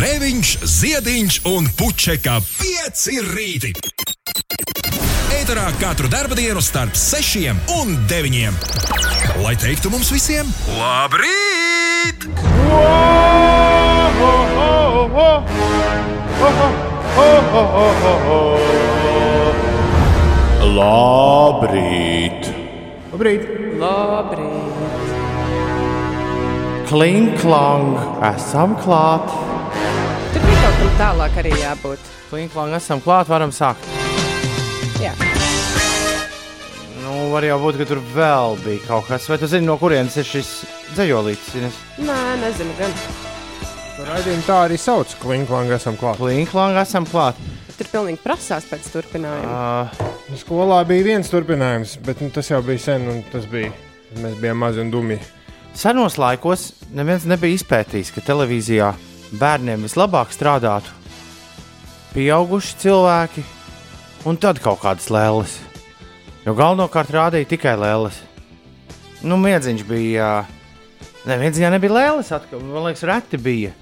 Grēviņš, Ziediņš un Puķeka 5 rīti. Eterā katru dienu starp 6 un 9. Lai teiktu mums visiem, labrīt! Labrīt! Labrīt! Labrīt! Kling, klang, esam klāt! Tālāk arī jābūt. Kling, klang, esam klāt, varam sākt. Jā. Nu, var jau būt, ka tur vēl bija kaut kas. Vai tu zini, no kurienes ir šis dzējolītis? Nē, nezinu, gan. Raidījumu tā arī sauc. Klinklang esam klāt. Kling, klang, esam klāt. Tur pilnīgi prasās pēc turpinājuma. Uh, Skolā bija viens turpinājums, bet nu, tas jau bija sen, un tas bija. Mēs bijām mazi un dumi. senos laikos neviens nebija izpētījis, ka televīzijā bērniem vislabāk strādātu pieauguši cilvēki un tad kaut kādas lēles. Jo galvenokārt rādīja tikai lēles. Nu, miedziņš bija. Nē, miedziņā nebija lēles. Atkal, man liekas, reti bija.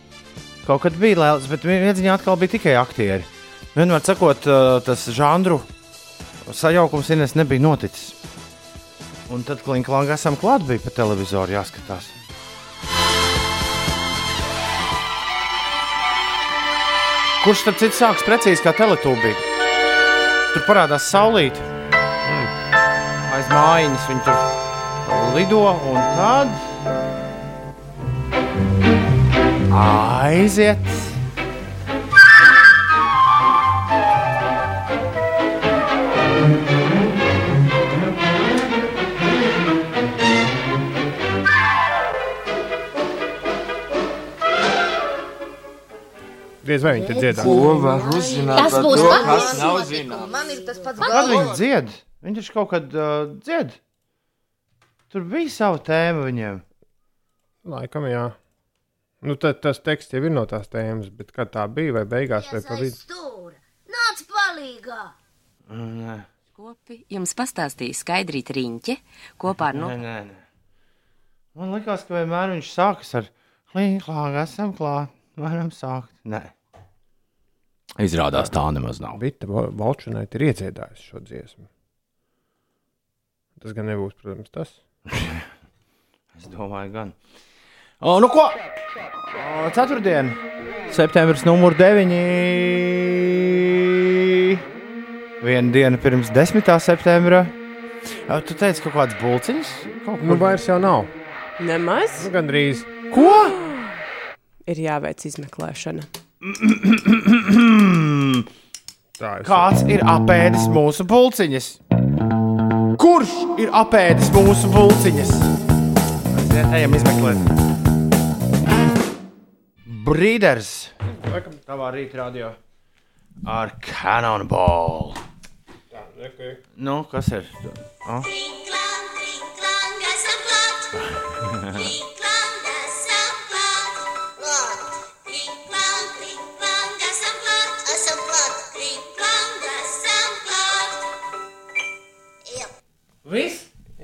Kaut kad bija lēles, bet miedziņā atkal bija tikai aktieri. Vienmēr sakot, tas žanru sajaukums Ines nebija noticis. Un tad klinklāngā esam klāt, bija pa televizoru jāskatās. Kurš tad cits sāks precīzi kā teletūbī? Tur parādās saulīte. Mm. Aiz mājiņas viņi tur lido un tad. Aiziet! Diez vai viņi te dziedās. Ko var uzzināt Tas būs to, pats kas nav zināms? Man ir tas pats Kad viņi dzied? Viņi taču kaut kad uh, dzied. Tur bija sava tēma viņiem. Laikam, jā. Nu, tad tas teksts jau ir no tās tēmas, bet kad tā bija, vai beigās, vai pa vidu. Stūra. Nāc palīgā! Nē, Kopi jums pastāstīja skaidrīt riņķi kopā ar no... nē, nē. nē. Man liekas, ka vienmēr viņš sākas ar klīņklāgu, esam klāt, varam sākt. Nē. Izrādās tā nemaz nav. Vita Valčunai ir iedziedājusi šo dziesmu. Tas gan nebūs, protams, tas. Es domāju, gan. O, nu ko? O, ceturtdien, septembris, numur 9. Viena diena pirms 10. septembra. O, Tu teici, ka kaut kāds bulciņš kaut Nu, kur vairs jau nav. Nemaz Nu, gandrīz. Ko? ir jāveic izmeklēšana. Kāds ir apēdis mūsu pulciņas? Kurš ir apēdis mūsu pulciņas? Aiziet, Ejam izmeklēt. Brīders. Tavā rītā radio ar Cannonball. Nu, kas ir? O? Kling, klāt! Kling, esam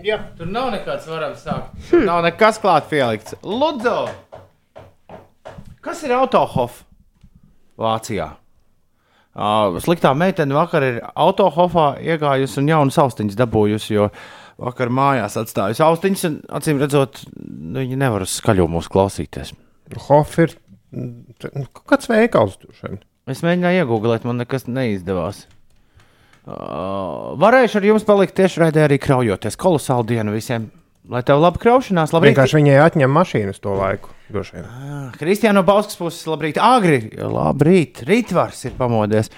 Jā. Tur nav nekāds varams sākt. Hm. Nav nekas klāt pielikts. Lūdzu! Kas ir autohof Vācijā? Uh, sliktā meitene vakar ir autohofā iegājusi un jaunu austiņas dabūjusi, jo vakar mājās atstājusi austiņas. un, Acīm redzot, nu, viņi nevar uz skaļumu klausīties. Hof ir mm, nu, kaut kāds veikals tur šeit. Es mēģināju iegūt, man nekas neizdevās. Uh, varēšu ar jums palikt tieši raidē arī kraujoties. Kolosāla diena visiem! Lai tev laba kraušanās, labi! Vienkārši viņai atņem mašīnas to laiku. Kristiāna no Bauskas puses, labrīt, agri, labrīt, rītvars ir pamodies.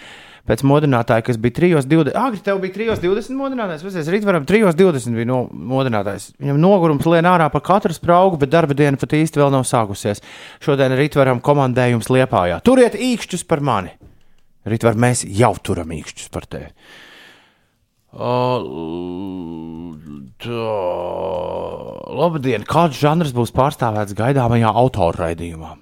Pēc modinātāja, kas bija 3.20. Agri, tev bija 3.20 modinātājs. Pēc rītvaram 3.20 bija no, modinātājs. Viņam nogurums lien ārā pa katru spraugu, bet darba diena pat īsti vēl nav sākusies. Šodien rītvaram komandējums liepājā. Turiet īkšķus par mani! Rītvar mēs jau turam īkšķus par tevi. O, tā, labdien! Kāds žanrs būs pārstāvēts gaidāmajā autorraidījumā?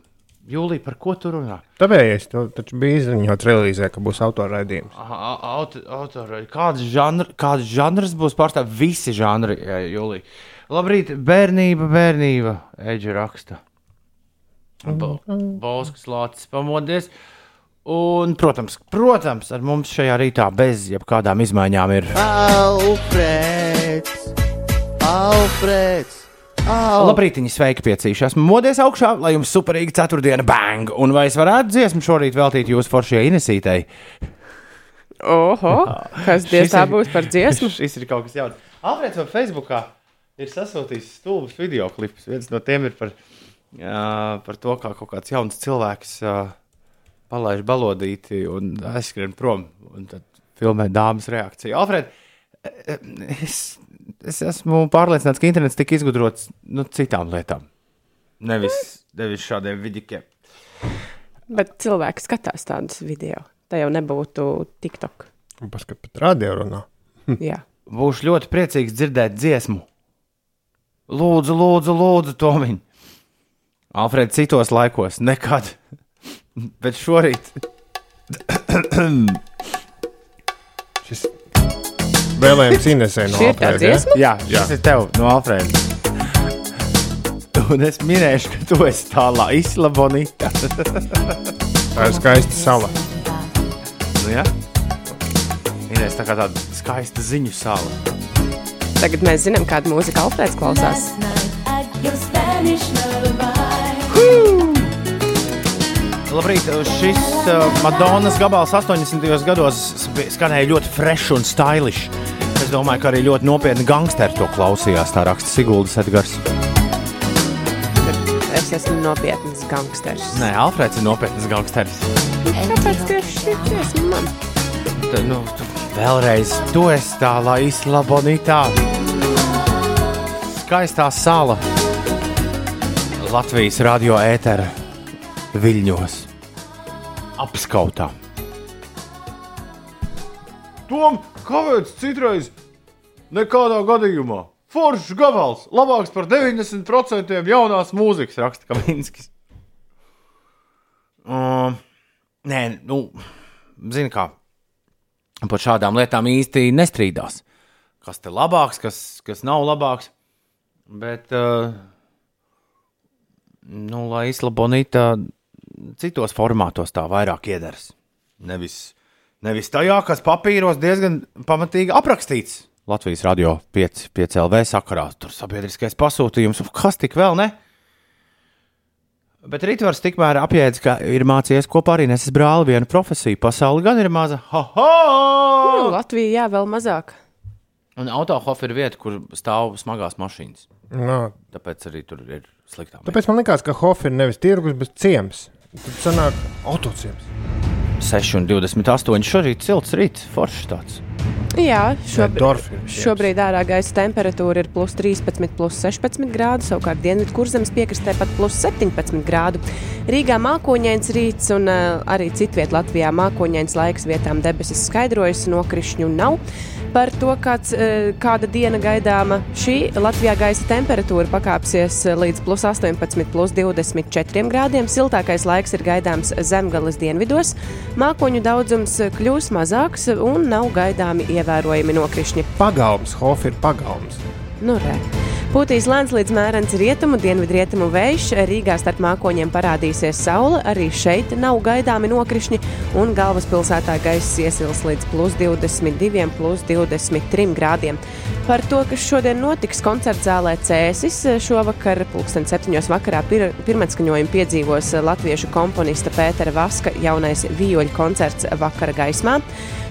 Jūlija, par ko tu runā? Tāpēc tas taču bija izziņots relīzē, ka būs autoraidījums. Aha, auto, autora, kāds, žanr, kāds žanrs būs pārstāvēts? Visi žanri, Jūlija. Labrīt, bērnība, bērnība, Eģe raksta. Balskas lācis pamodies. Un, protams, protams, ar mums šajā rītā bez jebkādām izmaiņām ir Alfrēds! Alfrēds! Al... Labrīt, sveiki, piecīši. Esmu modies augšā, lai jums superīga ceturtdiena bang! Un vai es varētu dziesmu šorīt veltīt jūsu foršajai Inesītei? Oho, kas diez tā būs par dziesmu? Šis ir kaut kas jauns. Alfrēds man Facebookā ir sasūtījis stulbus video klipus. Viens no tiem ir par, jā, par to, kā kaut kāds jauns cilvēks jā, palaiž balodīti un aizskrien prom. Un tad filmē dāmas reakciju. Alfred, es, es esmu pārliecināts, ka internets tika izgudrots nu, citām lietām. Nevis, nevis šādiem vidikiem. Bet cilvēki skatās tādus video. Tā jau nebūtu TikTok. Paskat, pat radio runā. Jā. Būšu ļoti priecīgs dzirdēt dziesmu. Lūdzu, lūdzu, lūdzu, Tomiņ. Alfrēds, citos laikos, nekad. Bet šorīt, Šis vēlējums Inesē no Šī ir tā Alfrēda, ja? dziesma? jā, šis ir tev no Alfrēda. Un es minēšu, ka tu esi tālā Isla Bonita. Tā ir skaista sala. Nu, jā, Inês, tā kā tāda skaista ziņu sāla. Tagad mēs zinām, kāda mūzika Alfrēds klausās. Labrīt, šis uh, Madonas gabals 80. gados skanēja ļoti fresh un stylish. Es domāju, ka arī ļoti nopietni gangsteri to klausījās. Tā raksta Siguldas Edgars. Es esmu nopietns gangsters. Nē, Alfrēds ir nopietns gangsteris. Kāpēc tieši šī dziesma man? Tad, nu, vēlreiz, tu esi tā Laisla Bonitā. Skaistā sala. Latvijas radio ētera viļņos. Apskautā. Tom, kāpēc citreiz nekādā gadījumā? Foršs gabals, labāks par 90% jaunās mūzikas, raksta Kaminskis. Um, nē, nu, zini kā, par šādām lietām īsti nestrīdās. Kas te labāks, kas, kas nav labāks. Bet, uh, nu, lai izlabonīta citos formātos tā vairāk iedaras. Nevis, nevis tajā, kas papīros diezgan pamatīgi aprakstīts. Latvijas radio 5, 5 LV sakarā. Tur sabiedriskais pasūtījums, kas tik vēl ne? Bet Rītvars tikmēr apjēdz, ka ir mācījies kopā arī nesis brāli vienu profesiju. Pasauli gan ir maza. Ha, ha! Nu, Latvija, jā, vēl mazāk. Un autohofa ir vieta, kur stāv smagās mašīnas. No, Tāpēc arī tur ir sliktā. tāpēc man liekas, ka Hofa ir nevis tirgus, bet ciems. Tad sanāk autociems. 6 un 28 šorīt silts rīts, foršs tāds. Jā, šobrīd, šobrīd ārā gaisa temperatūra ir plus 13, plus 16 grādi. Savukārt dienvidu kurzemes piekrastē pat plus 17 grādu. Rīgā mākoņains rīts un uh, arī citviet Latvijā mākoņains laiks vietām debesis skaidrojas, nokrišņu nav. Par to, kāds, uh, kāda diena gaidāma šī Latvijā gaisa temperatūra pakāpsies uh, līdz plus 18, plus 24 grādiem. Siltākais laiks ir gaidāms zemgales dienvidos. Mākoņu daudzums kļūs mazāks un nav gaidāmi ievērojami nokrišņi. Pagalms, Hofa ir pagalms. Nu, re. Pūtīs lēns līdz mērens rietumu, dienvidrietumu vējš. Rīgā starp mākoņiem parādīsies saule. Arī šeit nav gaidāmi nokrišņi, un galvaspilsētā gaiss iesils līdz plus 22, plus 23 grādiem. Par to, kas šodien notiks koncerta zālē Cēsis, šovakar, pulksten 7. vakarā, pir pirmatskaņojumu piedzīvos latviešu komponista Pētera Vaska jaunais vīoļu koncerts vakara gaismā.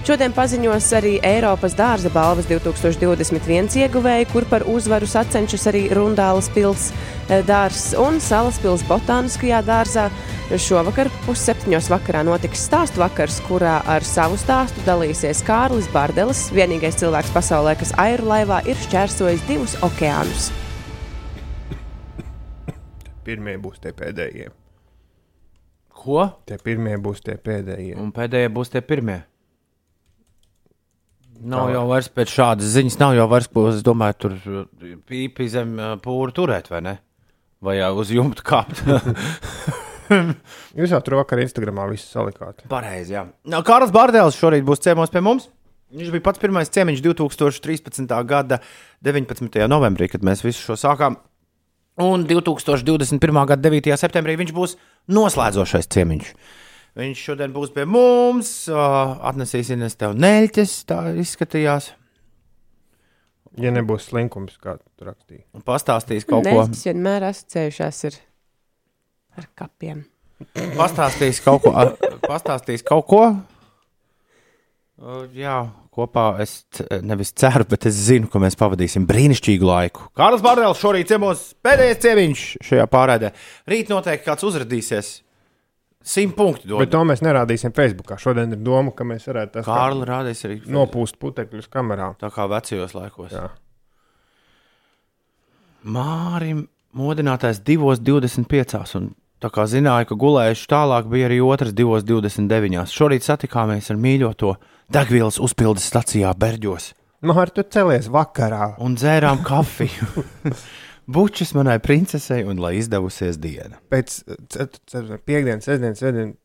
Šodien paziņos arī Eiropas dārza balvas 2021 ieguvēji, kur par uzvaru sacenšas arī Rundālas pils eh, dārzs un Salaspils botāniskajā dārzā. Šovakar pusseptiņos vakarā notiks stāstu vakars, kurā ar savu stāstu dalīsies Kārlis Bārdelis, vienīgais cilvēks pasaulē, kas airu laivā ir šķērsojis divus okeānus. Pirmie būs tie pēdējie. Ko? Tie pirmie būs tie pēdējie. Un pēdējie būs tie pirmie. Nav jau vairs pēc šādas ziņas, nav jau vairs, ko es domāju, tur uh, pīpi zem uh, pūra turēt, vai ne? Vai jau uz jumta kāpt. Jūs jau tur vakar Instagramā visu salikāt. Pareizi, jā. No, Kārls Bārdēls šorīt būs ciemos pie mums. Viņš bija pats pirmais ciemiņš 2013. gada 19. novembrī, kad mēs visu šo sākām. Un 2021. gada 9. septembrī viņš būs noslēdzošais ciemiņš. Viņš šodien būs pie mums, uh, atnesīs Ines tev neļķes, tā izskatījās, Ja nebūs slinkums, kā tu rakstīji. un pastāstīs kaut ko. Nē, vienmēr asociējušās ar, ar kapiem. Pastāstīs kaut ko. a, Pastāstīs kaut ko. Uh, Jā, kopā es nevis ceru, bet es zinu, ka mēs pavadīsim brīnišķīgu laiku. Kārlis Bārēls šorīt ciemos pēdējais ciemiņš šajā pārēdē. Rīt noteikti kāds uzrādīsies. Simt punktu dod. Bet to mēs nerādīsim Facebookā. Šodien ir doma, ka mēs varētu tās Kārli rādīs arī nopūst putekļus kamerā. tā kā vecajos laikos. Jā. Mārim modinātais 2,25. Un tā kā zināju, ka gulējuši tālāk, bija arī otrs 2,29. Šorīt satikāmies ar mīļoto degvielas uzpildes stacijā Berģos Mārta, tu celies vakarā. un dzērām kafiju. Bučas manai princesei, un lai izdevusies diena. Pēc piekdienas, sestdienas, svētdienas.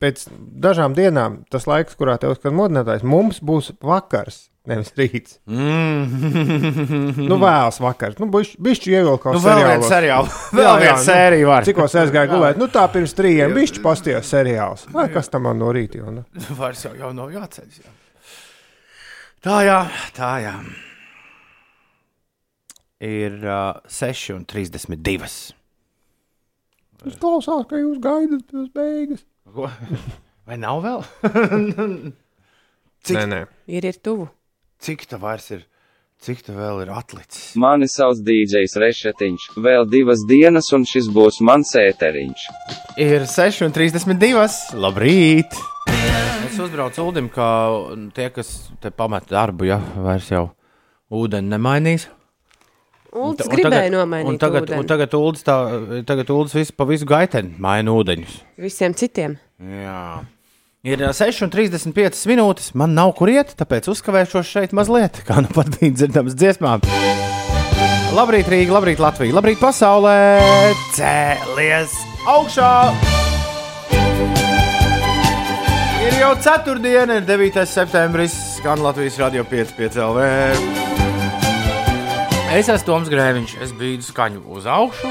Pēc dažām dienām tas laiks, kurā tev ir modinātājs, mums būs vakars, nevis rīts. Mm. Nu, vēls vakars. Nu, bišķi ievilkt kaut Nu, vēl viena seriāla. Vēl viena sērija var. Cikos gāju gulēt? Nu, tā pirms trījiem bišķi pastījās seriāls. Vai kas tam man no rīta jau? Nu? Vairs jau, jau nav jāceļ. Jā. Tā jā, tā jā. Ir uh, 6,32. Es klausās, ka jūs gaidat tas beigas. Ko? Vai nav vēl? Cik- Nē, nē. Ir, ir tuvu. Cik tā vairs ir? Cik tā vēl ir atlicis? Mani sauc DJs Rešetiņš, vēl divas dienas un šis būs mans ēteriņš. Ir 6,32. Labrīt! Es uzbraucu Ulim, kā tie, kas te pamet darbu, ja vairs jau ūdeni nemainīs. Uldis Un gribēja nomainīt Un tagad, ūdeni. un tagad Uldis, tā, tagad Uldis visu, pa visu gaiteni maina ūdeņus. Visiem citiem. Jā. Ir ā, 6,35 minūtes. Man nav kur iet, tāpēc uzkavēšos šeit mazliet, kā nu pat bija dzirdams dziesmām. Labrīt, Rīga, labrīt, Latvija, labrīt, pasaulē! Cēlies augšā! Ir jau ceturtdiena, ir 9. septembris, skan Latvijas radio 5,5 LV. Es esmu Toms Grēviņš, es biju skaņu uz augšu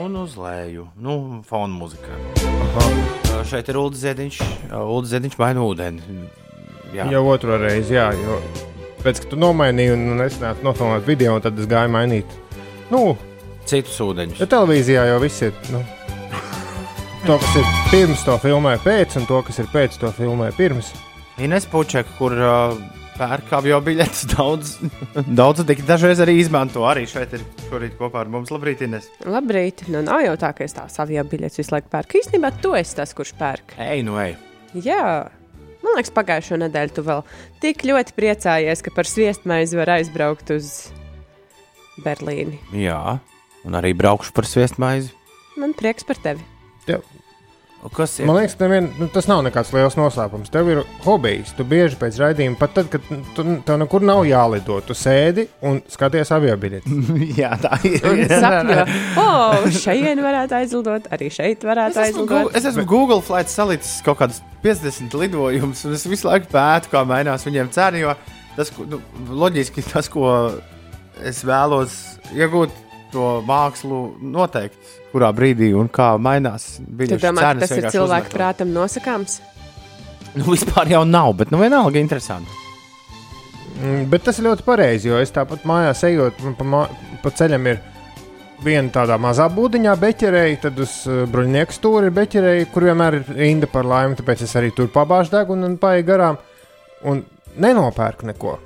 un uz leju, nu, fona mūzikā. Uh, Šeit ir Ulrichs Ziedņš. Ulrichs Ziedņš maina ūdeni. Jā, Jau otro reizi, jā. Jo pēc tam, kad tu nomainīji un, un es nācu nofilmēt video, tad es gāju mainīt. Nu, citus ūdeņus. ja televīzijā jau viss ir. Nu, to, kas ir pirms to filmē, pēc, un to, kas ir pēc to filmē, pirms. Ines Pučeka, kur uh, pērk avio biļetes, daudz, daudz tik dažreiz arī izmanto. Arī šeit ir šorīt kopā ar mums. Labrīt, Ines. Labrīt. Nu, nav jau tā, ka es tās avio biļetes visu laiku pērku. Īstenībā tu esi tas, kurš pērk. Ej, nu ej. Jā. Man liekas, pagājušo nedēļu tu vēl tik ļoti priecājies, ka par sviestmaizi var aizbraukt uz Berlīni. Jā, un arī braukšu par sviestmaizi. Man prieks par tevi. Kas ir? man liekas, nevien, nu, tas nav nekāds liels noslēpums. Tev ir hobijs. Tu bieži pēc raidījuma, pat tad, kad tu, tev nekur nav jālido, tu sēdi un skaties avio biļeti. Jā, tā ir. Sapņo, oh, šeit varētu aizlidot, arī šeit varētu Es aizlidot. es esmu Google Flight salicis kaut kādus 50 lidojumus, un es visu laiku pētu, kā mainās viņiem cena. Jo tas, nu, loģiski, tas, ko es vēlos iegūt, to mākslu noteikti, kurā brīdī un kā mainās ka cenas. tas ir cilvēku prātam nosakāms? Nu, vispār jau nav, bet nu vienalga interesanti. Mm, Bet tas ir ļoti pareizi, jo es tāpat mājās ejot, man pa, mā, pa ceļam ir viena tādā mazā būdiņā beķerēji, tad uz uh, bruņinieku stūri ir beķerēji, kur vienmēr ir rinda par laimi, tāpēc es arī tur pabāžu degunu un paeju garām un nenopērku neko.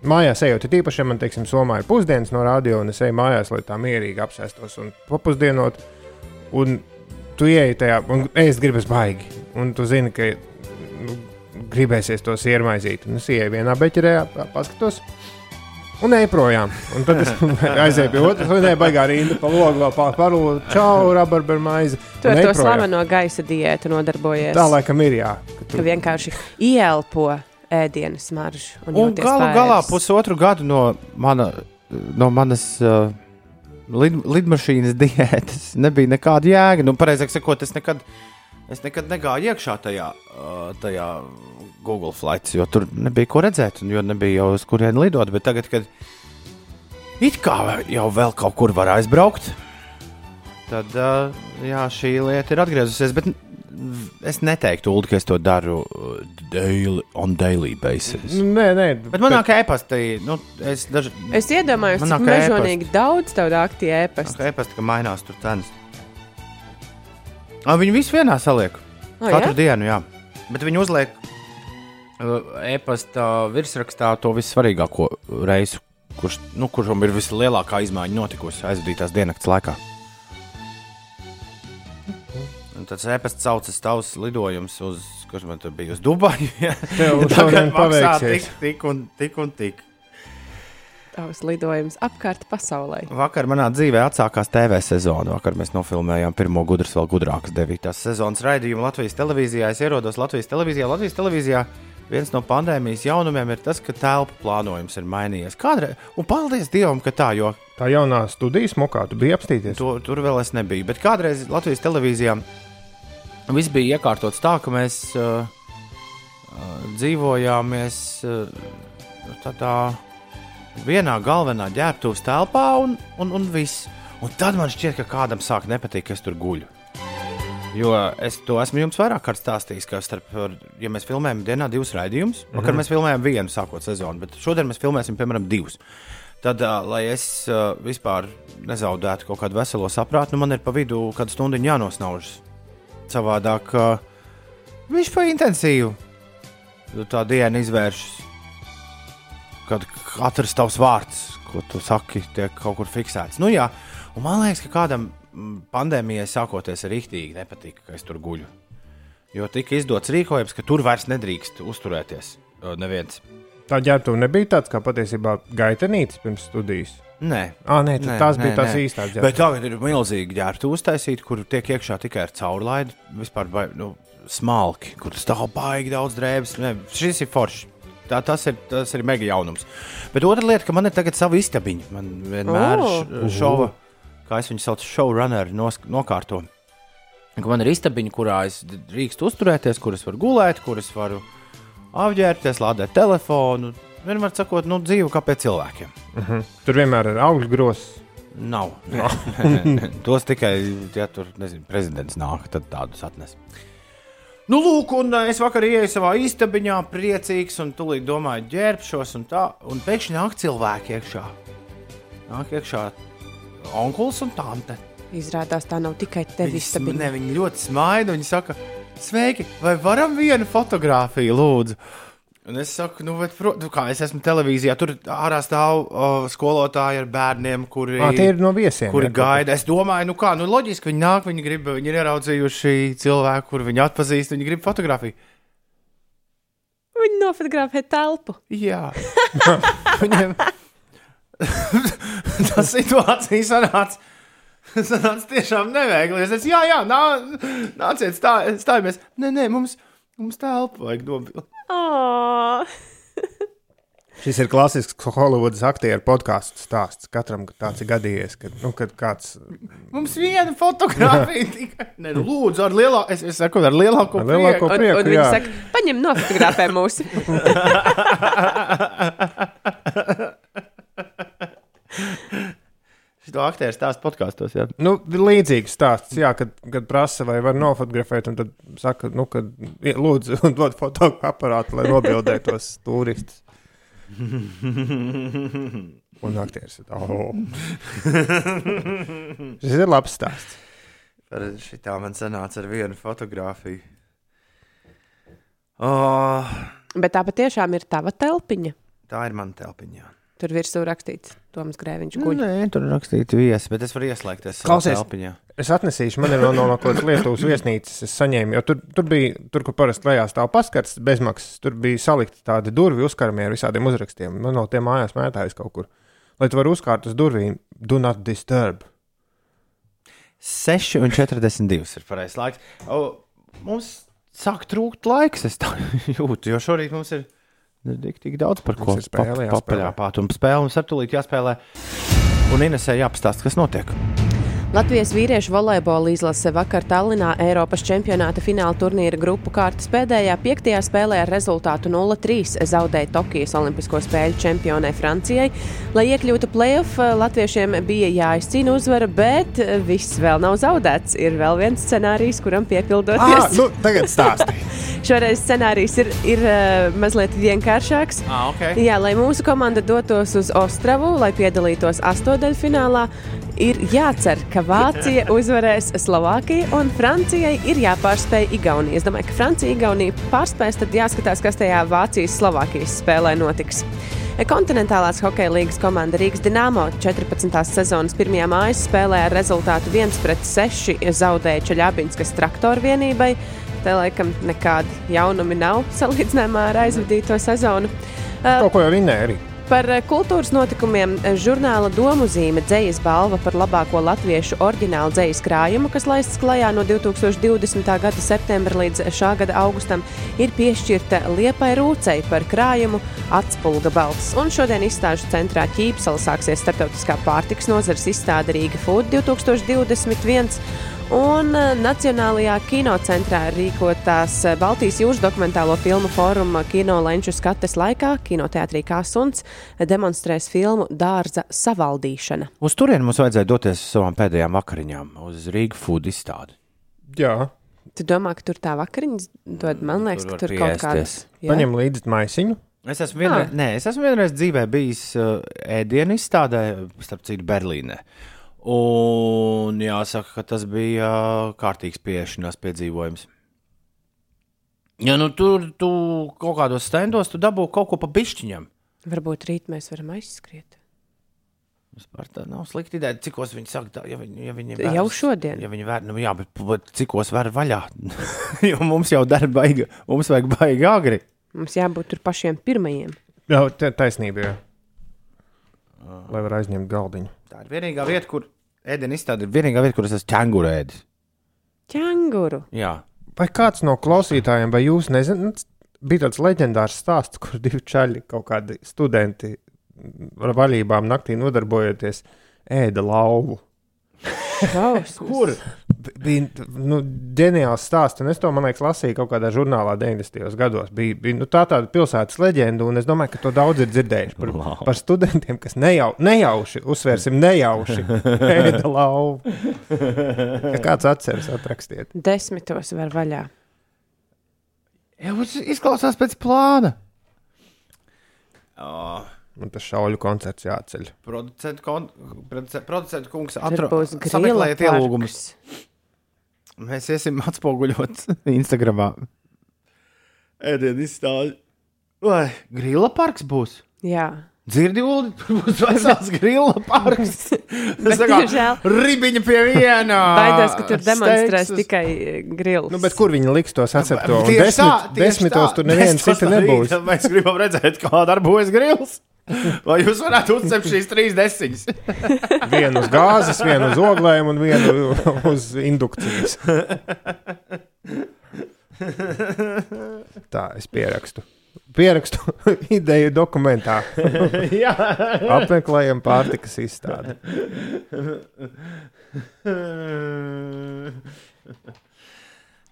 Mājās ejot, ir īpaši, ja man, teiksim, somā ir pusdienas no radio, un es eju mājās, lai tā mierīgi apsēstos un papusdienot, un tu ieeji tajā, un ēst gribas baigi, un tu zini, ka nu, gribēsies tos iermaizīt. Un es ieeju vienā beķerē, pa- paskatos. Un eju projām. Un tad es aizēju pie otras, un viņa baigā rinda pa logu, vēl pāri parūlu, čau, rabarberu maizi. Tu ar to slaveno gaisa diētu nodarbojies. Tā laikam ir, jā. ka Ka Tu, vienkārši ielpo ēdienu smaržu. Un, Un galu paēdis. galā pusotru gadu no, mana, no manas uh, lid, lidmašīnas diētas nebija nekāda jēga. Nu, pareizāk sakot, es nekad, es nekad negāju iekšā tajā, uh, tajā Google flights, jo tur nebija ko redzēt, un jo nebija jau uz kurieni lidot. Bet tagad, kad it kā jau vēl kaut kur var aizbraukt, tad uh, jā, šī lieta ir atgriezusies. Bet es neteiktu, Ulu, ka es to daru uh, daily, on daily basis. Nu, Nē, nē, Bet manā e-pastī, nu, es daži Es iedomājos, cik mežonīgi daudz tev nāk tie ēpasti. e-pasti, ka mainās tur cenas. Ah, viņi visi vienā saliek. O, Katru jā? dienu, jā. Bet viņi uzliek uh, e-pasta virsrakstā to vissvarīgāko reisu, kurš, nu, kuram ir vislielākā izmaiņa notikusi aizvadītās dienas laikā. Un tas e-pasts saucas tavs lidojums uz, kurš man tur bija uz Dubaju. ja? Tev šodien paveiksies. Tik, tik un tik un tik. Tavs lidojums apkārt pasaulē. Vakar manā dzīvē atsākās TV sezona. Vakar mēs nofilmējām pirmo gudras, vēl gudrākas devītās sezonas raidījumu Latvijas televīzijā. Es ierados Latvijas televīzijā. Latvijas televīzijā viens no pandēmijas jaunumiem ir tas, ka telpu plānojums ir mainījies. Kādreiz, un paldies Dievam, ka tā, jo Tā jaunā studijas mokā, tu biji apstīties. to, tur vēl es nebiju. Bet kādreiz Latvijas televīzijā viss bija iekārtots tā, ka mēs uh, uh, dzīvojāmies uh, tādā vienā galvenā ģērbtuves telpā, un, un, un viss. Un tad man šķiet, ka kādam sāk nepatikt, ka es tur guļu. Jo es to esmu jums vairāk kārt stāstījis, ka starp, ja mēs filmējam dienā divus raidījumus, mm -hmm. kad mēs filmējam vienu sākot sezonu, bet šodien mēs filmēsim, piemēram, divus. Tad, uh, lai es uh, vispār nezaudētu kaut kādu veselo saprātu, nu man ir pa vidu kādu stundu jānosnaužas. Savādāk uh, viņš pa intensīvu Nu, tā diena izvēršas. Kad katrs tavs vārds, ko tu saki, tiek kaut kur fiksēts. Nu, jā, un man liekas, ka kādam mm, pandēmijai sākoties ir rīktīgi nepatīk, ka es tur guļu. Jo tika izdots rīkojums, ka tur vairs nedrīkst uzturēties. uh, Neviens. Tā ģērbtuve nebija tāds kā patiesībā gaitenītis pirms studijas. Nē, Ah, nē, Nē, tās nē, bija tās nē. īstās Bet ģērbtuves. tagad ir milzīgi ģērbti uztaisīti, kur tiek iekšā tikai ar caurlaidu. Vispār bai, nu, smalki, kur stāv baigi daudz drēbes. Ne, šis ir foršs. Tā, tas, ir, tas ir mega jaunums. Bet otra lieta, ka man ir tagad sava istabiņa. Man vienmēr oh. šova, kā es viņu saucu, showrunner nos, nokārto. Man ir istabiņa, kurā es drīkstu uzturēties, kur es varu gulēt, kur es varu apģērbties, lādēt telefonu. Vienmēr sakot, nu, dzīve kā pie cilvēkiem. Tur vienmēr ir augļu grozs. Nav. Nē. Tos tikai, ja tur nezinu, prezidents nāk, tad tādus atnes. Nu, lūk, un es vakar ienāku savā istabiņā, priecīgs, un tūlīt domāju, ģērbšos, un tā, un pēkšņi nāk cilvēki iekšā. Nāk iekšā onkulis un tante. Izrādās, tā nav tikai tev Viņi, sm- istabiņa. ne, viņi ļoti smaida, viņi saka, sveiki, vai varam vienu fotografiju, lūdzu? Un es saku, nu, bet, pro, nu kā es esmu televīzijā, tur ārā stāv uh, skolotāji ar bērniem, kuri, tie ir no viesiem. kuri jā, gaida. Es domāju, nu kā, nu loģiski, viņi nāk, viņi grib, viņi ir ieraudzījuši cilvēku, kuru viņi atpazīst, viņi grib fotografiju. Viņi nofotografē telpu. Jā, viņiem tā situācija sanāca. Sanāca tiešām neveikli. Es teicu, jā, jā, nā, nāciet, stā, stājamies. Nē, nē, mums, mums telpu vajag nobilst. Oh. Šis ir klasisks Holivudas aktieru podkāstu stāsts. Katram tāds ir gadījies, kad, nu, kad kāds Mums viena fotografija tikai. Nē, nu, lūdzu, ar lielāko, es, es saku, ar lielāko, Ar lielāko prieku. Un, prieku, un viņi jā. saka, paņem nofotografē mūsu. Šito aktieru stāstu podkāstos. Nu, līdzīgs stāsts, jā, kad, kad prasa, vai var nofotografēt, un tad saka, nu, kad ie- lūdzu, dod fotoaparātu, lai nobildētu tos turistus. Un aktieris ir oh. Šis ir labs stāsts. Par šitā man sanāca ar vienu fotografiju. Oh, Bet tā patiešām ir tava telpiņa. tā ir mana telpiņa. Tur virsū rakstīts, Toms Grēviņš Nu, guļ. nē, tur rakstīts viesi, bet es varu ieslēgties Klausies. telpiņā. Es atnesīšu, man ir no, no, no kaut kādas Lietuvas viesnīcas. Es saņēmu, jo tur, tur bija, tur, kur parasti lejā stāv paskats bezmaksas, tur bija salikti tādi durvju uzkarami ar visādiem uzrakstiem. Man no tiem mājās mētājas kaut kur. Lai tu varētu uzkārt uz durvīm, do not disturb. 6,42 ir pareizais laiks. O, mums sāk trūkt laiks, es tā jūtu, jo šorīt mums ir nu, tik, tik daudz par ko ir jāspēlē. papaļāpāt. Un spēle mums ar tūlīt jāspēlē. Un Inesē jāpastāsta, kas notiek. Latvijas vīriešu volejbola izlase vakar Tallinā Eiropas čempionāta fināla turnīra grupu kārtas pēdējā piektajā spēlē ar rezultātu 0-3 zaudēja Tokijas Olimpisko spēļu čempionai Francijai. Lai iekļūtu playoff, latviešiem bija jāizcīna uzvara, bet viss vēl nav zaudēts. Ir vēl viens scenārijs, kuram Ah, piepildoties. nu, tagad stāsti. Šoreiz scenārijs ir, ir uh, mazliet vienkāršāks. Ah, ok. Jā, lai mūsu komanda dotos uz Ostravu, lai piedalītos astotdaļfinālā, ir jācer, ka Vācija uzvarēs Slovākiju un Francijai ir jāpārspēj Igaunija. Es domāju, ka Francija Igaunija pārspēs, tad jāskatās, kas tajā Vācijas-Slovākijas spēlē notiks. Kontinentālās hokeja līnijas komanda Rīgas Dienāmo 14. sezonas pirmajā mājas spēlē ar rezultātu 1-6 zaudēja Čeļabinskas traktoru vienībai. Te laikam nekādi jaunumi nav salīdzinājumā ar aizvadīto sezonu. Kaut ko jau vinēja arī. Par eh, kultūras notikumiem eh, žurnāla Domu zīme dzējas balva par labāko latviešu oriģinālu dzējas krājumu, kas laists klajā no 2020. gada septembra līdz šā gada augustam, ir piešķirta Liepai Rūcei par krājumu atspulga balts. Un šodien izstāžu centrā Ķīpsala sāksies starptautiskā pārtiks nozares izstāde Rīga Food 2021. Un eh, Nacionālajā kinocentrā rīkotās eh, Baltijas jūras dokumentālo filmu fóruma Kino Lenču skates laikā kinoteātrī Kāsuns demonstrēs filmu Dārza savaldīšana. Uz turieni mums vajadzēja doties uz savām pēdējām vakariņām, uz Rīgas food izstādi. Jā, Tu domā, ka tur tā vakariņas dod? Man liekas, tur ka tur kaut piesties. kādas. Jā. paņem līdzi maisiņu. Es esmu vienreiz, Ah. nē, es esmu vienreiz dzīvē bijis uh, ēdienu izstādē, starp citu, Berlīnē. Un jāsaka, ka tas bija kārtīgs pieešanās piedzīvojums. Ja nu tur tu kaut kādos stendos, tu dabū kaut ko pa bišķiņam. Varbūt rīt mēs varam aizskriet. Vispār tā nav slikta ideja. Cikos viņi saka, tā, ja viņi, ja viņi Jau šodien? Ja viņi vēr, nu, jā, bet, bet cikos var vaļā? jo mums jau dara baigi, mums vajag baigi agri. Mums jābūt tur pašiem pirmajiem. Jā, taisnība. Jā. Lai var aizņemt galdiņu. Tā ir vienīgā vieta, kur ēdienu izstāde ir vienīgā vieta, kur es esmu ķēnguru ēdis. Ķēnguru. Jā. Vai kāds no klausītājiem, vai jūs nezināt, bija tāds leģendārs stāsts, kur divi čaļi, kaut kādi studenti ar vaļībām naktī nodarbojoties, ēda lauvu. Kur? Bija nu, ģeniāls stāsts, un es to, man liekas, lasīju kaut kādā žurnālā 90. gados. Bija, bija nu, tā tāda pilsētas leģenda, un es domāju, ka to daudz ir dzirdējuši par, Lauva. par studentiem, kas nejau, nejauši, uzsvērsim, nejauši ēda lauvu. Ja kāds atceras, atrakstiet. Desmitos var vaļā. Jā, tas izklausās pēc plāna. Oh, Man tas šauļu koncerts jāceļ. producentu, kon, produce- producentu kungs atrod, sameklējiet ielūgumus. parks. Mēs iesim atspoguļot Instagramā. Ēdienu izstādi. Vai grila parks būs? Jā. Dzirdi, Ulu, tur būs vesels grila parks. Kā diemžēl- ribiņa pie viena. Baidos, ka tur demonstrēs steiks uz- tikai eh, grils. Nu, bet kur viņi liks to sacepto? Un Tieši desmit, desmitos tā. tur neviens no nebūs. Mēs gribam redzēt, kā darbojas grils. Vai jūs varētu uzcept šīs trīs desiņas? Vienu uz gāzes, vienu uz oglēm un vienu uz indukcijas. Tā, es pierakstu. Pierakstu ideju dokumentā. Jā, Apmeklējam pārtikas izstādi.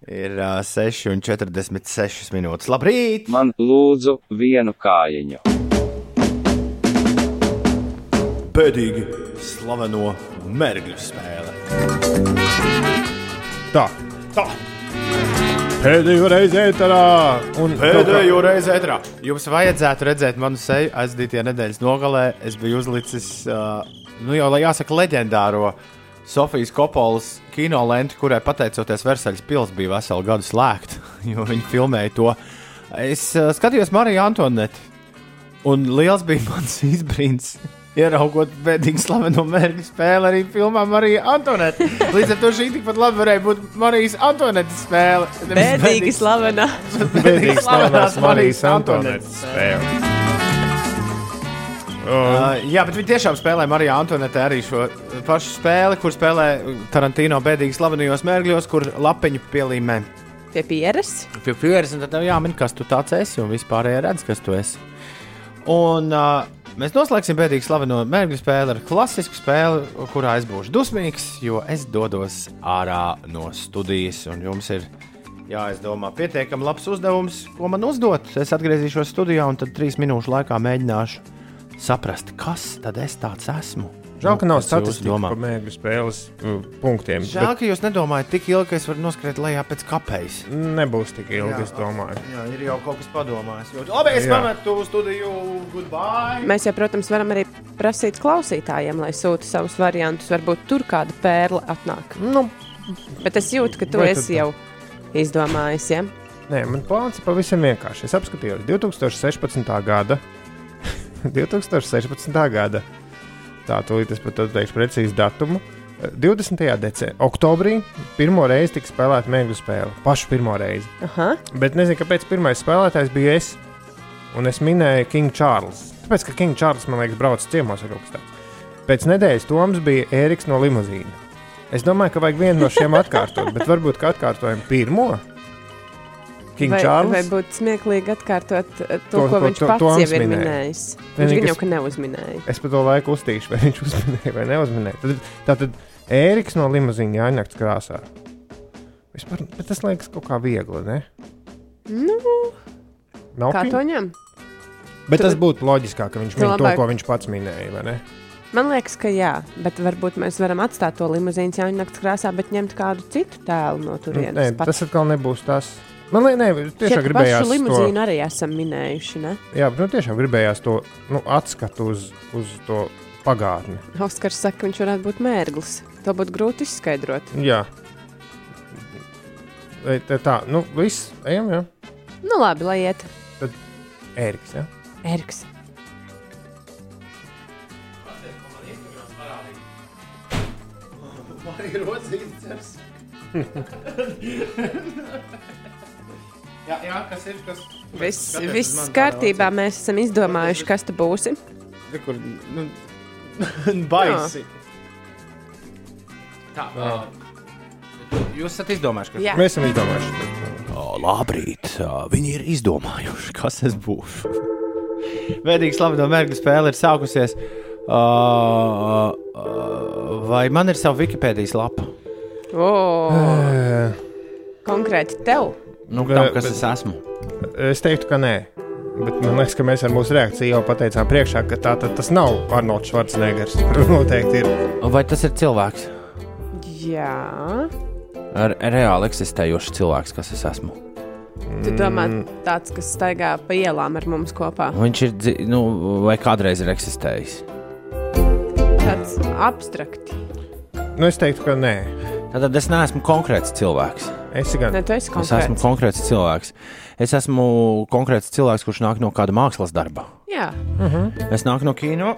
Ir uh, 6,46 minūtes. Labrīt! Man lūdzu vienu kājiņu. Pēdīgi slaveno mergļu spēle. Tā, Tā, pēdējo reizi ēterā. Un pēdējo reizi ētrā. Jums vajadzētu redzēt manu seju aizdītajā nedēļas nogalē. Es biju uzlicis, uh, nu jau, lai jāsaka, leģendāro Sofijas Kopolas kino lenti, kurai pateicoties Versaļas pils bija veselu gadu slēgta, jo viņi filmēja to. Es uh, skatījos Mariju Antoneti, un liels bija mans izbrīns. Ieraugot bēdīgi slaveno mērķu spēli arī filmā Marija Antonete. Līdz ar to šī tikpat labi varēja būt Marijas Antonetes spēle. Bēdīgi slavenā. Bēdīgi slavenās Marijas Antonetes spēle. Uh, jā, bet viņi tiešām spēlē Marijā Antonetē arī šo pašu spēli, kur spēlē Tarantino bēdīgi slavenajos mērgļos, kur lapiņu pielīmē Pie pieres. pie pieres, un tad jāmin, kas tu tāds esi, un vispārējie redz, kas tu esi. Un uh, Mēs noslēgsim pēdīgi slaveno mērķu spēli ar klasisku spēli, kurā es būšu dusmīgs, jo es dodos ārā no studijas. Un jums ir jāizdomā pietiekami labs uzdevums, ko man uzdot. Es atgriezīšos studijā un tad trīs minūšu laikā mēģināšu saprast, kas tad es tāds esmu. Žēl, ka nav Pēc jūsu statistika domām. par mēģinājumu spēles uh, punktiem. Žēl, ka jūs nedomājat tik ilgi, ka es varu noskriet lejā pēc bet Nebūs tik ilgi, Jā. es domāju. Jā, ir jau kaut kas padomājis. Jo- Labi, es pametu studiju. Goodbye! Mēs jau, protams, varam arī prasīt klausītājiem, lai sūta savus variantus. Varbūt tur kāda pērle atnāk. Nu, Bet es jūtu, ka tu esi tad- jau izdomājis. Ja? Nē, man plāns ir pavisam vienkārši. Es apskatījos 2016. gada. 2016. gada. Tā, tūlīt es pat teikšu precīzi datumu. 20. decembrī, oktobrī, pirmo reizi tika spēlēta mēģļu spēle. Pašu pirmo reizi. Aha. Bet nezinu, kāpēc pirmais spēlētājs bija es. Un es minēju King Charles. Tāpēc, ka King Charles man liekas, brauc ciemos vai kaut kas tāds. Pēc nedēļas Toms bija Ēriks no limuzīna. Es domāju, ka vajag vienu no šiem atkārtot, bet varbūt kā atkārtojam pirmo. King Vai, Charles. vai būtu smieklīgi atkārtot eh, to, To, ko ko viņš to- pats Toms jau ir minēja. minējis? Viņš gan jau ka neuzminēja. Es pa to laiku uztīšu, vai viņš uzminēja vai neuzminēja. Tad, tātad Ēriks no limuzīna jāņakts krāsā. Vispār, bet tas liekas kaut kā viegli, ne? Nu, Nav kā pie- to ņem? Bet tas Tad- būtu loģiskāk, ka viņš min to, ko viņš pats minēja, vai ne? Man liekas, ka jā, bet varbūt mēs varam atstāt to limuzīnu jau naktas krāsā, bet ņemt kādu citu tēlu no Nu, turienes. Nē, pat. tas atkal nebūs tas. Man liekas, ne, tiešām gribējās to, limuzīnu arī esam minējuši. Ne? jā, bet nu, tiešām gribējās to nu, atskatu uz, uz to pagātni. Oskars saka, ka viņš varētu būt mērglis. To būtu grūti izskaidrot. Jā. Te Tā, nu, viss, ejam, jā. Nu, labi, lai iet. Ēriks, jā. Eriks. Jā, jā, kas ir? Kas... Viss, viss kārtībā. Mēs esam izdomājuši, kas tu būsi. Kur, nu, baisi. Tā, jūs esat izdomājuši, kas Jā. Mēs esam izdomājuši. Labrīt, viņi ir izdomājuši, kas es būšu. Vēdīgi slaveno mērķu spēle ir sākusies. Uh, uh, vai man ir sava Wikipēdijas lapa? O, Uh, konkrēti tev. Nu, tam, kas bet- es esmu. es teiktu, ka nē. Bet man liekas, ka mēs ar mūsu reakciju jau pateicām priekšā, ka tā tas nav Arnolds Schwarzeneggers. Noteikti ir. Vai tas ir cilvēks? Jā. Ar reāli eksistējošs cilvēks, kas es esmu. Tu domā, tāds, kas staigā pa ielām ar mums kopā. Viņš ir, nu, vai kādreiz ir eksistējis. Tāds abstrakti. Nu, es teiktu, ka nē. Tad es neesmu konkrēts cilvēks. Es gan. Ne, esi Es esmu konkrēts. cilvēks. Es esmu konkrēts cilvēks, kurš nāk no kāda mākslas darba. Jā. Es nāku no kino,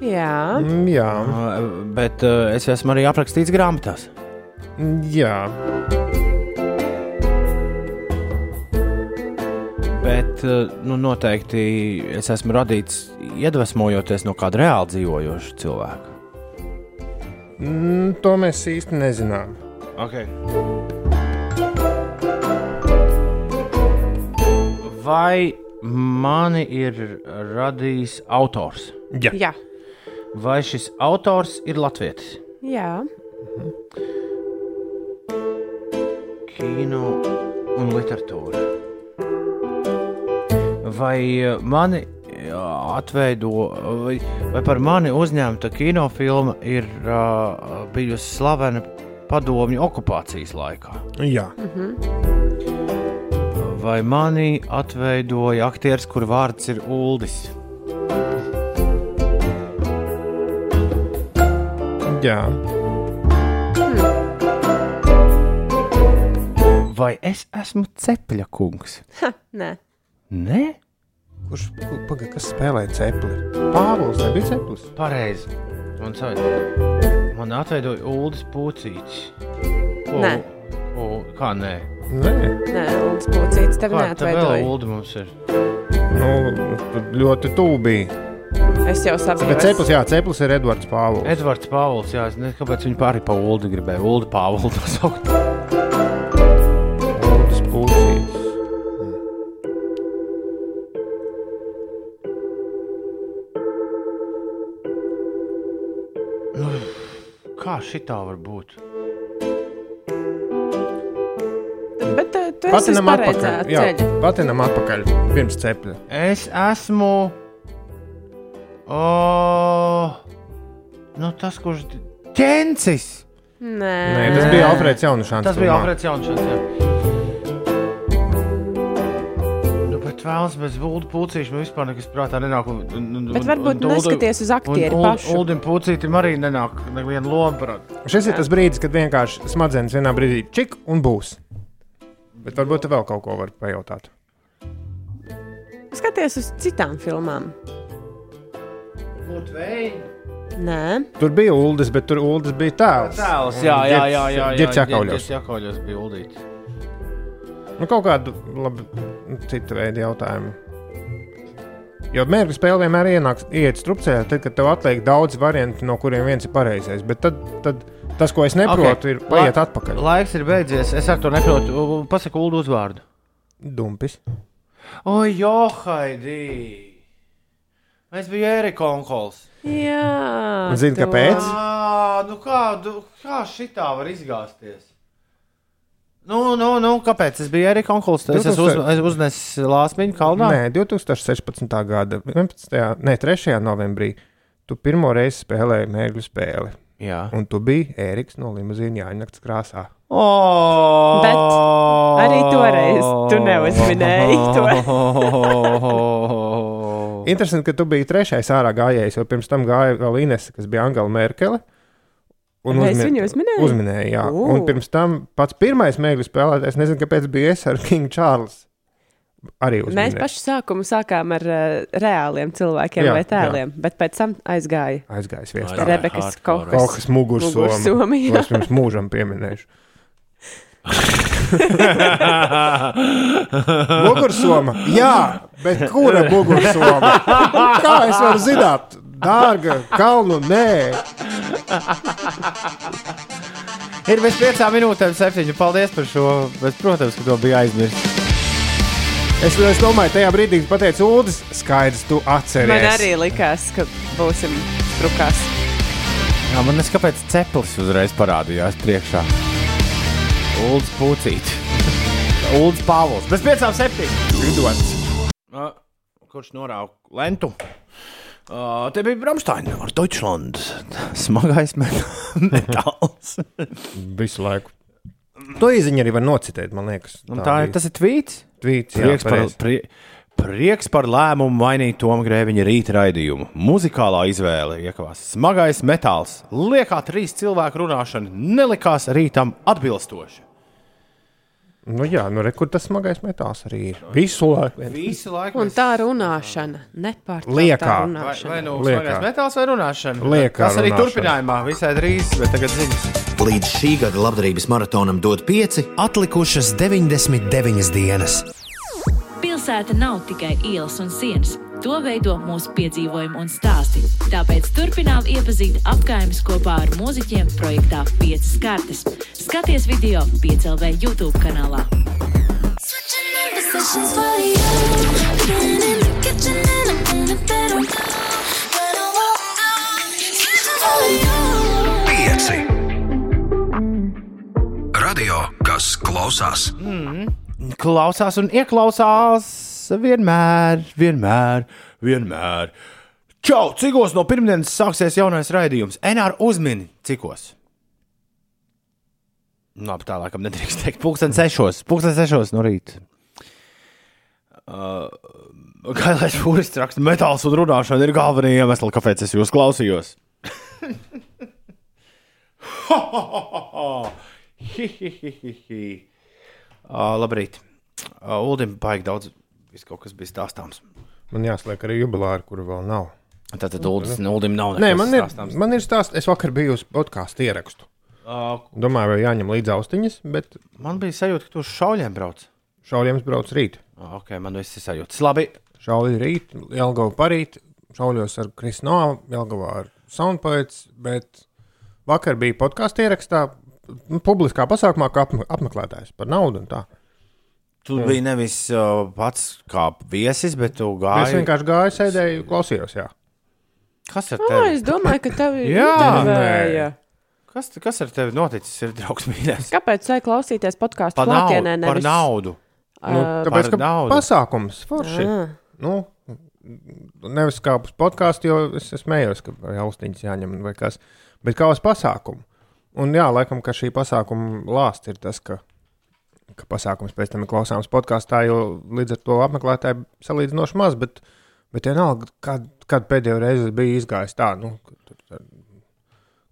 Jā. Mm, Jā, uh, bet uh, es esmu arī aprakstīts grāmatās. Mm, jā. Bet uh, nu, noteikti es esmu radīts iedvesmojoties no kāda reāli dzīvojoša cilvēka. Mm, to mēs īsti nezinām. Okay. Vai mani ir radījis autors? Jā. Jā. Vai šis autors ir latvietis? Jā. Kino un literatūra. Vai eh, mani jā, atveido, vai, vai par mani uzņemta kinofilma ir uh, bijusi slavena padomju okupācijas laikā? Jā. Vai mani atveidoja aktieris, kur vārds ir Uldis? Jā. Vai es esmu cepļa kungs? Ha, nē. Nē, Kurš paga, kas spēlēja cepli? Pāvils nebija ceplis. pareizi. Man, man atveidoja Uldis Pucītis. O, Nē. O, kā nē? Nē, Nē Ulas Pucītis tev neatveidoja. Ulda mums ir. Nu, ļoti tūbī. Es jau saprotu. Bet ceplis, jā, ceplis ir Edvards Pāvils. Edvards Pāvils, jā, es nezinu, kāpēc viņi pāri pa Uldu gribēja. Ulda Pāvils to saukt. Uldas Pucītis. Nu, kā šitā var būt? Bet eh, tu esi Patinam atpakaļ. Jā, ceļa. patinam atpakaļ pirms cepļa. Es esmu. O, nu tas, kurš. Ķencis! Nē, Nē, tas bija Alfrēds Jaunušāns. Tas bija filmā. Alfreds Jaunšans. Jā. Nu, bet vēlas bez Vulda Pūcīša man vispār nekas prātā nenāk. Un, un, un, Bet varbūt neskaties uz aktieri un, pašu. Un Uldim Pūcītim arī nenāk neviena loma. Šis ir tas brīdis, kad vienkārši smadzenes vienā brīdī čik un būs. Bet varbūt vēl kaut ko vari pajautāt. Skaties uz citām filmām. Nē, Tur bija ULDIS, bet tur ULDIS bija tēls. Tēls, jā, jā, jā, jā, jā. Ģirds Jakauļos. Jakauļos bija Uldīts. Nu, kaut kādu labi, citu veidu jautājumu. Jo mērķa spēle vienmēr ienāks, iet strupceļā, tad, kad tev atliek daudz variantu, no kuriem viens ir pareizais. Bet tad, tad tas, ko es neprotu, okay. ir paiet La- atpakaļ. Laiks ir beidzies. Es ar to neprotu. Pasaku Uldu uzvārdu. Dumpis. O, Johaidī! Es biju Erika Onkols. jā. Zini, to. kāpēc? Ā, nu kā, du- kā šitā var izgāzties? Nu, nu, nu, kāpēc? Es biju Erika Onkols. Es esmu uz, es uznesis Lāsmiņu kalnā. Nē, 2016. gada 11. Ne, 3. novembrī tu pirmo reizi spēlēji mērķu spēli. Jā. Un tu biji Ēriks no limuzīna Jāņakts krāsā. Oh, Bet arī toreiz tu neuzminēji to. Interesanti, ka tu biji trešais ārā gājējs, jo pirms tam gāja vēl Inese, kas bija Angela Merkele. Un Es viņu uzminēju? Uzminēju, jā. Ū. Un pirms tam pats pirmais mēģinājums spēlētājs, nezinu, kāpēc bija es ar King Charles. Arī Mēs uzminēju. pašu sākumu sākām ar uh, reāliem cilvēkiem Jā, vai tēliem, bet pēc tam aizgāja Aizgājis viens. Ai, Rebekas hardcore. Kohas. Kaut kas mugursoma. Mugursoma, jā. Es pirms mūžam pieminēšu. Mugursoma, jā, bet kura mugursoma? Kā es varu zināt? Dārga, kalnu, nē. Ir bez piecām minūtēm septiņu. Paldies par šo. Bet, protams, ka to bija aizmirsts. Es, es domāju, tajā brīdī, kad pateicu Uldis, skaidrs, tu atceries. Man arī likās, ka būsim trukās. Jā, man neskaidrs, kāpēc ceplis uzreiz parādījās priekšā. Ulds Pūcīt. Ulds Pāvils. Bez piecām septiņu. Lidots. Uh, kurš norāva lentu? Uh, te bija Bramsteina ar Deutschland. Smagais met- metāls. Visu laiku. To īziņu arī var nocitēt, man liekas. Un tā ir, tas ir tvīts. Tvīts. Jā, Prieks par, pareizi. prie, prieks par lēmumu mainīt Tomu Grēviņa rīta raidījumu. Muzikālā izvēle iekavās smagais metāls. Liekā trīs cilvēku runāšana nelikās rītam atbilstoši. Nu, jā, nu, re, kur tas smagais metāls arī ir. Visu laiku. Visu laiku. Un tā runāšana, nepārtraukta. Vai, vai nu Liekā. smagais metāls vai runāšana? Liekā Tas arī runāšana. turpinājumā visai drīz, bet tagad ziņas. Līdz šī gada labdarības maratonam dod pieci, atlikušas 99 dienas. Pilsēta nav tikai ielas un sienas. To veido mūsu piedzīvojumi un stāsti. Tāpēc turpinām iepazīt apgājumus kopā ar mūziķiem projektā 5 kartes. Skaties video 5LV YouTube kanālā. Pieci. Radio, kas klausās. Klausās un ieklausās vienmēr, vienmēr, vienmēr. Čau! Cikos no pirmdienas sāksies jaunais raidījums? NR uzmini, cikos. Labi, tā laikam nedrīkst teikt. Pūkstens sešos, pūkstens sešos no rīta. Uh, Gailais fūris raksta, metāls un runāšana ir galvenie iemesli, kāpēc es jūs klausījos. Hihihihi. uh, labrīt. Uh, Uldim baigi daudz, viss kaut kas bija stāstāms. Man jāsliek arī jubilāri, kuru vēl nav. Tātad Uldis, Uldim nav Nē, nekas man ir, stāstāms. man ir stāsts. Es vakar biju uz podkāstu ierakstu. Uh, Domāju, vai jāņem līdzi austiņas, bet man bija sajūta, ka tu uz šauļiem brauc. šaulījums brauc rīt. Uh, ok, man viss ir sajūta. Labi. Šauļi rīt, Jelgava parīt, šauļos ar Krisno, Jelgavā ar Soundpoets, bet vakar bija podkāstu ierakstā, nu, publiskā pasākumā, kā apme- apmeklētājs par naudu un tā. Tu mm. biji nevis uh, pats kā viesis, bet tu Es gāji. vienkārši gāju, sēdēju, klausījos. Jā. Kas ar tevi? es domāju, ka tev ir Jā, intervēja. Kas, kas ar tevi noticis, ir draugs mīļākais? Kāpēc vajag klausīties podkāstu Par naudu, klātienē? par nevis- naudu. Nu, Ā, tāpēc, par ka naudu. pasākums forši. Ā. Nu, nevis kā uz podkāstu, jo es es smējos, ka vai austiņas jāņem vai kas, bet kā uz pasākumu. Un jā, laikam, ka šī pasākuma lāsts ir tas, ka, ka pasākums pēc tam ir klausāms podkāstā, jo līdz ar to apmeklētāji salīdzinoši maz, bet, bet vienalga, kad, kad pēdējo reizi bija izgājis tā, nu,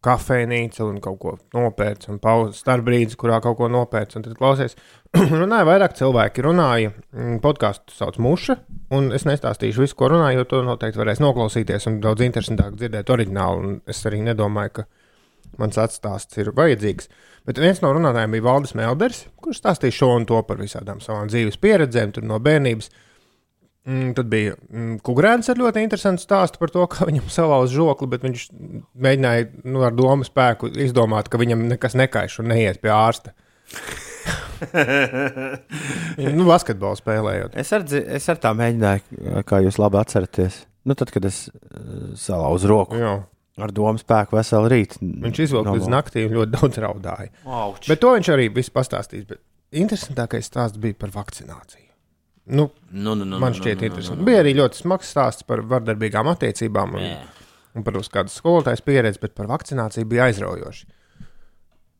kafejnīca un kaut ko nopērts, un pauzes starp brīdis, kurā kaut ko nopērts, un tad klausies. runāja vairāk cilvēki, runāja, mm, podkāstu sauc muša, un es nestāstīšu visu, ko runāju, jo to noteikti varēs noklausīties, un daudz interesantāk dzirdēt oriģinālu, un es arī nedomāju, ka mans atstāsts ir vajadzīgs. Bet viens no runātājiem bija Valdis Melders, kurš stāstīja šo un to par visādām savām dzīves pieredzēm, tur no bērnības. Mm, tad bija mm, Kungrēns ar ļoti interesantu stāstu par to, kā viņam salauza žokli, bet viņš mēģināja nu, ar domu spēku izdomāt, ka viņam nekas nekaiš un neiet pie ārsta. nu, basketbolu spēlējot. Es ar, es ar tā mēģināju, kā jūs labi atceraties. Nu, tad, kad es uh, salauzu roku Jā. Ar domu spēku veselu rītu. Viņš izvilka līdz naktī un ļoti daudz raudāja. Auč. Bet to viņš arī viss pastāstīs. Bet interesantākais stāsts bija par vakcināciju. Nu, Nu, nu, nu, man nu, šķiet, nu, nu, interesanti. nu, nu. Bija arī ļoti smags stāsts par vardarbīgām attiecībām un, Jā. un par uz kādas skolotājas pieredzi, bet par vakcināciju bija aizraujoši.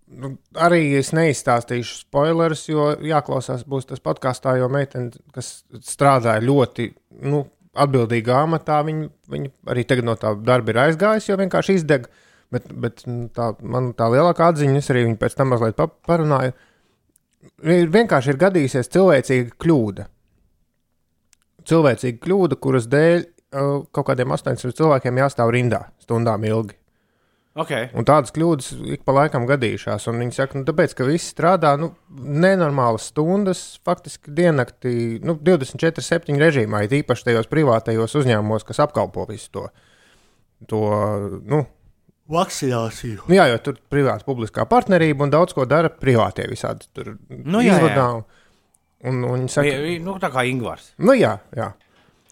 Nu, arī es neizstāstīšu spoilerus, jo jāklausās būs tas podkāstā, jo meitene, kas strādāja ļoti nu, atbildīgā amatā, viņa, viņa arī tagad no tā darba ir aizgājusi, jo vienkārši izdeg. Bet, bet nu, tā, man tā lielākā atziņa, es arī viņu pēc tam mazliet pa- parunāju, ir vienkārši ir gadījusies cilvēcīga kļūda. Cilvēcīga kļūda, kuras dēļ uh, kaut kādiem 800 cilvēkiem jāstāv rindā stundām ilgi. Okay. Un tādas kļūdas ik pa laikam gadījušās. un Viņi saka, nu, tāpēc, ka visi strādā nu, nenormālas stundas, faktiski diennaktī, nu, 24, 7 režīmā, it īpaši tajos privātajos uzņēmumos, kas apkalpo visu to. to nu, Vakcināciju. Nu, jā, jo tur ir privāta publiskā partnerība un daudz ko dara privātie visādi. Tur Nu, jā, jā. izvadā. Un, un viņi saka, vi- Nu, tā kā Ingūns. nu, jā, jā.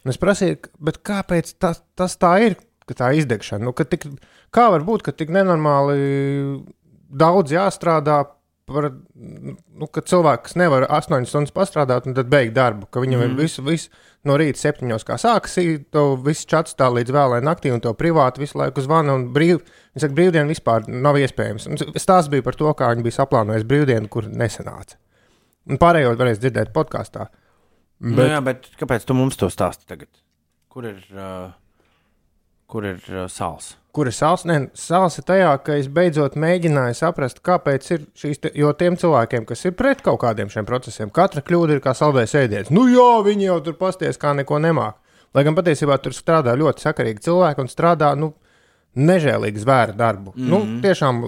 Un es prasīju, kāpēc tas, tas tā ir, ka tā izdegšana? Nu, ka tik, kā var būt, ka tik nenormāli daudz jāstrādā? Par, nu, ka cilvēks nevar 8 stundas pastrādāt un tad beigt darbu. Ka viņam mm. Mhm. ir visu, visu no rīta septiņos, kā sākas, to viss čats tā līdz vēlai naktī, un to privāti visu laiku zvana. un Brīv, viņi saka, brīvdiena vispār nav iespējams. Un Stāsts bija par to, kā viņi bija saplānojis brīvdienu, kur nesanāca. Un pārējo varēs dzirdēt podkāstā. Bet... Nu, jā, bet kāpēc tu mums to stāsti tagad? Kur ir, uh, kur ir uh, sāls? Kur ir sāls? Nē, sāls ir tajā, ka es beidzot mēģināju saprast, kāpēc ir šīs, te, jo tiem cilvēkiem, kas ir pret kaut kādiem šiem procesiem, katra kļūda ir kā saldējs ēdiens. Nu jā, viņi jau tur pasties, kā neko nemāk. Lai gan patiesībā tur strādā ļoti sakarīgi cilvēki un strādā, nu, nežēlīgi zvēra darbu. Mm -hmm. Nu, tiešām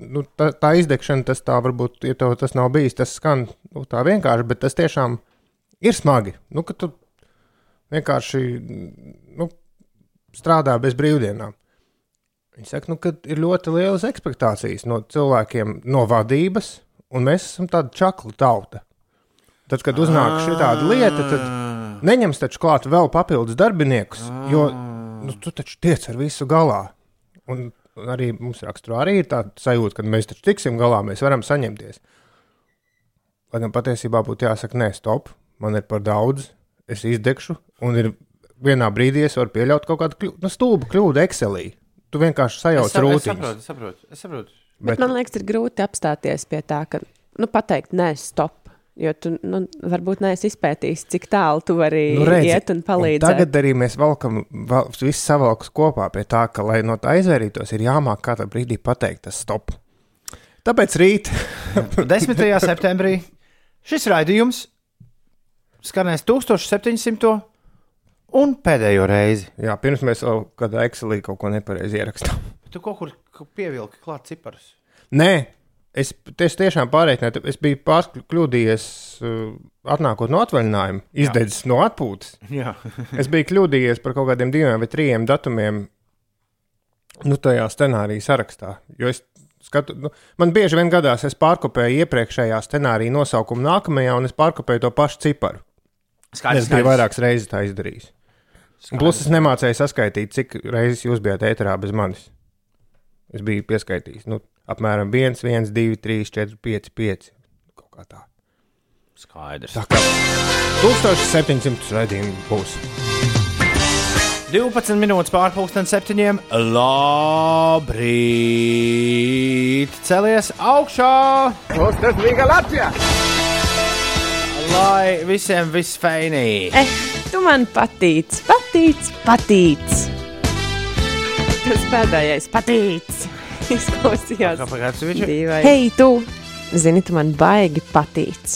nu, tā, tā izdegšana, tas tā varbūt, ja tev tas nav bijis, tas skan nu, tā vienkārši, bet tas tiešām ir smagi. Nu, ka tu vienkārši nu, strādā bez brīvdienām. Viņi saka, nu, ka ir ļoti lielas expectācijas no cilvēkiem, no vadības, un mēs esam tāda čakla tauta. Tad, kad uznāk šī tāda lieta, tad neņems taču klāt vēl papildus darbiniekus, jo nu, tu taču tiec ar visu galā. Un arī mums raksturā arī ir tāda sajūta, ka mēs taču tiksim galā, mēs varam saņemties. Lai gan patiesībā būtu jāsaka, nē, stop, man ir par daudz, es izdegšu, un ir vienā brīdī es varu pieļaut kaut kādu kļūdu, nu, stulbu kļūdu Excelī. Tu vienkārši Es, sajauc es rūtiņus. saprotu, es saprotu. Es saprotu. Bet, bet man liekas, ir grūti apstāties pie tā, ka nu, pateikt, nē, stop. Jo tu nu, varbūt neesi izpētījis, cik tālu tu vari nu, redzi, iet un palīdzēt. Tagad arī mēs valkam, val, viss savalks kopā pie tā, ka, lai no tā izvairītos, ir jāmāk kādā brīdī pateikt, tas stop. Tāpēc rīt, 10. septembrī šis raidījums skanēs 1700. Un pēdējo reizi. jā, pirms mēs vēl kādā Excelī kaut ko nepareizi ierakstām. Tu kaut kur kaut pievilki klāt ciparus. Nē, es, es tiešām pārreikināju, es biju pārkļūdījies, uh, atnākot no atvaļinājuma, izdedzis no atpūtas. Jā. es biju kļūdījies par kaut kādiem diviem vai trim datumiem, nu, tajā scenārija sarakstā. Jo es skatu, nu, man bieži vien gadās, es pārkopēju iepriekšējā scenārija nosaukumu nākamajā, un es pārkopēju to pašu ciparu. Skaidrs, es biju vairākas reizes tā izdarījis. Plus es nemācīju saskaitīt, cik reizes jūs bijāt ēterā bez manis. Es biju pieskaitījis. Nu, apmēram 1, 1, 2, 3, 4, 5, 5. Kaut kā tā. Skaidrs. Tā kā 1700 raidījumu būs. 12 minūtes pārpusdienas septiņiem. Labrīt! Celies augšā! Lai visiem viss feinī! Eh, tu man patīc, patīc, patīc. Tas pēdējais patīc. Izklausījās. Kāpēc viņš ir? dīvaini. Hei, tu! Zini, tu man baigi patīc.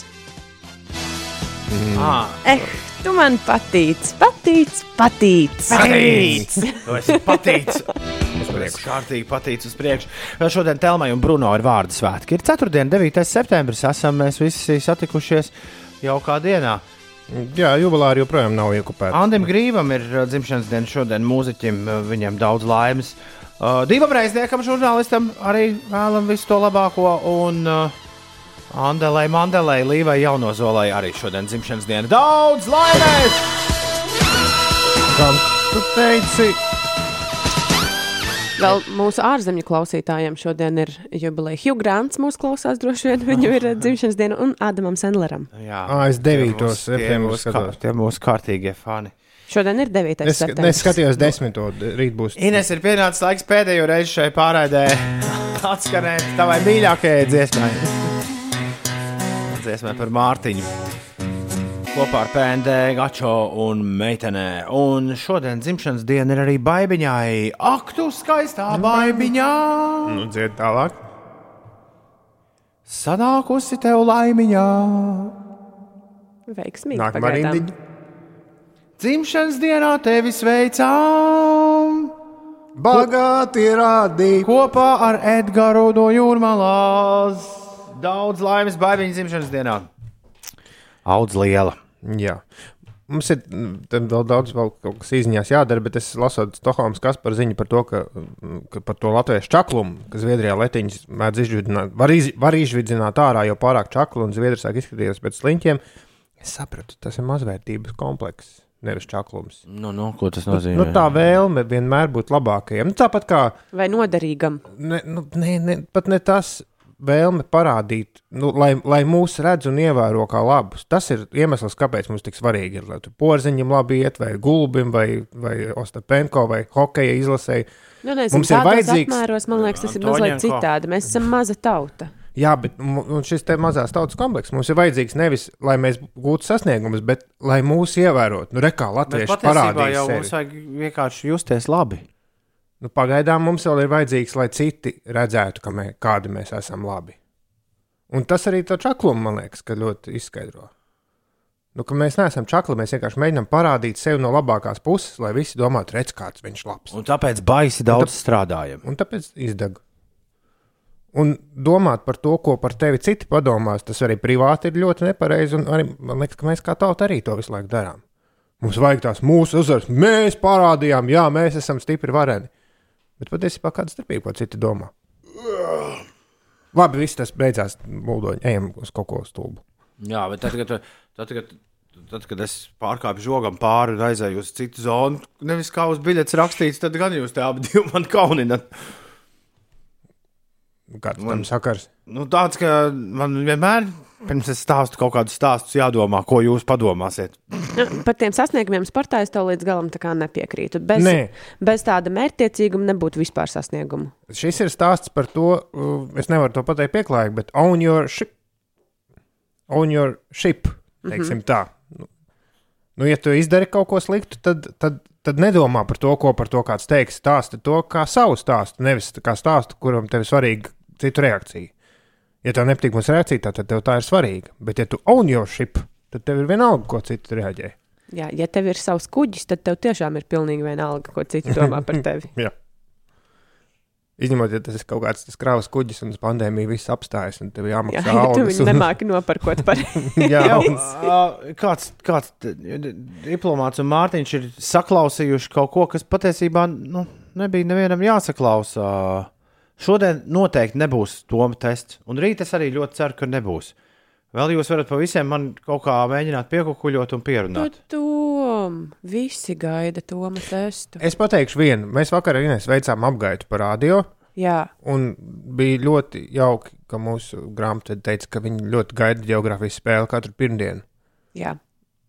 Ah, Eh, tu man patīc, patīc, patīc. Patīc! Esi patīc! Tas kārtīgi patīc uz priekšu. Šodien Telmai un Bruno ir vārdu svētki. Ir 4. un 9. septembris. Esam mēs visi satikušies jau kā dienā. Jā, jubilāri joprojām nav iekopēti. Andim Grīvam ir dzimšanas diena šodien mūziķim. Viņam daudz laimes. Uh, Divam reizniekam, žurnālistam, arī vēlam visu to labāko. Un uh, Andelai Mandelai, Līvai Jaunozolai arī šodien dzimšanas diena. Daudz laimes! Kā tu teici? Vēl mūsu ārzemju klausītājiem šodien ir jubileja. Hugh Grants mūsu klausās droši vien. Viņam ir dzimšanas diena un Ādamam Sandleram. Jā, Ā, es devītos tie mūsu- tie septembrī mūsu kā- skatos. Tie mūsu kārtīgie fani. Šodien ir 9. Es, septembris. es skatījos desmito, rīt būs. Ines ir pienācis laiks pēdējo reizi šai pārraidē atskanēt tavai mīļākajai dziesmai. Dziesmai par Mārtiņu. Kopā ar PND, Gačo un meitenē. Un šodien dzimšanas diena ir arī baigiņai. Ak, tu skaistā baigiņā! Nu, dzied tālāk. Sanākusi tev laimiņā! Veiksmīgi. Nākamā rindiņa. Dzimšanas dienā tevi sveicām! Bagāti rādīt. Kopā ar Edgars no Jūrmālas. Daudz laimes baigiņas dzimšanas dienā. Audz liela. Jā. Mums ir mm, vēl daudz vēl kaut kas izziņās jādara, bet es lasot Stokholmas Kaspar ziņu par to, ka, mm, ka par to latviešu čaklumu, ka Zviedrijā letiņas mēdz izvidzināt, var, iz, var izvidzināt ārā jau pārāk čaklu, un Zviedri sāk izskatīties pēc sliņķiem. Es sapratu, tas ir mazvērtības komplekss, nevis čaklums. Nu, nu, ko tas nozīmē? Nu, tā vēlme vienmēr būt labākajam. Nu, tāpat kā Vai noderīgam? ne, nu, ne, ne, pat ne tas vēlme parādīt, nu, lai, lai mūs redz un ievēro kā labus. Tas ir iemesls, kāpēc mums tik svarīgi ir, lai tur porziņam labi iet, vai gulbim, vai, vai Ostapenko, vai hokeja izlasēji. Nu, nezinu, Mums ir vajadzīgs- apmēros, man liekas, tas ir mazliet citādi. Mēs esam maza tauta. Jā, bet šis te mazās tautas komplekss mums ir vajadzīgs nevis, lai mēs gūtu sasniegumus, bet lai mūs ievērotu. Nu, rekā Bet latvieši patiesībā parādīja jau sevi. mums vajag vienkārši justies labi. Nu, pagaidām mums vēl ir vajadzīgs, lai citi redzētu, ka mē, kādi mēs esam labi. Un tas arī to čaklumu, man liekas, ka ļoti izskaidro. Nu, mēs neesam čakli, mēs vienkārši mēģinām parādīt sevi no labākās puses, lai visi domātu, redz, kāds viņš labs. Un tāpēc baisi daudz strādājam. Un tāpēc izdeg. Un domāt par to, ko par tevi citi padomās, tas arī privāti ir ļoti nepareizi. un Arī, man liekas, ka mēs kā tauta arī to visu laiku darām. Mums vajag tās mūsu uzvaras, mēs parādījām, jā, mēs esam stipri vareni. Bet patiesībā kāda starpība, ko citi domā? Labi, viss tas beidzās. Mūdoņi, ejam uz kaut ko stulbu. Jā, bet tad, kad, tad, kad, tad, kad es pārkāpu žogam pāri un aizēju uz citu zonu, nevis kā uz biļetes rakstīts, tad gan jūs te abi divi man kauninat. Kāds tam sakars? Nu, tāds, ka man vienmēr, pirms es stāstu kaut kādus stāstus, jādomā, ko jūs padomāsiet. Nu, par tiem sasniegumiem sportā es tev līdz galam nepiekrītu. Bez, Nē. bez tāda mērķtiecīguma nebūtu vispār sasniegumu. Šis ir stāsts par to, uh, es nevaru to pateikt pieklājīgi, bet own your ship. Own your ship, teiksim mm -hmm. tā. Nu, nu, ja tu izdari kaut ko sliktu, tad, tad, tad nedomā par to, ko par to kāds teiks. Stāsti to kā savu stāstu, nevis kā stāstu, kuram tev ir svarīga citu reakcija. Ja tev nepatīk mūsu reakcija, tad tev tā ir svarīga. Bet, ja tu own your ship, tad tev ir vienalga, ko citi reaģē. Jā, ja tev ir savs kuģis, tad tev tiešām ir pilnīgi vienalga, ko citi domā par tevi. Jā. Izņemot, ja tas ir kaut kāds kravas kuģis un uz pandēmiju viss apstājas, un tev Jā, jāmaksā ja tu algas. viņu nemāki nopirkot par Jā, un- kāds, kāds diplomāts un Mārtiņš ir saklausījuši kaut ko, kas patiesībā nu, nebija nevienam jāsaklausa. Šodien noteikti nebūs Toma tests, un rīt es arī ļoti ceru, ka nebūs. Vēl jūs varat pa visiem man kaut kā mēģināt piekukuļot un pierunāt. Tom, visi gaida Toma testu. Es pateikšu vienu. Mēs vakar ar Inês veicām apgaitu par radio. Jā, Un bija ļoti jauki, ka mūsu grāmatvedē teica, ka viņi ļoti gaida geogrāfijas spēli katru pirmdienu. jā.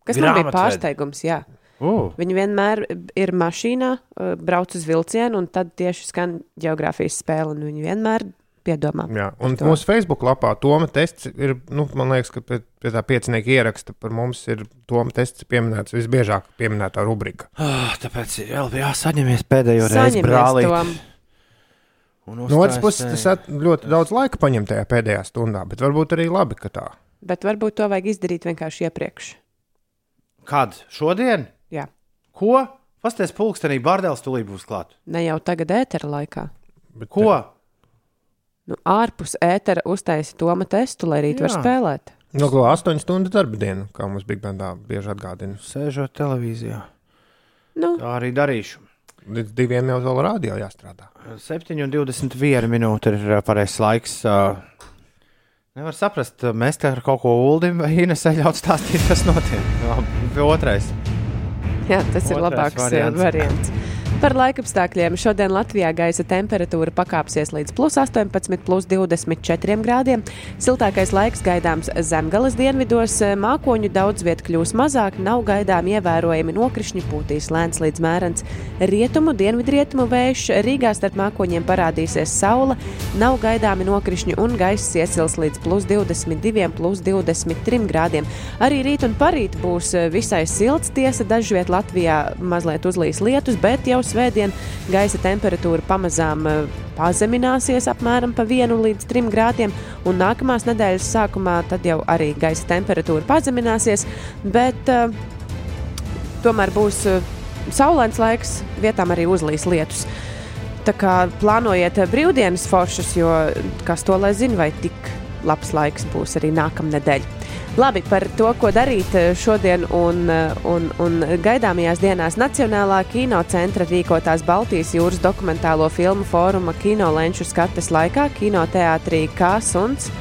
Kas man bija pārsteigums, jā. Uh, Viņi vienmēr ir mašīnā, uh, brauc uz vilcienu, un tad tieši skan geogrāfijas spēle. Viņi vienmēr piedomā. Jā, un to. mūsu Facebook lapā Toma tests ir, nu, man liekas, ka pie, pie tā piecinieka ieraksta par mums ir Toma tests pieminēts visbiežāk pieminētā rubrika. oh, tāpēc ir vēl jāsaņemies pēdējo reizi brālī. Saņemies to. No otras puses, tas at, ļoti daudz laika paņem tajā pēdējā stundā, bet varbūt arī labi, ka tā. Bet varbūt to vajag izdarīt vienkārši iepriekš. Kad? Šodien? Ko? Pastāstiet, pulkstenī Bārdēls tulī būs klāt. Ne jau tagad, ētera laikā. Bet, Ko? Nu, ārpus ētera uztaisīt Toma testu, lai rīt var Jā. spēlēt. No kā 8 stundu darba diena, kā mums Big Bandā bieži atgādina. Sēžot televīzijā. Nu, Tā arī darīšu. Līdz diviem jau vēl rādio jāstrādā. 7,21 minūte ir ā, pareizs laiks. Nevar saprast, mēs te ar kaut ko uldim, vai Inesai ļaut stāstīt, kas notiek. Labi, Otrais. Jā, tas ir Otrais labāks variants. variants. Par laikapstākļiem šodien Latvijā gaisa temperatūra pakāpsies līdz plus 18, plus 24 grādiem. Siltākais laiks gaidāms zemgales dienvidos, mākoņu daudz viet kļūs mazāk, nav gaidām ievērojami nokrišņi, pūtīs lēns līdz mērens rietumu, dienvidrietumu vējš, Rīgā starp mākoņiem parādīsies saula, nav gaidāmi nokrišņi un gaiss iesils līdz plus 22, plus 23 grādiem. Arī rīt un parīt būs visai silts, tiesa dažviet Latvijā mazliet uzlīs lietus, bet jau svētdien gaisa temperatūra pamazām eh, pazemināsies apmēram pa 1 līdz 3 grādiem, un nākamās nedēļas sākumā tad jau arī gaisa temperatūra pazemināsies, bet uh, tomēr būs uh, saulains laiks, vietām arī uzlīs lietus. Tā kā plānojiet eh, brīvdienas foršas, jo kas to lai zina, vai tik labs laiks būs arī nākamnedēļ. Labi, par to, ko darīt eh, šodien un, eh, un, un gaidāmajās dienās Nacionālā kinocentra rīkotās Baltijas jūras dokumentālo filmu fóruma Kino Lenču skates laikā kinoteātrī Kāsuns.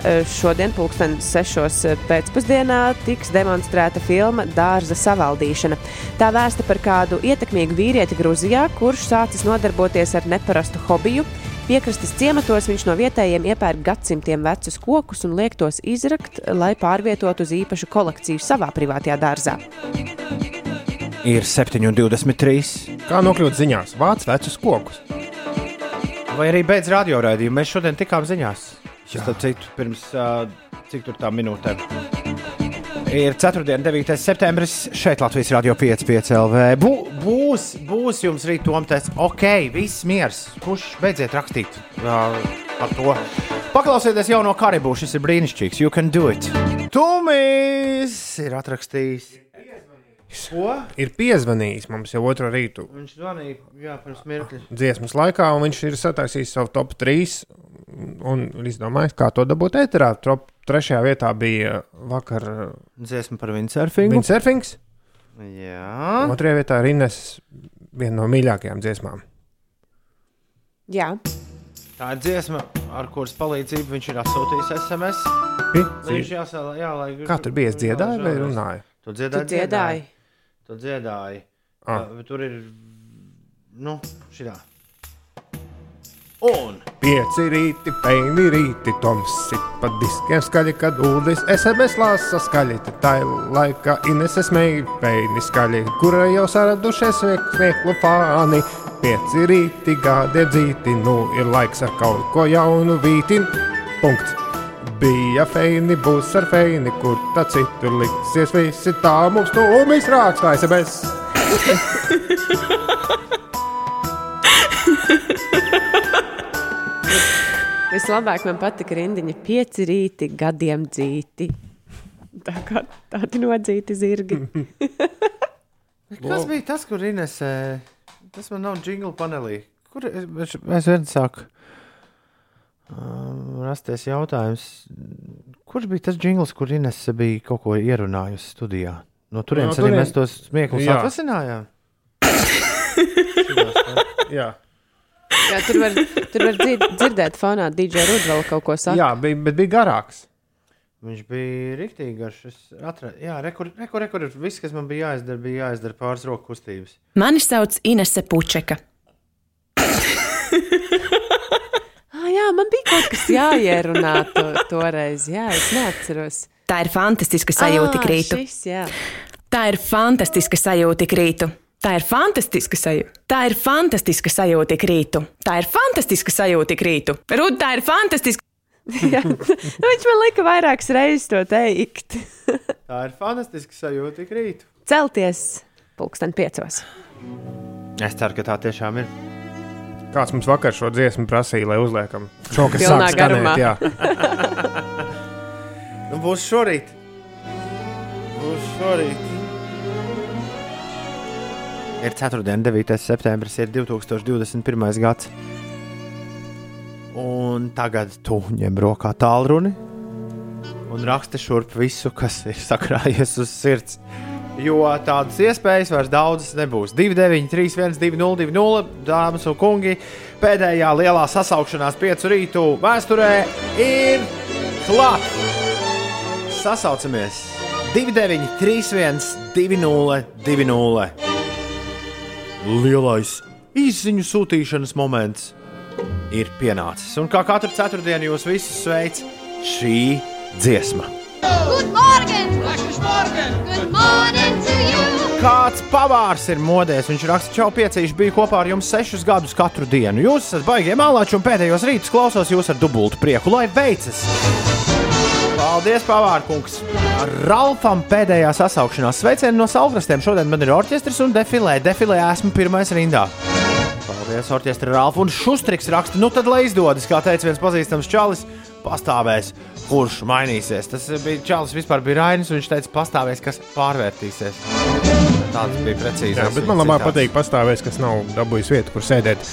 Eh, Šodien, pulksten 6. pēcpusdienā, tiks demonstrēta filma Dārza savaldīšana. Tā vēsta par kādu ietekmīgu vīrieti Grūzijā, kurš sācis nodarboties ar neparastu hobiju. Piekrastes ciematos viņš no vietējiem iepērk gadsimtiem vecus kokus un liek tos izrakt, lai pārvietotu uz īpašu kolekciju savā privātajā dārzā. Ir 7,23. Kā nokļūt ziņās? Vāc vecus kokus. Vai arī beidz radioraidījumu? Mēs šodien tikām ziņās. Es tam citu pirms uh, cik tur tā minūtēm. Ir 4. un 9. septembris šeit Latvijas Rādio 5,5 LV. Bū, būs, būs jums rīt tomtests. Ok, viss miers. Kurš beidziet rakstīt uh, par to? Paklausieties jau no Karibū, šis ir brīnišķīgs. You can do it. Tumis ir atrakstījis. Ko? Ir piezvanījis mums jau otro rītu Viņš zvanīja, jā, pirms mirkļa. dziesmas laikā, un viņš ir sataisījis savu top 3. Un izdomājis, kā to dabūt ēterā. Top trešajā vietā bija vakar Dziesma par windsurfingu. Windsurfings. Jā. Otrajā vietā ir Ines, viena no mīļākajām dziesmām. Jā, Tā ir dziesma, ar kuras palīdzību viņš ir atsūtījis SMS. Viņš jāsaka, jā, lai. Kā tur bija? Es dziedāju vai runāju? Tu tu dziedāji? dziedāji. Tu dziedāji. Ah. Uh, tur ir. Nu, šitā. Un. Pieci rīti, peini rīti, Toms ir pa diskiem skaļi, kad ūdens SMS lāsa skaļi. Tad tā ir laika Ines smēja peini skaļi, kura jau saradušies smieklu fāni. Pieci rīti, gadi dzīti, nu ir laiks ar kaut ko jaunu vīti. Punkts. Bija feini, būs ar feini, kur tā citur liksies visi tā mums tūmis rakstā SMS. Vislabāk man patika rindiņa pieci rīti gadiem dzīti. Tā kā tādi nodzīti zirgi. Kas bija tas, kur Inesē? Tas man nav jingle panelī. Kur es, es, vien sāku um, rasties jautājums. Kurš bija tas jingls, kur Inese bija kaut ko ierunājusi studijā? No turienes No arī turien- mēs tos smieklus Jā. atvasinājām. Jā. Jā, tur var, tur var dzird, dzirdēt fonā DJ Rudvela kaut ko saka. Jā, bija, bet bija garāks. Viņš bija rīktīgi garš. Es atradu, jā, rekur, rekur, rekur, viss, kas man bija jāizdara, bija jāizdara pāris roku kustības. Mani sauc Inese Pučeka. jā, man bija kaut kas jāierunā to, toreiz. Jā, es neatceros. Tā ir fantastiska sajūta, Ā, krītu. šis, jā. Tā ir fantastiska sajūta, krītu. Tā ir fantastiska sajūta. Tā ir fantastiska sajūta, krītu. Tā ir fantastiska sajūta, krītu. Rūta, tā ir fantastiska. jā. Nu, viņš man lika vairākas reizes to teikt. Tā ir fantastiska sajūta, ik rīt. Celties pulksten piecos. Es ceru, ka tā tiešām ir. Kāds mums vakar šo dziesmu prasīja, lai uzliekam šo, kas sāk skanēt. Jā. Nu, būs šorīt. Būs šorīt. Ir 4. un 9. septembris, ir 2021. gads. Un tagad tu ņem rokā tālruni un raksti šurp visu, kas ir sakrājies uz sirds. Jo tādas iespējas vairs daudzas nebūs. 2, 9, 3, 1, 2, 0, 2, 0, dāmas un kungi. Pēdējā lielā sasaukšanās piecu rītu vēsturē ir klāta. Sasaucamies 2, 9, 3, 1, 2, 0, 2, 0. Lielais izziņu sūtīšanas moments ir pienācis. Un kā katru ceturtdienu jūs visus sveic šī dziesma. Good morning! Good morning to you! Kāds pavārs ir modēs? Viņš raksta, čau, piecīši bija kopā ar jums sešus gadus katru dienu. Jūs esat baigti mālāči un pēdējos rītus klausos jūs ar dubultu prieku. Lai veicas! Paldies, pavārkungs! Ralfam pēdējā sasaukšanās sveicieni no Salkrastiem. Šodien man ir orķestris un defilē. Defilē esmu pirmais rindā. Paldies, orķestra Ralfa. Un Šustriks raksta, nu tad, lai izdodas, kā teica viens pazīstams čalis, pastāvēs, kurš mainīsies. Tas bija čalis, vispār bija Rainis, un viņš teica, pastāvēs, kas pārvērtīsies. Tāds bija precīzi. Jā, bet man labāk patīk pastāvēs, kas nav dabūjis vietu, kur sēdēt.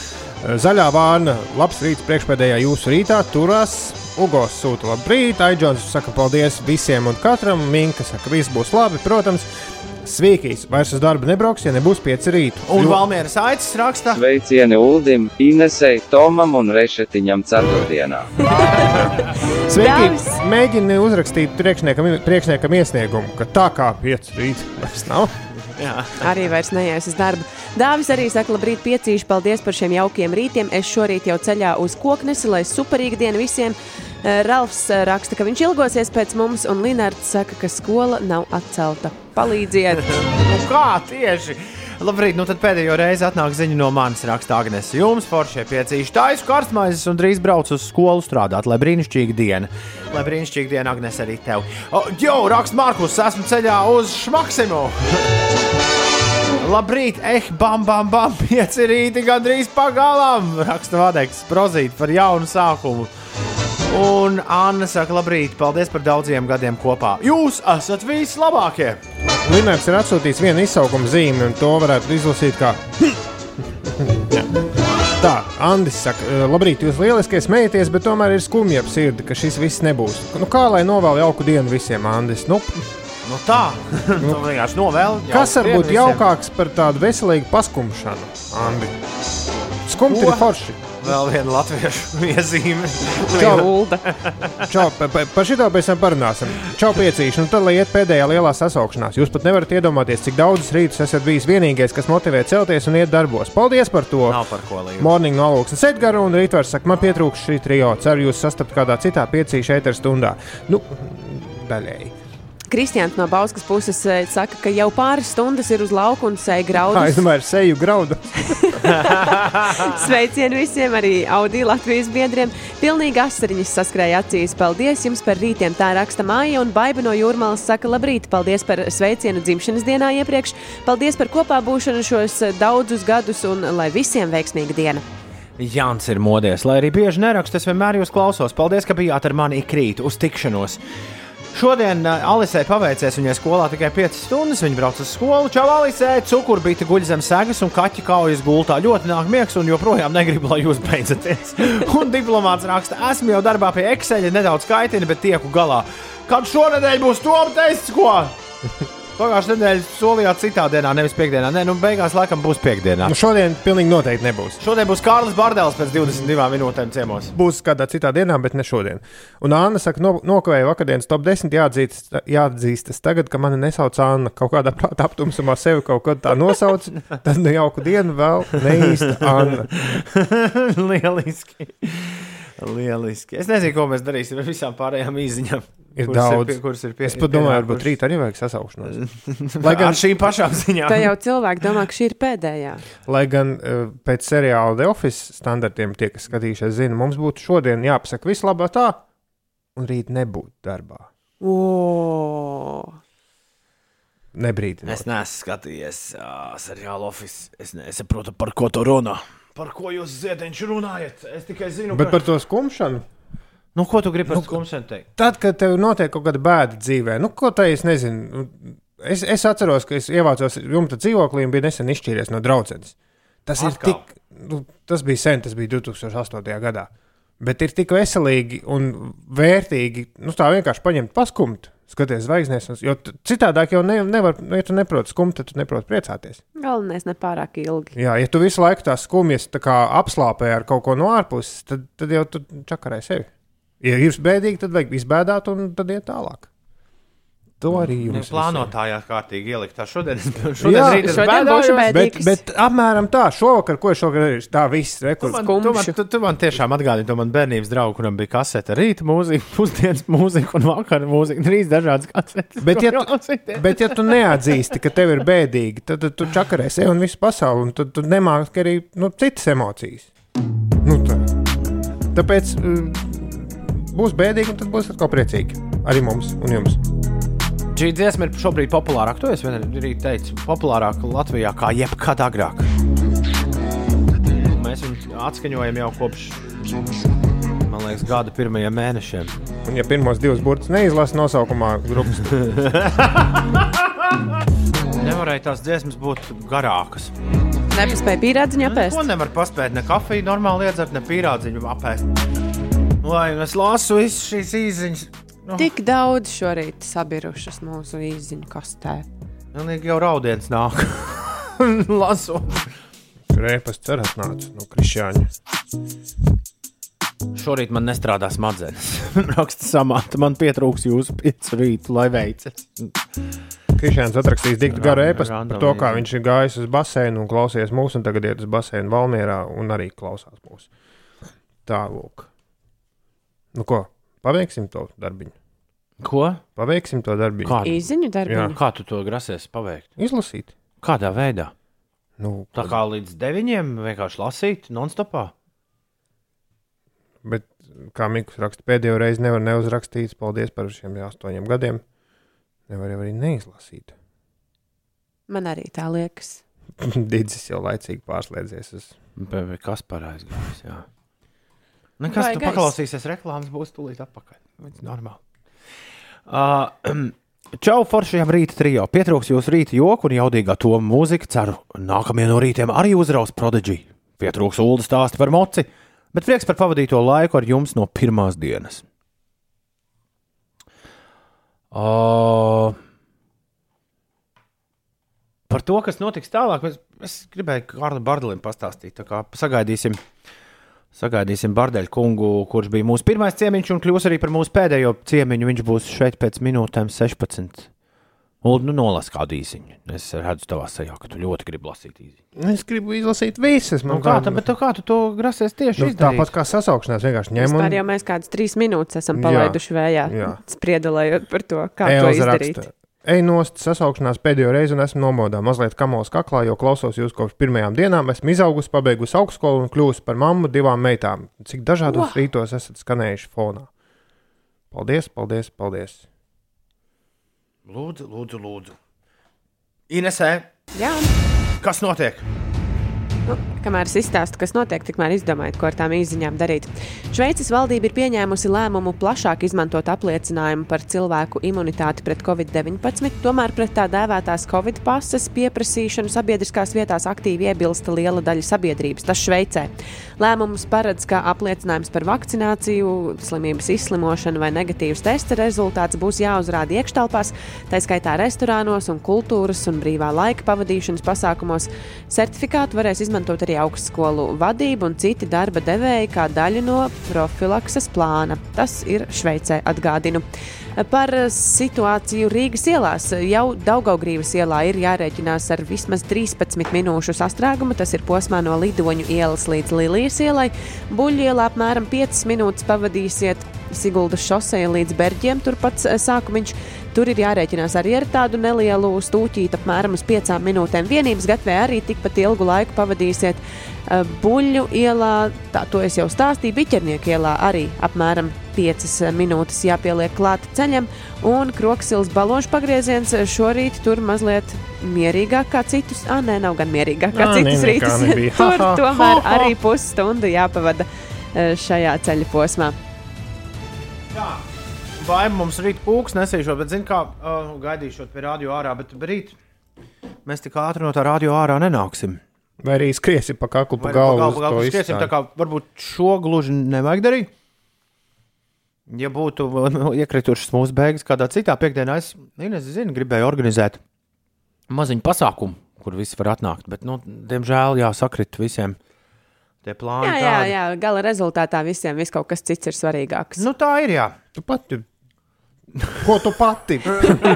Zaļā vārna, labs rīts priekšpēdējā jūsu rītā, turās. Ugos sūta labrīt, Aidžons saka paldies visiem un katram. Minka saka, viss būs labi, protams. Svēkīs, vairs uz darbu nebrauks, ja nebūs pieci rītu. Un Valmieras aicis raksta, Sveicieni Uldim, Inesei, Tomam un Rešetiņam ceturtdienā. Sveiki! Mēģini uzrakstīt priekšniekam, priekšniekam iesniegumu, ka tā kā pieci rīti vairs nav. Jā. Arī vairs neies uz darbu. Dāvis arī saka, labrīt, piecīši, paldies par šiem jaukiem rītiem. Es šorīt jau ceļā uz koknesi, lai superīga diena visiem. Eh, Ralfs eh, raksta, ka viņš ilgosies pēc mums, un Linārds saka, ka skola nav atcelta. Palīdziet! nu kā tieši? Labrīt, nu tad pēdējo reizi atnāk ziņa no manis, raksta Agnēs. Jums, foršie piecīši, taisu karstmaizes un drīz braucu uz skolu strādāt. Lai brīnišķīga diena. Lai brīnišķīga diena, Agnēs, arī tev. O, jo, raksta Markus, esmu ceļā uz Šmaksimu. Labrīt, eh, bam, bam, bam, pieci rīti gandrīz pagalām. Raksta Vadeks, prozīt par jaunu sākumu. Un Anna saka, labrīt, paldies par daudziem gadiem kopā. Jūs esat vislabākie! Linārds ir atsūtījis vienu izsaukumu zīmi, un to varētu izlasīt kā. Tā, Andris saka, "Eh, labrīt, jūs lieliski smējaties, bet tomēr ir skumji ap sirdi, ka šis viss nebūs. Nu, kā lai novēl jauku dienu visiem, Andris? Nu, Nu tā, nu, vienkārši novēl. kas var būt jaukāks par tādu veselīgu paskumšanu, Andi? Skumti ir forši. Vēl viena latviešu iezīme. Čau, Ulda. Čau, pa, pa, par šito pēc tam parunāsim. Čau, piecīši. Nu, tad, lai iet pēdējā lielā sasaukšanās, jūs pat nevarat iedomāties, cik daudzus rītus esat bijis vienīgais, kas motivē celties un iet darbos. Paldies par to! Nav par ko līdzi. Morning nolūks Edgars un Rītvars saka, man pietrūkst šī trijo. Ceru, jūs sastapt kādā citā piecīša eteru stundā. Nu, daļēji. Kristians no Bauskas puses eh, saka, ka jau pāris stundas ir uz lauka un sēž Kā es graudus. domāju, ar seju graudu. Sveicieni visiem, arī Audi Latvijas biedriem. Pilnīgi asariņas saskrēja acīs. Paldies jums par rītiem. Tā raksta māja un baiba no jūrmālas saka labrīt. Paldies par sveicienu dzimšanas dienā iepriekš. Paldies par kopā būšanu šos eh, daudzus gadus un lai visiem veiksmīga diena. Jānis ir modies, lai arī bieži nerakstu, es vienmēr jūs klausos. Paldies, ka bijāt ar mani ikrīt uz tikšanos. Šodien uh, Alisei paveicies, viņai skolā tikai 5 stundas. Viņa brauc uz skolu. Čau, Alisei, cukurbīte guļ zem segas un kaķi kaujas gultā. Ļoti nāk miegs un joprojām negribu, lai jūs beidzaties. un diplomāts raksta, esmu jau darbā pie Excel, nedaudz kaitina, bet tieku galā. Kad šonadēļ būs tom tests, ko? Pagājušā nedēļa solījāt citā dienā, nevis piekdienā. Nē, nu beigās laikam būs piekdienā. Nu, šodien pilnīgi noteikti nebūs. Šodien būs Kārlis Bardēls pēc 22 minūtēm ciemos. Būs kādā citā dienā, bet ne šodien. Un Anna saka, no, nokavēja vakardienas top 10. Jāatzīstas, jāatzīstas tagad, ka mani nesauc Anna. Kaut kādā prātā aptumsumā sevi kaut kā tā nosauc. Tad nu jauku dienu vēl neīsta Anna. Lieliski. Lieliski. Es nezinu, ko mēs darīsim ar visām pārējām īziņām. Ir kuras daudz. pie- kuras ir pie, es pat domāju, varbūt rīt arī vajag sasaukšanos. Lai gan ar šīm pašām ziņām. Tā jau cilvēki domā, ka šī ir pēdējā. Lai gan uh, pēc seriāla The Office standartiem, tie, kas skatījušies, zina, mums būtu šodien jāpasaka viss labā tā, un rīt nebūtu darbā. O, Nebrīdināt. Es neesmu skatījies uh, seriālu Office. Es nesaprotu, par ko tu runā. Par ko jūs ziediņš runājat? Es tikai zinu, Bet par to skumšanu. Nu, ko tu gribi par skumšanu teikt? Tad, kad tev notiek kaut kāda bēda dzīvē, nu, ko tā es nezinu. nu, Es, es atceros, ka es ievācos jumta dzīvoklī un biju nesen izšķīries no draudzenes. Tas Atkal? ir tik, nu, tas bija sen, tas bija 2008. gadā. Bet ir tik veselīgi un vērtīgi, nu, tā vienkārši paņemt paskumt, skaties zvaigznēs. Jo citādāk jau ne, nevar, nu, ja tu neproti skumt, tad tu neproti priecāties. galvenais nepārāk ilgi. Jā, ja tu visu laiku tās skumjas tā kā apslāpē ar kaut ko no ārpuses, tad, tad jau tu čakarē sevi. Ja ir bēdīgi, tad vajag izbēdāt un tad iet tālāk. To arī Nu, jums plānotājā kārtīgi ielikt. Tā šodien, šodien, Jā, rīt šodien būšu bēdīgs. Bet, bet apmēram tā, šovakar, ko es šovakar darīju, tā viss Tu rekurs. man, tu, man, tu, tu man tiešām atgādini to man bērnības draugu, kuram bija kasete rīta mūzika, pusdienas mūzika un vakara mūzika. Trīs dažādas kasetes. Bet, ja tu, bet, ja tu neatzīsti, ka tev ir bēdīgi, tad, tad tu čakarē sevi un visu pasauli, un tad tu nemāki arī nu, citas emocijas. Nu, tā. Tāpēc mm, būs bēdīgi, un tad būs atkal priecīgi. Arī mums un jums. Šī dziesma ir šobrīd populārāka. To es arī teicu, populārāka Latvijā kā jebkad agrāk. Mēs viņu atskaņojam jau kopš, man liekas, gada pirmajiem mēnešiem. Un, ja pirmos divus burtus neizlasa nosaukumā, grupas Nevarēja tās dziesmas būt garākas. Nepaspēja pīrādziņu apēst. Ko nevar paspēt? Ne kafiju normāli iedzert, ne pīrādziņu apēst. Lai es lasu visas šīs īsiņas. Nu, Tik daudz šorīt sabirušas mūsu īziņu kastē. Pilnīgi jau raudiens nāk. Lasot. rēpas ceras nāca no Krišāņa. Šorīt man nestrādā smadzenes. Raksta samāta, man pietrūks jūsu piecu rītu, lai veicas. Krišāns atrakstīs diktu garu ēpastu par to, kā viņš ir gājis uz basēnu un klausies mūsu, un tagad iet uz basēnu Valmierā un arī klausās mūsu. Tā, lūk. Nu ko, paveiksim to darbiņu. Ko? Paveiksim to darbiņu. Kādu? Īziņu darbiņu. Kā tu to grasies paveikt? Izlasīt. Kādā veidā? Nu, Tā kā līdz deviņiem vienkārši lasīt, non-stopā. Bet, kā Mikls raksta, pēdējo reizi nevar neuzrakstīt. Paldies par šiem astoņiem gadiem. Nevar arī neizlasīt. Man arī tā liekas. Digis jau laicīgi pārslēdzies uz Be- be- Kas par aizgājis? Jā. Nekas, tu Baigais. paklausīsies reklāmas, būs tūlīt atpakaļ. Tas ir normāli. Uh, Čau, foršajam rīta trijā. Pietrūks jūsu rīta joku un jaudīgā toma mūzika. Ceru, nākamajā no rītiem arī uzraus prodiģi. Pietrūks ulu stāstu par moci, bet prieks par pavadīto laiku ar jums no pirmās dienas. Uh, par to, kas notiks tālāk, es, es gribēju Kārlim Bardelim pastāstīt. Tā kā Sagaidīsim, Bardeļu kungu, kurš bija mūsu pirmais ciemiņš un kļūs arī par mūsu pēdējo ciemiņu. Viņš būs šeit pēc minūtēm 16. Un nu nolas kādu īsiņu. Es redzu tavā sejā, ka tu ļoti gribi lasīt īsiņu. Es gribu izlasīt visas. Nu, man kā, kā- tā, bet kā tu to grasies tieši nu, izdarīt? tāpat kā sasaukšanās, vienkārši ņem Vispār un jau mēs kādas trīs minūtes esam Jā. palaiduši vējā, Jā. spriedelējot par to, kā to Elza izdarīt. raksta, Ej, nost sasaukšanās pēdējo reizi un esmu nomodā. Mazliet kamols kaklā, jo klausos jūs kopš pirmajām dienām. Esmu izaugusi, pabeigusi augstskolu un kļuvusi par mammu divām meitām. Cik dažādos Wow. rītos esat skanējuši fonā. Paldies, paldies, paldies. Lūdzu, lūdzu, lūdzu. Inesē, Jā, kas notiek? Nu, kamēr es izstāstu, kas notiek, tikmēr izdomājiet, ko ar tām īsiņām darīt. Šveices valdība ir pieņēmusi lēmumu plašāk izmantot apliecinājumu par cilvēku imunitāti pret covid-19, tomēr pret tā dēvētās covid pases pieprasīšanu sabiedriskās vietās aktīvi iebilsta liela daļa sabiedrības. Tas Šveicē. Lēmums paredz, ka apliecinājums par vakcināciju, slimības izslimošanu vai negatīvas testa rezultāts būs jāuzrāda iekštelpās, tā skaitā restorānos un kultūras un brīvā laika pavadīšanas pasākumos. Certifikātu varēs izmantot arī augstskolu vadība un citi darba devēji kā daļa no profilakses plāna. Tas ir Šveicē atgādinu. Par situāciju Rīgas ielās. Jau Daugaugrības ielā ir jārēķinās ar vismaz 13 minūšu sastrēgumu. Tas ir posmā no Lidoņu ielas līdz Lilijas ielai. Buļļu ielā apmēram 5 minūtes pavadīsiet Siguldas šoseja līdz Berģiem. Turpat sākumiņš. Tur ir jārēķinās arī ar tādu nelielu stūķīti, apmēram uz 5 minūtēm. Vienības gatavē arī tikpat ilgu laiku pavadīsiet. Uh, Buļļu ielā, tā to es jau stāstīju, Biķernieku ielā arī apmēram 5 minūtes jāpieliek klāt ceļam, un Kroksils balonšu pagrieziens šorīt tur mazliet mierīgāk kā citus. Ah, nē, nav gan mierīgāk kā Ā, nē, citus rītus. tur tomēr arī pusstundu jāpavada eh, šajā ceļa posmā. Vai mums rīt pūks nesīšot, bet, zinu, kā uh, gaidīšot pie radio ārā, bet rīt mēs tik ātri no tā radio ārā nenāksim. Vai arī skriesi pa kaklu, pa galvu. pa galvu, galvu skriesim, tā kā varbūt šo gluži nevajag darīt. Ja būtu iekritušas mūsu beigas kādā citā piekdienā, es Ines, zinu, gribēju organizēt maziņu pasākumu, kur visi var atnākt. Bet, nu, diemžēl, jā, sakrit visiem tie plāni. Jā, jā, jā, gala rezultātā visiem vis kaut kas cits ir svarīgāks. Nu, tā ir, jā. Tu pati. Ko tu pati?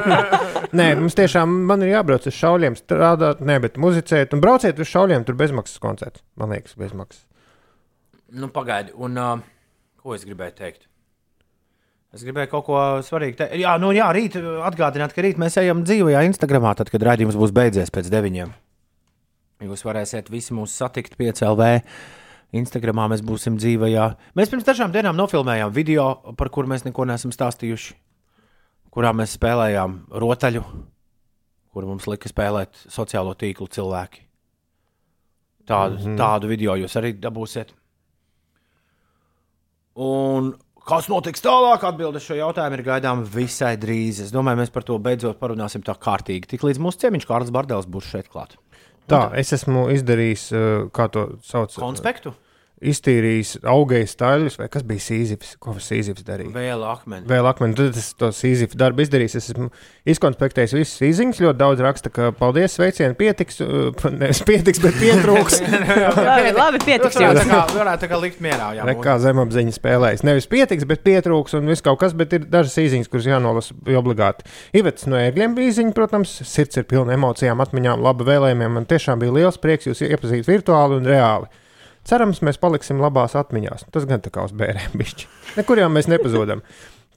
Nē, mums tiešām man ir jābrauc uz šauļiem, strādāt, ne, bet muzicēt. Un brauciet uz šauļiem, tur bezmaksas koncerts. Man liekas, bezmaksas. Nu, pagaidi, un uh, ko es gribēju teikt? Es gribēju kaut ko svarīgu teikt. Jā, nu, jā, rīt atgādināt, ka rīt mēs ejam dzīvajā Instagramā, tad, kad raidījums būs beidzies pēc deviņiem. Jūs varēsiet visi mūs satikt pie CLV. Instagramā mēs būsim dzīvajā. Mēs pirms dažām dienām nofilmējām video, par kuru mēs neko neesam stāstījuši. Kurā mēs spēlējām rotaļu, kur mums lika spēlēt sociālo tīklu cilvēki. Tādu, mm. -hmm. tādu video jūs arī dabūsiet. Un kas notiks tālāk? Atbilde šo jautājumu ir gaidāma visai drīz. Es domāju, mēs par to beidzot parunāsim tā kārtīgi. Tik līdz mūsu ciemiņš Kārls Bardēls būs šeit klāt. Tā, es esmu izdarījis, uh, kā to sauc, Konspektu? Iztīrījis augējas taļus, vai kas bija sīzifs, ko sīzifs darīja. Vēl akmeni. Vēl akmeni, tad es to sīzifu darbu izdarīju. Es esmu izkonspektējis visas īsiņas. Ļoti daudz raksta, ka paldies, sveicieni, pietiks. uh, Nevis pietiks, bet pietrūks. labi, labi, pietiks varētu tā kā, varētu tā kā likt mierā. Jā, Ne kā zemapziņa spēlējas. Nevis pietiks, bet pietrūks un viss kaut kas, bet ir dažas īsiņas, kuras jānolasa obligāti. Ivets no ērgļiem bija īsiņa, protams, sirds ir pilna emocijām, atmiņām, laba vēlējumiem. Man tiešām bija liels prieks jūs iepazīt virtuāli un reāli. Cerams, mēs paliksim labās atmiņās. Tas gan tā kā uz bērniem bišķi. Nekur jau mēs nepazudam.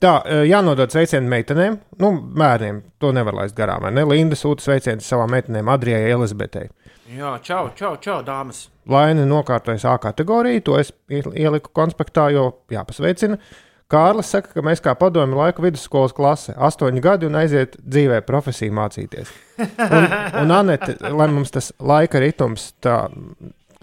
Tā, eh, jānodod sveicienu meitenēm, nu, bērniem. To nevar laist garām. Ne? Linda sūta sveicienu savām meitenēm, Adrijai, Elizabetei. jā čau, čau, čau, dāmas. Laina nokārtojas A kategoriju, to es ie- ieliku konspektā, jo jāpasveicina. Kārlis saka, ka mēs kā padomju laika vidusskolas klase, astoņi gadi un aiziet dzīvē profesiju mācīties. Un, un Anete, lai mums tas laika ritms tā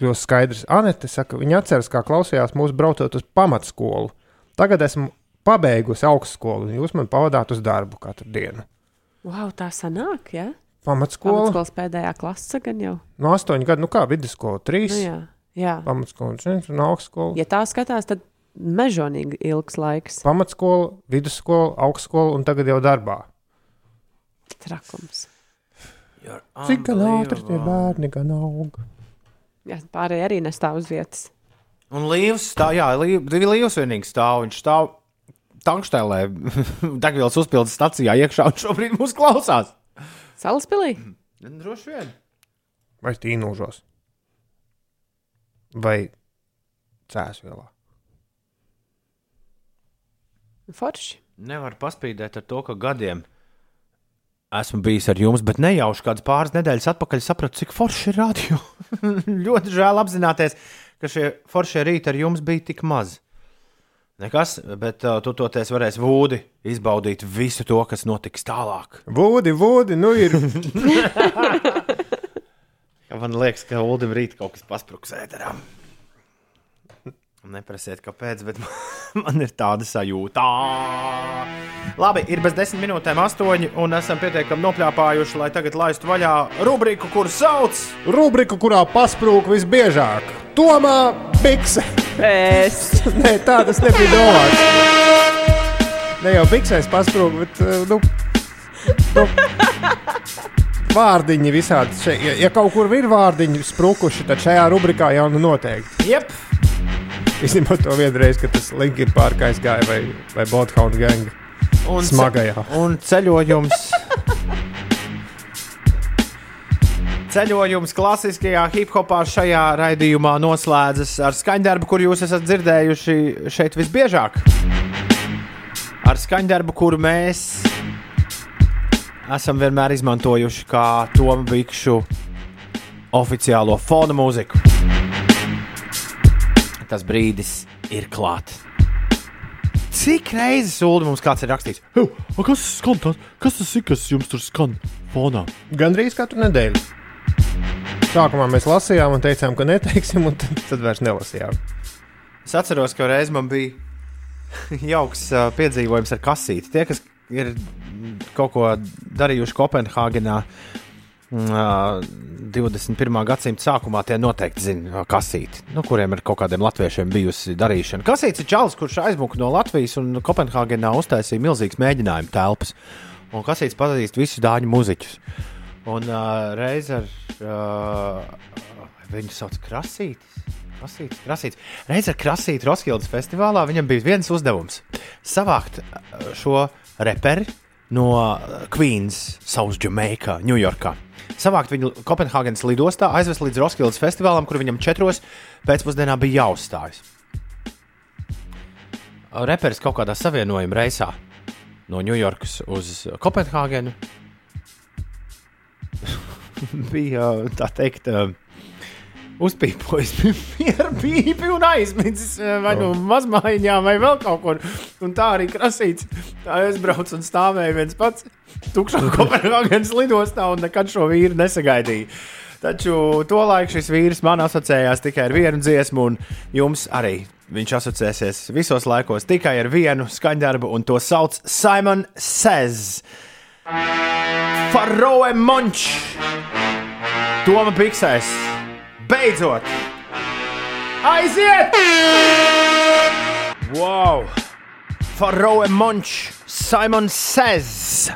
kļūst skaidrs, Anete saka, viņa atceras, kā klausījās mūsu braucot uz pamatskolu. Tagad esmu pabeigusi augstskolu, un jūs man pavadāt uz darbu katru dienu. Wow, tā sanāk, ja? Pamatskola? Pamatskolas pēdējā klase gan jau. No astoņu gadu, nu kā vidusskola, trīs. Nu, jā, jā. Pamatskola, četri, un augstskola. Ja tā skatās, tad mežonīgi ilgs laiks. pamatskola, vidusskola, augstskola un tagad jau darbā. Trakums. Cik gan ātri tie bērni gan aug? Jā, pārējie arī nestāv uz vietas. Un līvs stāv, jā, līv, divi līvs vienīgi stāv. Viņš stāv tankštēlē, degvielas uzpildes stacijā iekšā un šobrīd mūs klausās. Salaspilī? Droši vien. Vai tīnūžos? Vai cēsvielā? Forši. Nevar paspīdēt ar to, ka gadiem esmu bijis ar jums, bet nejauši kādas pāris nedēļas atpakaļ sapratu, cik forši ir radio. Ļoti žēl apzināties, ka šie foršie rīti ar jums bija tik maz. Nekas, bet uh, tu toties varēsi vūdi izbaudīt visu to, kas notiks tālāk. Vūdi, vūdi, nu ir. Man liekas, ka Ulim rīt kaut kas paspruks ēterā. Neprasiet, kāpēc, bet man ir tāda sajūta. Labi, ir bez desmit minūtēm astoņi, un esam pietiekami nopļāpājuši, lai tagad laistu vaļā rubriku, kur sauc Rubrika, kurā pasprūk visbiežāk. Tomā bikse. Es. Nē, tā tas nebija domāts. Ne jau biksēs pasprūk, bet. uh, Nu, nu. vārdiņi visādi. Ja, ja kaut kur ir vārdiņi sprukuši, tad šajā rubrikā jau nu noteikti. Jep. Izņemot to vienreiz, kad tas Linkin Park aizgāja vai, vai Bloodhound Gang Un, ce- smagajā. un ceļojums. Ceļojums klasiskajā hip hopā šajā raidījumā noslēdzas ar skaņdarbu, kur jūs esat dzirdējuši šeit visbiežāk. Ar skaņdarbu, kuru mēs esam vienmēr izmantojuši kā Tomu Bikšu oficiālo fona mūziku. Tas brīdis ir klāts. Cik reizes Ulu mums kāds ir rakstījis? Heu, a kas, skan, tas, kas tas ir, kas jums tur skan fonā? Gandrīz katru nedēļu. Sākumā mēs lasījām un teicām, ka neteiksim, un tad, tad vairs nelasījām. Es atceros, ka reiz man bija jauks uh, piedzīvojums ar kasīti. Tie, kas ir kaut ko darījuši Kopenhāgenā 21. gadsimta sākumā, tie noteikti zina kasīti, nu, kuriem ir kaut kādiem latviešiem bijusi darīšana. Kasīts ir čalis, kurš aizmuka no Latvijas un Kopenhāgenā uztaisīja milzīgas mēģinājumu telpas. Un kasīts pazīst visus dāņu muzeķus. Un uh, reiz ar uh, viņu sauc Krasītis. Krasītis, krasītis. Reiz ar Krasīti Roskildes festivālā viņam bija viens uzdevums - savākt šo reperi no Queens, South Jamaica, Ņujorkā. Savākt viņu Kopenhāgenes lidostā, aizvest līdz Roskildes festivālam, kur viņam četros pēcpusdienā bija jāuzstājas. Reperis kaut kādā savienojuma reisā no Ņujorkas uz Kopenhāgenu bija tā teikt. uh, Uzpīpojis ar pīpi un aizmidzis eh, vai nu mazmaiņā, vai vēl kaut kur. Un tā arī krasīts. Tā aizbrauc un stāvēja viens pats tukšā Kopenhāgenes lidostā un nekad šo vīru nesagaidīja. Taču tolaik šis vīrs man asociējās tikai ar vienu dziesmu, un jums arī viņš asociēsies visos laikos tikai ar vienu skaņdarbu, un to sauc Simon Says. Faroe Monč! Toma Piksēs! Beidzot! Aiziet! Wow! Faroe Monč! Simon Says!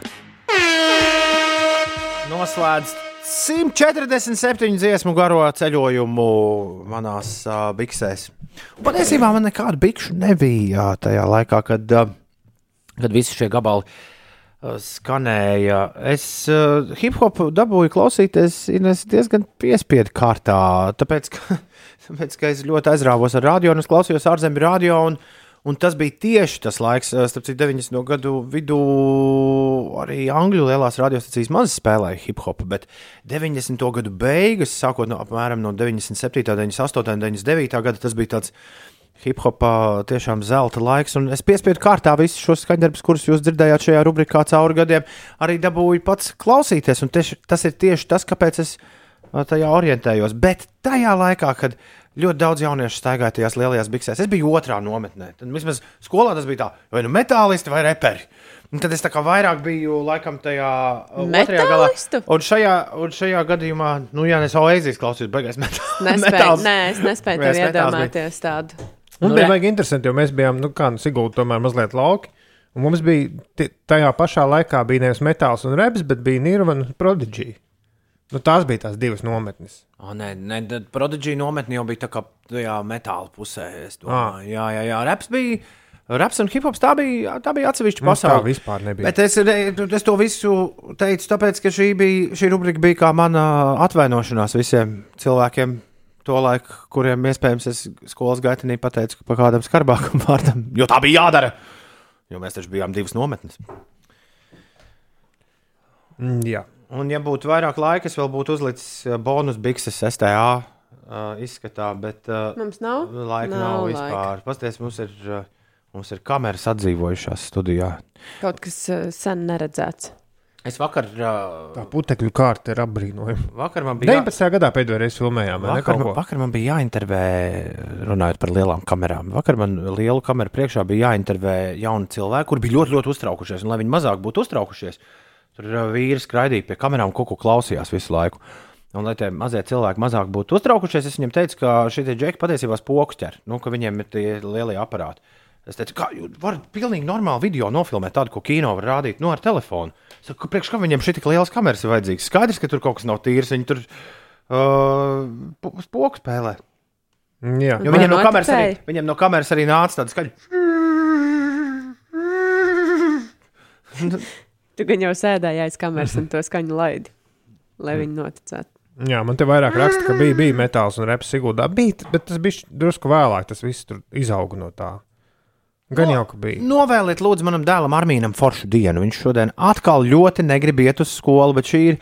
Noslēdz 147 dziesmu garo ceļojumu manās uh, biksēs. Patiesībā man nekāda bikšu nebija jā, tajā laikā, kad, uh, kad visi šie gabali uh, skanēja. Es uh, hip hop dabūju klausīties Ines, diezgan piespiedu kārtā, tāpēc ka, tāpēc, ka es ļoti aizrāvos ar radio un es klausījos ārzemju radio. Un, Un tas bija tieši tas laiks, uh, starp citu, 90. gadu vidū arī Angļu lielās radiostacijas maz spēlēja hip hop, bet 90. gadu beigas, sākot no apmēram no 97., 98., 99. gada, tas bija tāds hip hopā tiešām zelta laiks. Un es piespiedu kārtā visus šos skaņdarbus, kurus jūs dzirdējāt šajā rubrikā cauri gadiem, arī dabūju pats klausīties. Un tieši, tas ir tieši tas, kāpēc es ā, tajā orientējos. Bet tajā laikā, kad ļoti daudz jauniešu staigāja tajās lielajās biksēs, es biju otrā nometnē. Tad vismaz skolā tas bija tā, vai nu metālisti vai reperi. Un tad es tā kā vairāk biju laikam tajā ā, otrajā galā. Metālistu? Un šajā, un šajā gadījumā, nu, jā, es oēzijas klausījos, beigās metāls. Nespēju, nē, es nespēju bija. iedomāties tādu. Un Nu, bija baigi interesanti, jo mēs bijām, nu, kā nu, Sigūda, tomēr mazliet lauki. Un mums bija tajā pašā laikā bija nevis metāls un reps, bet bija Nirvana Prodigy. Nu, tās bija tās divas nometnes. O, nē, nē tad Prodigy nometne jau bija tā kā tajā metāla pusē. Ah. Jā, jā, jā. Reps bija. Raps un hip hops tā bija, tā bija atsevišķa tā pasaule. vispār nebija. Bet es, es to visu teicu, tāpēc, ka šī, bija, šī rubrika bija kā mana atvainošanās visiem cilvēkiem. Tolaik, kuriem iespējams es skolas gaitenī pateicu par kādam skarbākam vārdam, jo tā bija jādara. Jo mēs taču bijām divas nometnes. Mm, jā. Un, ja būtu vairāk laika, es vēl būtu uzlicis eh, bonus bikses STA uh, izskatā, bet uh, Mums nav? laika nav, Nav vispār. Pastāstiet, mums ir, uh, mums ir kameras atdzīvojušās studijā. Kaut kas uh, sen neredzēts. Es vakar, Tā uh, putekļu kārta ir apbrīnojama. vakar man bija. 19. gadā pēdējo reizi filmējām? Vakar, man, vakar man bija jāintervē, runājot par lielām kamerām. Vakar man lielu kameru priekšā bija jāintervē jauni cilvēki, kuriem bija ļoti, ļoti uztraukušies. Un, lai viņi mazāk būtu uztraukušies, tur vīri skraidīja pie kamerām, ko klausījās visu laiku. Un, lai tie mazie cilvēki mazāk būtu uztraukušies, es viņiem teicu, ka šie džeki patiesībā spoku ķer, nu, ka viņiem ir tie lielie aparāti. Es teicu, kā jūs varat pilnīgi normālu video nofilmēt, tādu, ko kino var rādīt no ar telefonu. Es saku, priekš kā viņiem šī tik lielas kameras ir vajadzīgas. Skaidrs, ka tur kaut kas nav tīrs. Viņi tur uh, pogu spēlē. Jā. Jo viņiem no, kameras arī, viņiem no kameras arī nāca tāda skaļa. Tu gan jau sēdēji aiz kameras un to skaņu laidi, lai viņi noticētu. Jā, man te vairāk raksta, ka bija, bija metāls un reps Sigūdā. Bija, bet tas bija drusku vēlāk, tas viss tur izauga no tā. Gan jau, ka bija. Novēliet, lūdzu, manam dēlam Armīnam foršu dienu. Viņš šodien atkal ļoti negrib iet uz skolu, bet šī ir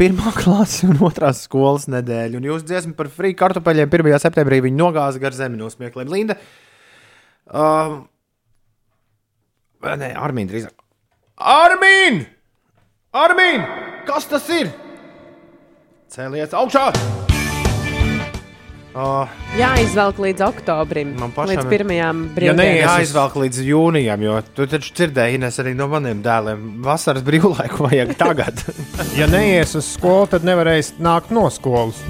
pirmā klase un otrās skolas nedēļa. Un jūs dziesmu par frī kartupeļiem 1. septembrī viņi nogāza gar zemi no smiekliem. Linda, um, nē, Armīna drīzāk. Armīn! Armīn! Kas tas ir? Cēlies augšā! Uh, Jāizvelk līdz oktobrim, pašam līdz ir- pirmajām Ja brīvdienām. nē, jāizvelk līdz jūnijam, jo tu taču dzirdēji, Ines, arī no maniem dēliem. Vasaras brīvlaiku vajag tagad. Ja neies uz skolu, tad nevarēs nākt no skolas.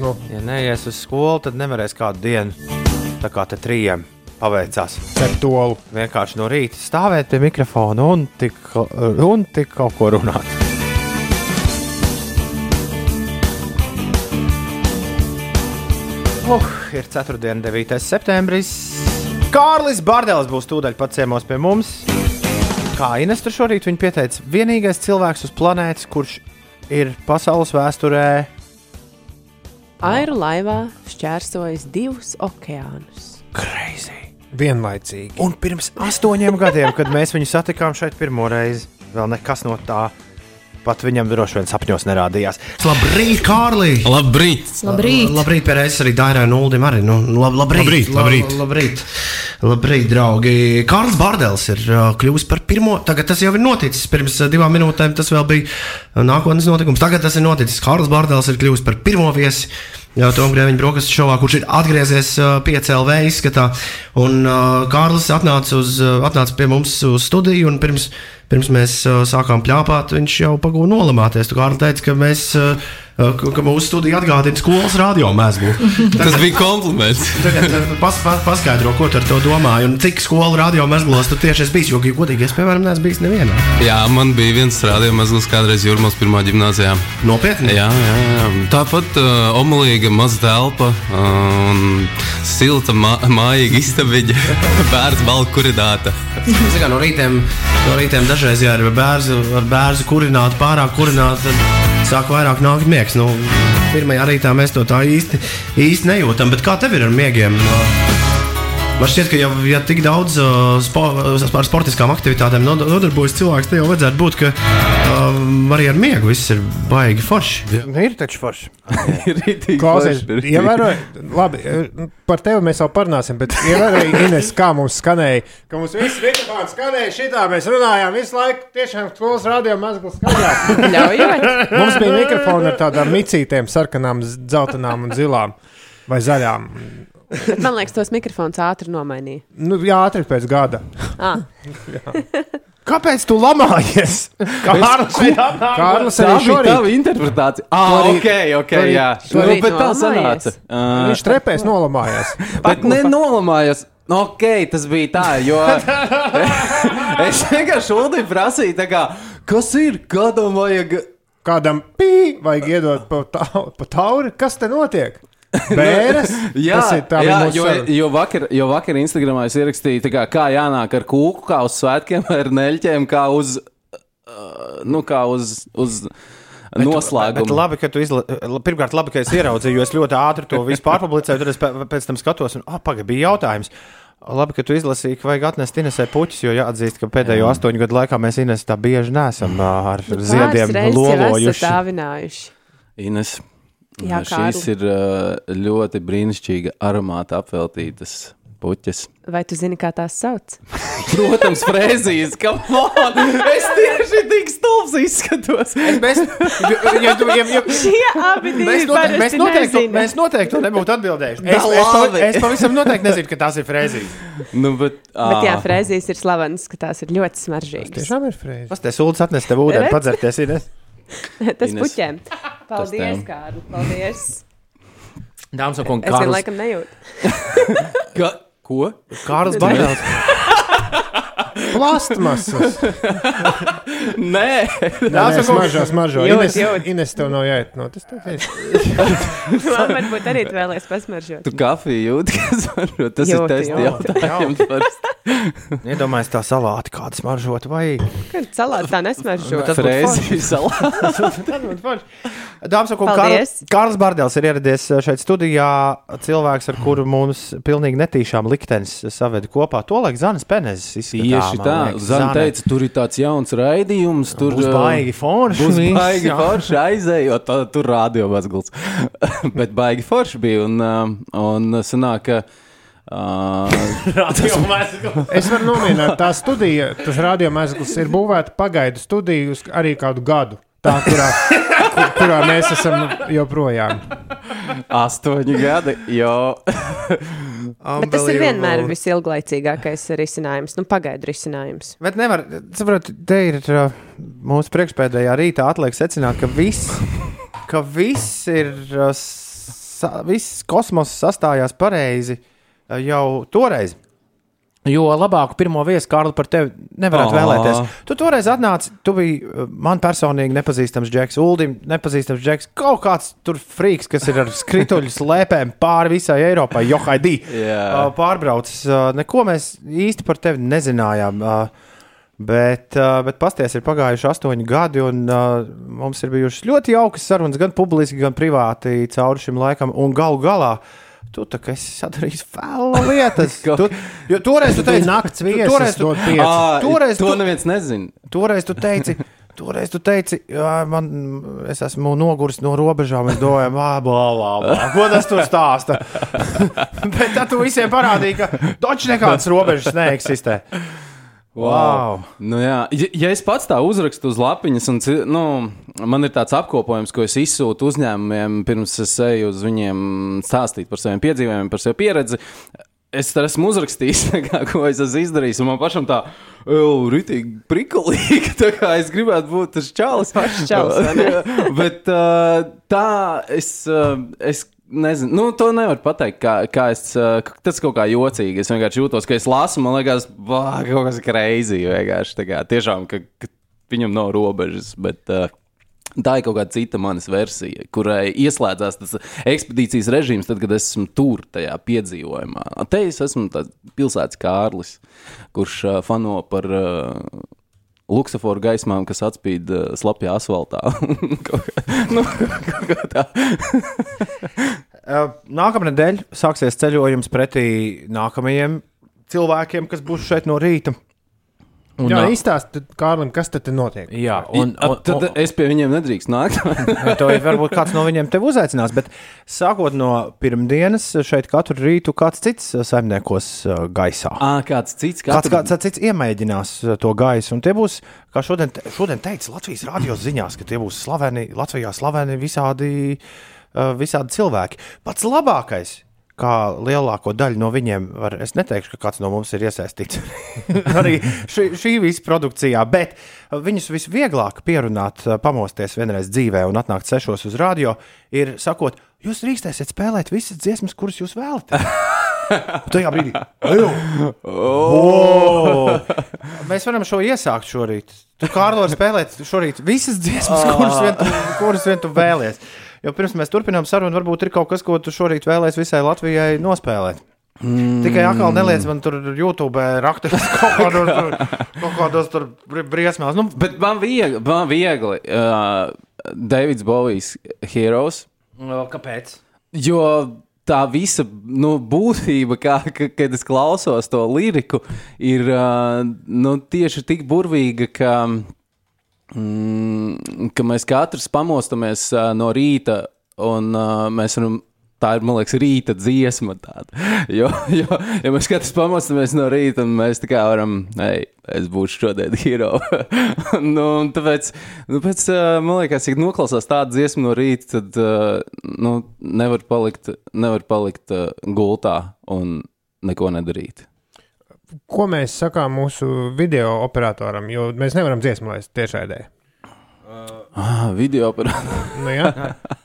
Nu, ja neies uz skolu, tad nevarēs kādu dienu. Tā kā te trījiem paveicās. Ceptolu. Vienkārši no rīta stāvēt pie mikrofona un tik, un tik kaut ko runāt. Uh, ir 4. un 9. septembris. Kārlis Bārdēls būs tūdaļ pat ciemos pie mums. Kā Ines tur šorīt viņa pieteica, vienīgais cilvēks uz planētas, kurš ir pasaules vēsturē Airu laivā šķērsojis divus okeānus. Crazy. Vienlaicīgi. Un pirms astoņiem gadiem, kad mēs viņu satikām šeit pirmo reizi, vēl nekas no tā pat viņam droši vien sapņos nerādījās. Labrīt, Kārlī! Labrīt! Labrīt! Labrīt, Pērēs, arī Dairai un Uldim arī. Nu, lab, labrīt, Labrīt, labrīt. La, labrīt. Labrīt, draugi. Kārls Bārdēls ir uh, kļuvis par pirmo. Tagad tas jau ir noticis. Pirms uh, divām minūtēm tas vēl bija uh, nākotnes notikums. Tagad tas ir noticis. Kārls Bārdēls ir kļuvis par pirmo viesi. Jā, Tom Grēviņš brokastu šovā, kurš ir atgriezies uh, PCLV izskatā. Un uh, Kārlis atnāca, uz, uh, atnāca pie mums uz studiju, un pirms, pirms mēs uh, sākām pļāpāt, viņš jau pagūda nolamāties. Tu Kārlis teica, ka, mēs, uh, ka, mūsu studija atgādina skolas radio mēslu. Tas bija kompliments. Tagad uh, pas, pas, paskaidro, ko tu ar to domāji, un cik skolu radio mēslos tu tieši esi bijis. Jo, ja godīgi, es, piemēram, neesmu bijis nevienā. Jā, man bija viens rādījums, kādreiz Jurmālas pirmā gimnājā. Nopietni? Jā, jā, jā. Tāpat uh, omulīga maza telpa uh, un silta, ma mājīga istabiņa, bērns balka kurināta. Ziniet, no rītiem, no rītiem dažreiz, ja ar bērnu, kurinātu, pārāk kurinātu, sāk vairāk nākt miegs. Nu, pirmajā rītā mēs to tā īsti, īsti nejūtam. Bet kā tev ir ar miegiem? Man šķiet, ka jau ja tik daudz uh, spo, ar sportiskām aktivitātēm nod- nodarbojas cilvēks, tad jau vajadzētu būt, ka um, arī ar miegu viss ir baigi forši. Ir taču forši. Klausies, ievēroji, labi, eh, par tevi mēs vēl parunāsim, bet ievēroji, Ines, kā mums skanēja, ka mums viss mikrofons skanēja šitā, mēs runājām visu laiku, tiešām skolas radio mazgals skaļāk. Mums bija mikrofoni ar tādām micītēm, sarkanām, dzeltenām un zilām vai zaļām. Man liekas, tos mikrofons ātri nomainīja. Nu, jā, ātri pēc gada. Ah. Kāpēc tu lamājies? Kārlis atnāk. Kārlis Tā arī bija šorīt. tava interpretācija. Ah, arī- ok, ok, arī- jā. arī Nu, bet tā sanāca. Uh, Viņš trepēs nolamājās. Bet nenolamājās. Ok, tas bija tā, jo es vienkārši Ulim prasīju, tā kā, kas ir, kādam vajag. Kādam pī vajag iedot pa, tau, pa tauri, kas te notiek? Bēres? Jā, Tas ir tā jā jo, jo, vakar, jo vakar Instagramā es ierakstīju, kā, kā jānāk ar kūku, kā uz svētkiem, ar neļķiem, kā uz, nu, kā uz, uz Bet noslēgumu. labi, ka tu izla... Pirmkārt, labi, ka es ieraudzīju, jo es ļoti ātri to visu pārpublicēju. Tad es pē- pēc tam skatos, un, ah, pagaidi, bija jautājums. Labi, ka tu izlasīji, ka vajag atnest Inesē puķus, jo jāatzīst, ka pēdējo astoņu gadu laikā mēs Ines tā bieži nesam ar ziediem reizes jau esat lolojuši. dāvinājuši. Ines, Jā, šīs Kārli. ir uh, ļoti brīnišķīga aromāta apveltītas puķes. Vai tu zini, kā tās sauc? Protams, frēzijas, ka man es tieši tik stulbs izskatos. Mēs, ja, tu- ja, ja, Šie abi Mēs, note, mēs, noteikti, nezina. mēs noteikti to nebūtu atbildējuši. Es, es, labi. es pavisam noteikti nezinu, ka tās ir frēzijas. Nu, bet, Bet jā, frēzijas ir slavenas, ka tās ir ļoti smaržīgas. Tiešām ir frēzi. Tas te sūdzas atnest tev ūdeni, padzerties. Tas Ines. puķēm. Paldies, tev. Kārli. Paldies. Dāmas un kungi, Es gan Kārlis, laikam nejūtu. Ka, Ko? Kārlis Bardēls. Plastmasas. Nē, tas ir smaržo. Jūt, Ines, jūt. Ines tev nav jāiet. No, tas tev ir. Man varbūt arī tu vēlēs pasmaržot. tu kafiju jūti, kas būt. Tas ir Jūti, tests jūti. jautājums. parasti. Iedomājieties, tā salāti kāda smaržot vai Kad salāts tā nesmaržo. Tas būtu Frēzi forši. Dāmas un kungi. Kārlis, Bārdēls ir ieradies šeit studijā. Cilvēks, ar kuru mums pilnīgi netīšām liktenis saveda kopā. Tolēk Zanas Penezes Tieši tā, Zana teica, tur ir tāds jauns raidījums. Tur Būs uh, baigi forši Būs baigi forši aizējot, tā- tur rādio mazgals. Bet baigi forši bija. Un, uh, un sanāk, ka. Uh, Es varu nomierināt, tā studija, tas radiomēsls ir būvēta pagaidu studiju arī kādu gadu. Tā, kurā, kur, kurā mēs esam joprojām. astoņi gadi, jo Bet tas ir vienmēr visilglaicīgākais risinājums, nu, pagaidu risinājums. Bet nevar, saprotiet, te ir uh, mūsu priekšpēdējā rītā atliek secināt, ka viss, ka viss ir, uh, sa, viss kosmos sastājās pareizi uh, jau toreiz. Jo labāku pirmo viesu Kārli par tevi nevarētu Ā. vēlēties. Tu toreiz atnāci, tu biji uh, man personīgi nepazīstams Džeks, Uldim nepazīstams Džeks, kaut kāds tur frīks, kas ir ar skrituļu slēpēm pāri visai Eiropai, Johaidī. Uh, pārbraucis. uh, Neko mēs īsti par tevi nezinājām. uh, Bet, uh, bet pasties ir pagājuši astoņi gadi, un uh, mums ir bijušas ļoti jaukas sarunas, gan publiski, gan privāti cauri šim laikam. Un galu galā tu tā kā esi sadarījis vēl lietas. tu, jo toreiz tu teici, nakts tu- viesis, toreiz tu, pieci. Ā, toreiz to tu- neviens nezina. toreiz tu teici. Toreiz tu teici, man, es esmu noguris no robežām. Es domāju, ah, blā, blā, blā. Ko tas tur stāsta? Bet tad tu visiem parādīji, ka taču nekādas robežas neeksistē. Wow. Nu, jā. ja, ja es pats tā uzrakstu uz lapiņas, un nu, man ir tāds apkopojums, ko es izsūtu uzņēmumiem, pirms es eju uz viņiem stāstīt par saviem piedzīvojumiem, par savu pieredzi. Es tā esmu uzrakstījis, kā, ko es esmu izdarījis, un man pašam tā, rītīgi prikulīgi, tā kā es gribētu būt tas čalis. Pašs čalis? Bet uh, tā, es, uh, es nezinu, nu, to nevar pateikt, kā, kā es, tas kaut kā jocīgi. Es vienkārši jūtos, ka es lasu, man liekas, bā, kaut kas greizi, vienkārši kā tiešām, ka, ka viņam nav robežas, bet uh, Tā ir kaut kāda cita manas versija, kurai ieslēdzās tas ekspedīcijas režīms, tad, kad es esmu tur, tajā piedzīvojumā. Te es esmu pilsētas Kārlis, kurš uh, fano par uh, luksuforu gaismām, kas atspīd uh, slapjā asfaltā. Nu, tā. Uh, Nākamā nedēļa sāksies ceļojums pretī nākamajiem cilvēkiem, kas būs šeit no rīta. Un, Jā, izstāstiet, Kārlim, kas tad te notiek. Jā, un, un, Tad un, es pie viņiem nedrīkst nākt. to ir varbūt kāds no viņiem tevi uzaicinās, bet sākot no pirmdienas, šeit katru rītu kāds cits saimniekos gaisā. À, kāds cits, Kāds, katru- kāds cits iemēģinās to gaisu, un tie būs, kā šodien, te- šodien teica Latvijas radio ziņās, ka tie būs slaveni, Latvijā slaveni visādi, visādi cilvēki. Pats labākais, kā lielāko daļu no viņiem, var, es neteikšu, ka kāds no mums ir iesaistīts arī šī, šī visa produkcijā, bet viņus visvieglāk pierunāt, pamosties vienreiz dzīvē un atnākt sešos uz radio, ir sakot, jūs drīkstēsiet spēlēt visas dziesmas, kuras jūs vēlaties. Tajā brīdī, "Eju, Oh! Mēs varam šo iesākt šorīt. Tu, vari spēlēt šorīt visas dziesmas, kuras vien tu, kuras vien tu vēlies. Jo pirms mēs turpinām sarunu, varbūt ir kaut kas, ko tu šorīt vēlēsies visai Latvijai nospēlēt. Mm. Tikai atkal neliec man tur YouTube rakstīt kaut kādos, tur- kaut kādos tur bri- briesmās. Nu, Bet man viegli, man viegli uh, Davids Bovijs Heroes. kāpēc? Jo tā visa nu, būtība, kā, ka, kad es klausos to liriku, ir uh, nu, tieši tik burvīga, ka, mm, ka mēs katrs pamostamies uh, no rīta un uh, mēs varam. Tā ir, man liekas, rīta dziesma. Tāda. Jo, jo, jo mēs katrs pamostamies no rīta, un mēs tā kā varam, hei, es būšu šodien hero. nu, tāpēc, nu, pēc, man liekas, ja noklausās tādu dziesmu no rīta, tad nu, nevar palikt, nevar palikt gultā un neko nedarīt. Ko mēs sakām mūsu video operatoram, jo mēs nevaram dziesmu laist tiešraidē. Ah, video operācijā. Nu, jā.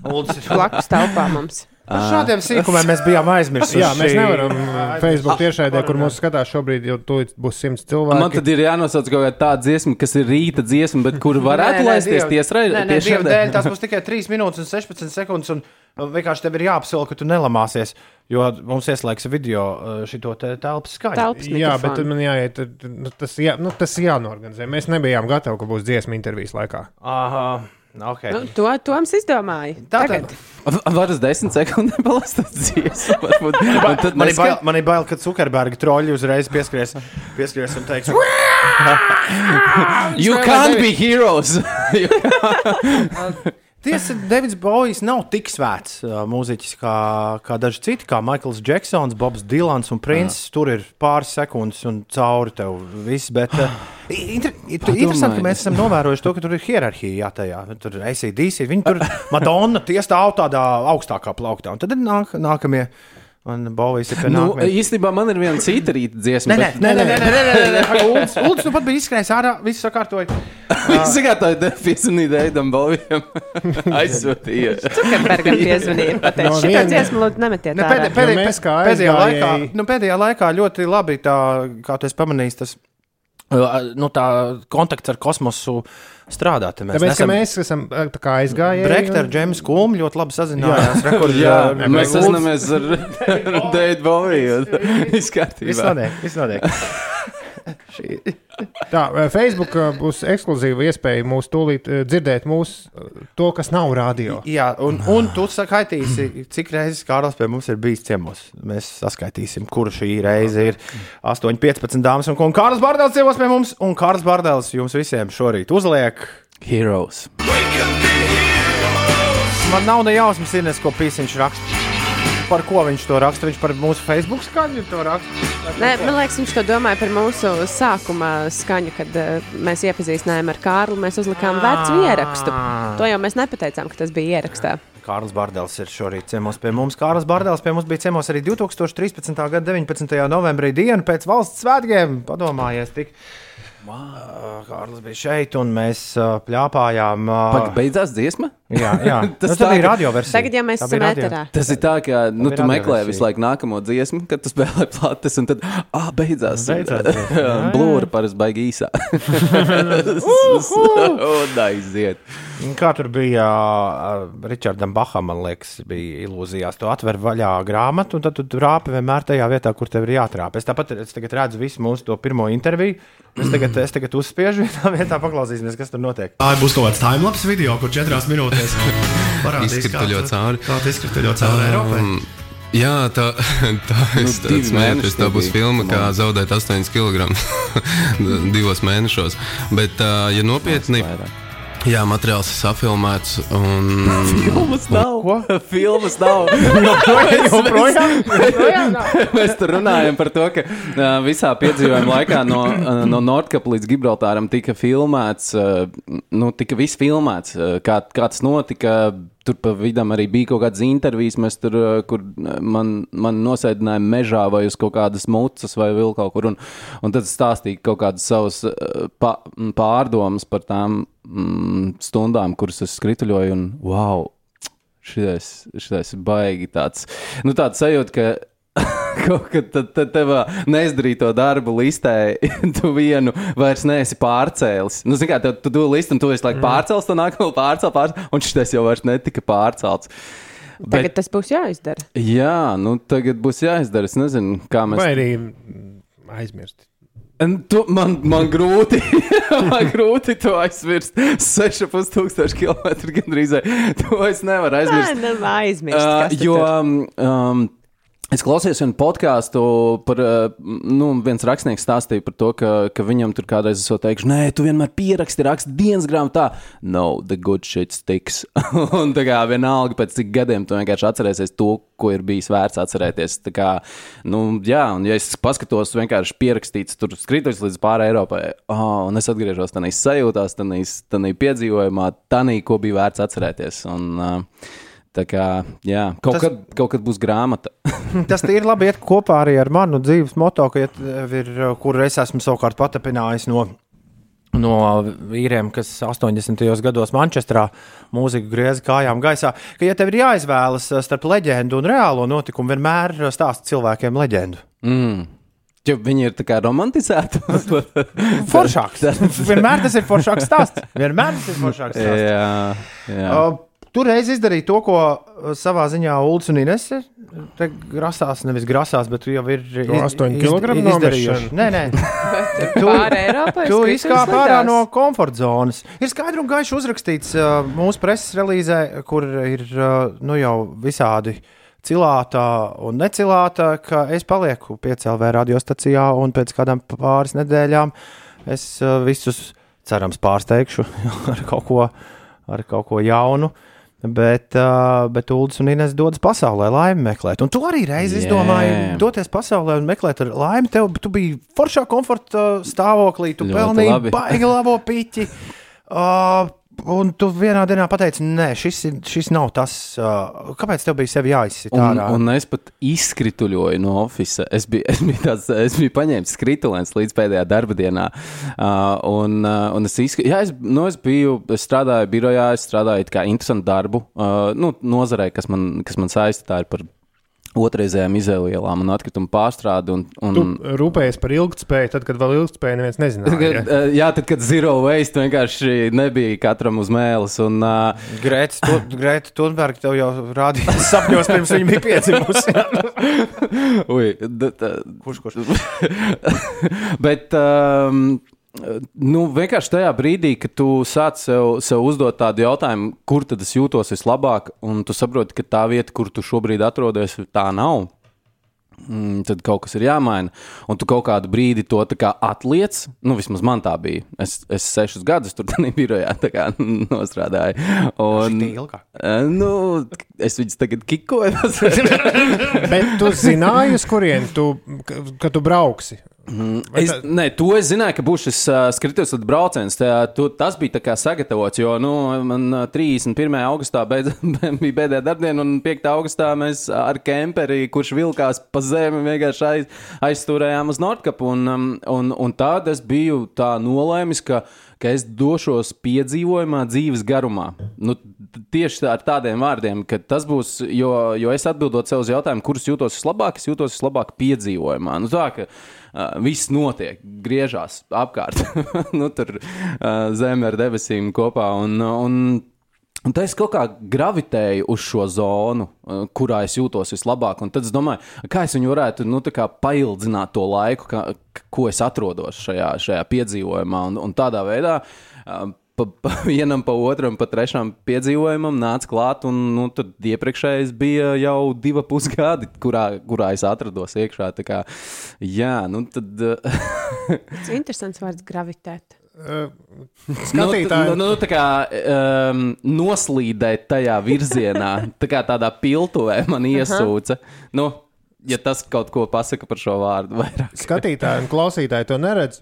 Uldis ir Blakus telpā mums. Par šādiem sīkumiem mēs bijām aizmirsuši. Jā, mēs nevaram uh, Facebook tiešraidē, kur mūsu skatās šobrīd, jau tūlīt būs simts cilvēki. Man tad ir jānosauc kaut kāda tāda dziesma, kas ir rīta dziesma, bet kuru varētu laisties tiesraidē. Tās būs tikai 3 minūtes un 16 sekundes. Un uh, vienkārši tev ir jāapsola, ka tu nelamāsies, jo mums ieslēgs video uh, šito te telpas skaņu. Jā, bet tad man jāiet, tad, nu, tas, jā, nu, tas jānorganizē. Mēs nebijām gatavi, ka būs dziesma intervijas laikā. Aha, ok. Nu, to Toms izdomāja. Tātad. Var uz desmit sekundēm palasīt dziesmu. tad Man ir mēs bail, man ir bail ka Zuckerberga troļļi uzreiz pieskries, pieskries un teiks, You can't be heroes! Tiesa, Davids Bovijs nav tik svēts uh, mūziķis kā, kā daži citi, kā Maikls Džeksons, Bobs Dilans un Princis. Tur ir pāris sekundes un cauri tev viss. Bet uh, inter, inter, interesanti, ka mēs esam novērojuši to, ka tur ir hierarhija jā, tajā. Tur ir ACDC, viņi tur Madonna tie stāv tādā augstākā plauktā. Un tad ir nāk, nākamie. Un Bovīs ir pienācis. Nu, īstenībā man ir viena cita rīta dziesma. Nē, nē, nē, nē, nē, nē, nē, nē. Ulds, Ulds nu pat bija izskrējis ārā, viss sakārtoja. Viņš sakārtoja deficīnu ideju tam Bovijam. Aizsūtīja. Cukerbergam piezvanīja. Pateica, no, šitā dziesma lūdzu nemetiet. Ne, pēdē, pēdē, nu, pēdē, pēdējā, pēdējā, laikā, nu, pēdējā laikā ļoti labi tā, kā tu esi pamanījis, tas nu, tā kontakts ar kosmosu. Uh, strādāt. Mēs, Tāpēc, nesam... mēs esam eh, aizgājuši. Rektor un... Džeims Kulms ļoti labi sazinājās. Jā, rekord, jā, jā mēs sazināmies ar Deividu Boviju. Viss kārtībā. Viss notiek. Viss notiek. Tā, Facebook eh, būs ekskluzīva iespēja mūs tūlīt eh, dzirdēt mūsu to, kas nav radio. Jā, un, un tu sakaitīsi, cik reizes Kārlis pie mums ir bijis ciemos. Mēs saskaitīsim, kura šī reize ir 8, 15 dāmas un kungi. Kārlis Bārdēls ciemos pie mums, un Kārlis Bārdēls jums visiem šorīt uzliek. Heroes. Man nav ne jausmas, Ines, ko pīsiņš raksta. Par ko viņš to raksta? Viņš par mūsu Facebook skaņu to raksta. Nē, man liekas, viņš to domāja par mūsu sākuma skaņu, kad uh, mēs iepazīstinājām ar Kārlu. Mēs uzlikām vecu ierakstu. To jau mēs nepateicām, ka tas bija ierakstā. Kārlis Bārdēls ir šorīt ciemos pie mums. Kārlis Bārdēls pie mums bija ciemos arī 2013. gada 19. novembrī dienu pēc valsts svētkiem. Padomājies, tik. Wow. Kārlis bija šeit, un mēs uh, plāpājām. Uh, beidzās dziesma? jā, jā. Tas nu, tā tā, bija radioversija. Tagad jau mēs esam ēterā. Tas ir tā, ka nu, tu meklē visu laiku nākamo dziesmu, kad tu spēlē plates, un tad, ah, beidzās. Beidzās. Blūra parasti baigi īsā. Un aiziet. Kā tur bija Richardam Baham, man liekas, bija ilūzijās. Tu atver vaļā grāmatu, un tad tu rāpi vienmēr tajā vietā, kur tev ir jātrāp. Es tāpat es tagad redzu visu mūsu to pirmo interviju. Es tagad, es tagad uzspiežu vienā vietā, paklausīsimies, kas tur notiek. Tā būs kaut kāds timelapse video, kur četrās minūtēs parādīs, Izkrituļot cauri. Kā tas izkrituļot cauri Eiropai. Um, Jā, tā, tā, es, divi tā, mēneši tā būs bija. filma, kā on. zaudēt 8 kg divos mēnešos. Bet, uh, ja nopietni, jā, materiāls ir safilmēts. Un... Filmas nav. Ko? Filmas nav. Joprojām? Joprojām nav? Mēs tur runājam par to, ka uh, visā piedzīvojuma laikā no, uh, no Nordkapa līdz Gibraltāram tika filmēts, uh, nu, tika viss filmēts, uh, kā, kā tas notika. Tur pa vidam arī bija kaut kādas intervijas, mēs tur, uh, kur uh, man, man nosēdināja mežā vai uz kaut kādas mucas vai vēl kaut kur. Un, un tad es stāstīju kaut kādas savas uh, pārdomas par tām mm, stundām, kuras es skrituļoju. Un, wow, Šitais, šitais ir baigi tāds, nu, tāds sajūta, ka kaut kad tad, tad tev neizdarīto darbu listē, tu vienu vairs neesi pārcēlis. Nu, zini kā, tev, tu to listu, un tu esi laikam pārcēlis, to nākamo pārcēlis, pārcēlis, un šis jau vairs netika pārcelts. Tagad tas būs jāizdara. Jā, nu tagad būs jāizdara. Es nezinu, kā mēs. Vai arī mm, aizmirst. Tu, man, man grūti, man grūti to aizmirst. 6,5 tūkstoši kilometru gandrīz. To es nevaru aizmirst. Nē, nav aizmirst. Uh, jo um, um, es klausījos vienu podkāstu, par uh, nu, viens rakstnieks stāstīja par to, ka, ka viņam tur kādreiz esot teikuši, nē, tu vienmēr pieraksti, raksti dienas grāmatā. No, the good shit sticks. Un tā kā vienalga pēc cik gadiem tu vienkārši atcerēsies to, ko ir bijis vērts atcerēties. Tā kā, nu, jā, un ja es paskatos vienkārši pierakstīts tur skrituļus līdz pāri Eiropai, oh, un es atgriežos tādā sajūtās, tādā piedzīvojumā, tādā, ko bija vērts atcerēties. Un, uh, Tā kā, jā, kaut, Tas- kad, kaut kad būs grāmata. Tas ir labi iet kopā arī ar manu dzīves moto, ja tev ir, kur es esmu savukārt patapinājis no no vīriem, kas 80. gados Manchesterā mūziku grieza kājām gaisā, ka, ja tev ir jāizvēlas uh, starp leģendu un reālo notikumu, vienmēr stāst cilvēkiem leģendu. Mm. Ja viņi ir tā kā romantizēti. Foršāks. Vienmēr tas ir foršāks stāsts. Vienmēr tas ir foršāks stāsts. jā, jā. Uh, Tu reiz izdarīji to, ko uh, savā ziņā Ulas un Ines te grasās, nevis grasās, bet tu jau ir To astoņu kilogramu izdarījuši. Nē, nē. Tu skrituļus izkāpi ārā no komforta zonas. Ir skaidri un gaiši uzrakstīts uh, mūsu preses relīzē, kur ir uh, nu jau visādi cilāta un necilāta, ka es palieku piecēlvē radiostacijā un pēc kādām pāris nedēļām es uh, visus cerams pārsteigšu ar kaut ko, ar kaut ko jaunu. Bet, uh, bet Ulas un Inês dodas pasaulē, laimi meklēt. Un tu arī reiz Jā. izdomāji doties pasaulē un meklēt laimi. Tev tu biji foršā komforta stāvoklī, tu Ļoti pelnīji baigi labo piķi. Uh, un tu vienā dienā pateici, nē, šis, ir- šis nav tas. Uh, kāpēc tev bija sevi jāizsit Un, un es pat izkrituļoju no oficiāla. Es biju, es biju, tāds, es biju paņēmis skrituliens līdz pēdējā darba dienā. Uh, un, uh, un es, izskri... Jā, es, nu, es biju, es strādāju birojā, es strādāju kā interesantu darbu. Uh, nu, nozarē, kas man, kas man ir par otrreizējām izēlielām un atkritumu pārstrādi. Un, un... Tu rūpējies par ilgspēju, tad, kad vēl ilgspēju neviens nezināja. Kad, ja? uh, jā, tad, kad zero waste vienkārši nebija katram uz mēles. Un, uh, Grēta tu, Grēta Thunberga tev jau rādīja sapņos, pirms viņa bija piedzimusi. Ui, kurš, kurš? Bet, um, nu, vienkārši tajā brīdī, kad tu sāc sev, sev uzdot tādu jautājumu, kur tad es jūtos vislabāk, un tu saproti, ka tā vieta, kur tu šobrīd atrodies, tā nav. Mm, tad kaut kas ir jāmaina. Un tu kaut kādu brīdi to kā atliec. Nu, vismaz man tā bija. Es, es sešus gadus tur bijā, tā kā nostrādāju. Un. Eh, nu, es viņus tagad kikoju. Bet tu zināji, uz kurien tu, ka tu brauksi? Es, nē, to es zināju, ka būs šis uh, skrituļs brauciens. Tā, tu, tas bija tā kā sagatavots, jo nu, man uh, 31. augustā beidz, bija pēdējā darbdiena, un 5. augustā mēs ar kemperi, kurš vilkās pa zemi, vienkārši aiz, aizstūrējām uz Nordkapu. Un, um, un, un tad es biju tā nolēmis, ka, ka es došos piedzīvojumā dzīves garumā. Nu, tieši ar tādiem vārdiem, ka tas būs, jo, jo es atbildot sev uz jautājumu, kurus jūtos vislabāk, es jūtos vislabāk piedzīvojumā. Nu, tā, ka, Uh, viss notiek, griežās apkārt. nu, tur uh, zeme ar debesīm kopā. Un, un, un tā es kaut kā gravitēju uz šo zonu, kurā es jūtos vislabāk. Un tad es domāju, kā es viņu varētu nu, paildzināt to laiku, kā, ko es atrodos šajā, šajā piedzīvojumā. Un, un tādā veidā. Uh, Pa, pa vienam, pa otram, pa trešam piedzīvojumam nāca klāt, un nu, tad iepriekšējais bija jau divi pusgadi, kurā, kurā es atrados iekšā. Tā Kā, jā, nu tad. Tas ir interesants vārds gravitēt. Skatītāji- Nu, t- nu, nu, tā kā um, noslīdēt tajā virzienā, tā kā tādā piltuvē man iesūca. Nu, ja tas kaut ko pasaka par šo vārdu vairāk. Skatītāji un klausītāji to neredz.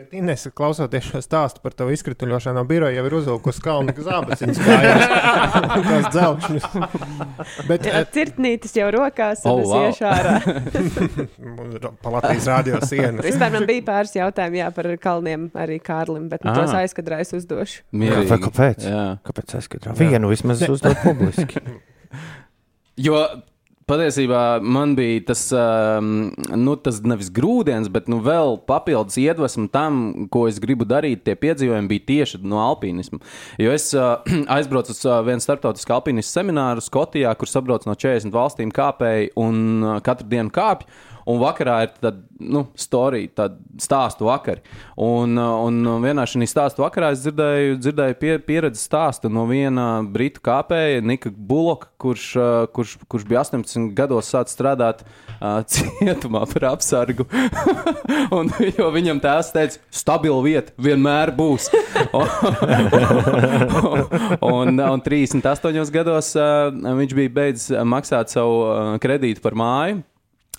Bet Inês, klausoties šo stāstu par tavu izkrituļošanu no biroja, jau ir uzvilkusi kalnu kājās. Tās dzelkšņus. Bet, Jā, cirtnītis jau rokās, Oh, wow. iešu ārā. Pa Latvijas rādio sienas. Vispār man bija pāris jautājumi jā, par kalniem arī Kārlim, bet nu, tos Ah. aizkadrā es uzdošu. Vai kāpēc? Jā. Kāpēc aizskatīt? Vienu vismaz uzdot publiski. Jo patiesībā man bija tas, um, nu, tas nevis grūdienis, bet nu, vēl papildus iedvesma tam, ko es gribu darīt. Tie piedzīvojumi bija tieši no alpīnisma. Jo es uh, aizbraucu uz uh, vienu starptautisku alpīnismu semināru Skotijā, kur sabrauc no 40 valstīm kāpēji un uh, katru dienu kāpj. Un vakarā ir tāda nu, storija, tāda stāstu vakari. Un, uh, un vienā šajā stāstu vakarā es dzirdēju, dzirdēju pie, pieredzes stāstu no viena britu kāpēja, Nika Buloka, kurš, uh, kurš, kurš bija 18 gados sācis strādāt uh, cietumā par apsargu. un, jo viņam tās teica, stabila vieta vienmēr būs. un, un 38 gados uh, viņš bija beidzis maksāt savu uh, kredītu par māju.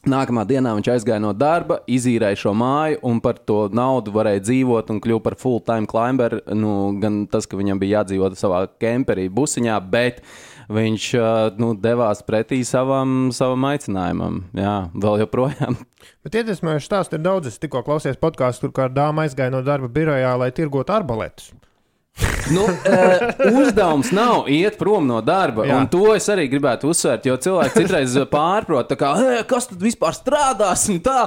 Nākamā dienā viņš aizgāja no darba, izīrēja šo māju, un par to naudu varēja dzīvot un kļuva par full-time climber. Nu, gan tas, ka viņam bija jādzīvot savā kemperī, busiņā, bet viņš nu, devās pretī savam, savam aicinājumam. Jā, vēl joprojām. Bet iedvesmojoši stāsts ir daudz. Es tikko klausījos podkāstu, kur kāda dāma aizgāja no darba birojā, lai tirgotu arbaletus. Nu, uh, uzdevums nav iet prom no darba, to es arī gribētu uzsvērt. Jo cilvēki citreiz pārprot, kā, "Ē, kas tad vispār strādās un tā.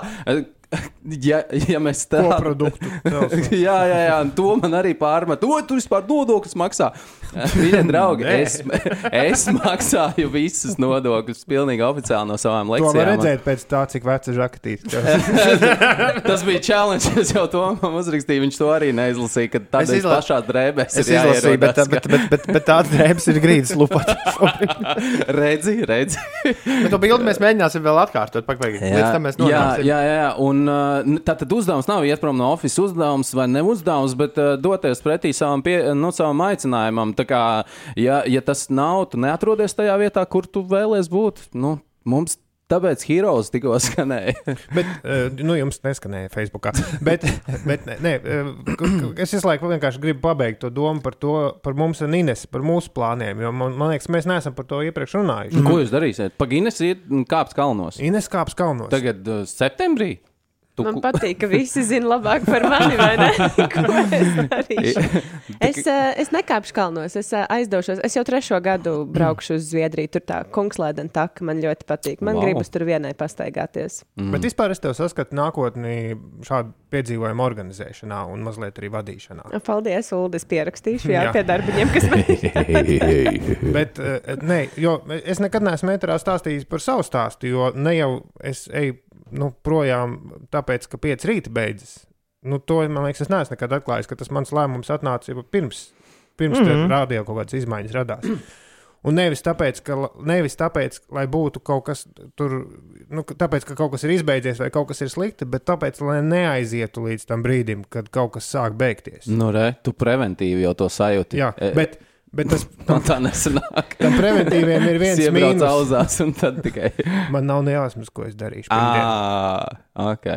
Ja, ja mēs tādā Koproduktu jā, jā, jā, to man arī pārmet. O, tu vispār nodokļus maksā. Viņa draugi, es, es maksāju visus nodokļus pilnīgi oficiāli no savām To lekcijām. var redzēt pēc tā, cik veca žakatīs. Tas bija challenge. Es jau to man uzrakstīju. Viņš to arī neizlasīja. Kad Es tādā izla- pašā drēbēs Es izlasīju, bet, bet, bet, bet, bet tādas drēbes ir grīdas lupā. redzi, redzi. bet to bildi mēs mēģināsim vēl atkārtot. Pagaidām, līdz tam mēs jā, nonāksim. jā, jā, un uh, tā tad uzdevums nav iet prom no oficiāla uzdevums vai ne uzdevums, bet uh, doties pretī savam, pie, nu, savam aicinājumam. Tā kā, ja, ja tas nav, tu neatrodies tajā vietā, kur tu vēlēsies būt. Nu, mums tāpēc heroes tikko skanēja. Bet, eh, nu, jums neskanēja Facebookā. Bet, bet nē, eh, es visu laiku vienkārši gribu pabeigt to domu par, to, par mums un Ines, par mūsu plāniem. Jo man, man liekas, mēs neesam par to iepriekš runājuši. Ko jūs darīsiet? Pagainis iet un kāps kalnos. Ines kāps kalnos. Tagad septembrī. Tu, Man patīk, ka visi zina labāk par mani, vai ne? Ko es darīšu? Es, eh, es nekāpšu kalnos, es eh, aizdošos. Es jau trešo gadu braukšu uz Zviedriju. Tur tā kungslēdena taka man ļoti patīk. Man Wow. gribas tur vienai pastaigāties. Mm. Bet vispār es tev saskatu nākotnē šādu piedzīvojumu organizēšanā un mazliet arī vadīšanā. Paldies, Ulu. Es pierakstīšu, jā, Jā. pie darbiņiem, kas man Bet, uh, nē, jo es nekad neesmu metrā stāstījis par savu stāstu, jo ne jau es eju nu, projām, tāpēc, ka pieci rīta beidzas. Nu, to man liekas, es neesmu nekad atklājis, ka tas mans lēmums atnāca jau pirms, pirms mm. -hmm. rādījā kaut kādas izmaiņas radās. Un nevis tāpēc, ka, nevis tāpēc, lai būtu kaut kas tur, nu, tāpēc, ka kaut kas ir izbeidzies vai kaut kas ir slikti, bet tāpēc, lai neaizietu līdz tam brīdim, kad kaut kas sāk beigties. Nu, re, tu preventīvi jau to sajūti. Jā, E, bet, tas man tā nesanāk. Tam preventīviem ir viens mīnus. auzās un tad tikai. Man nav nejausmas, ko es darīšu. Ah, ok.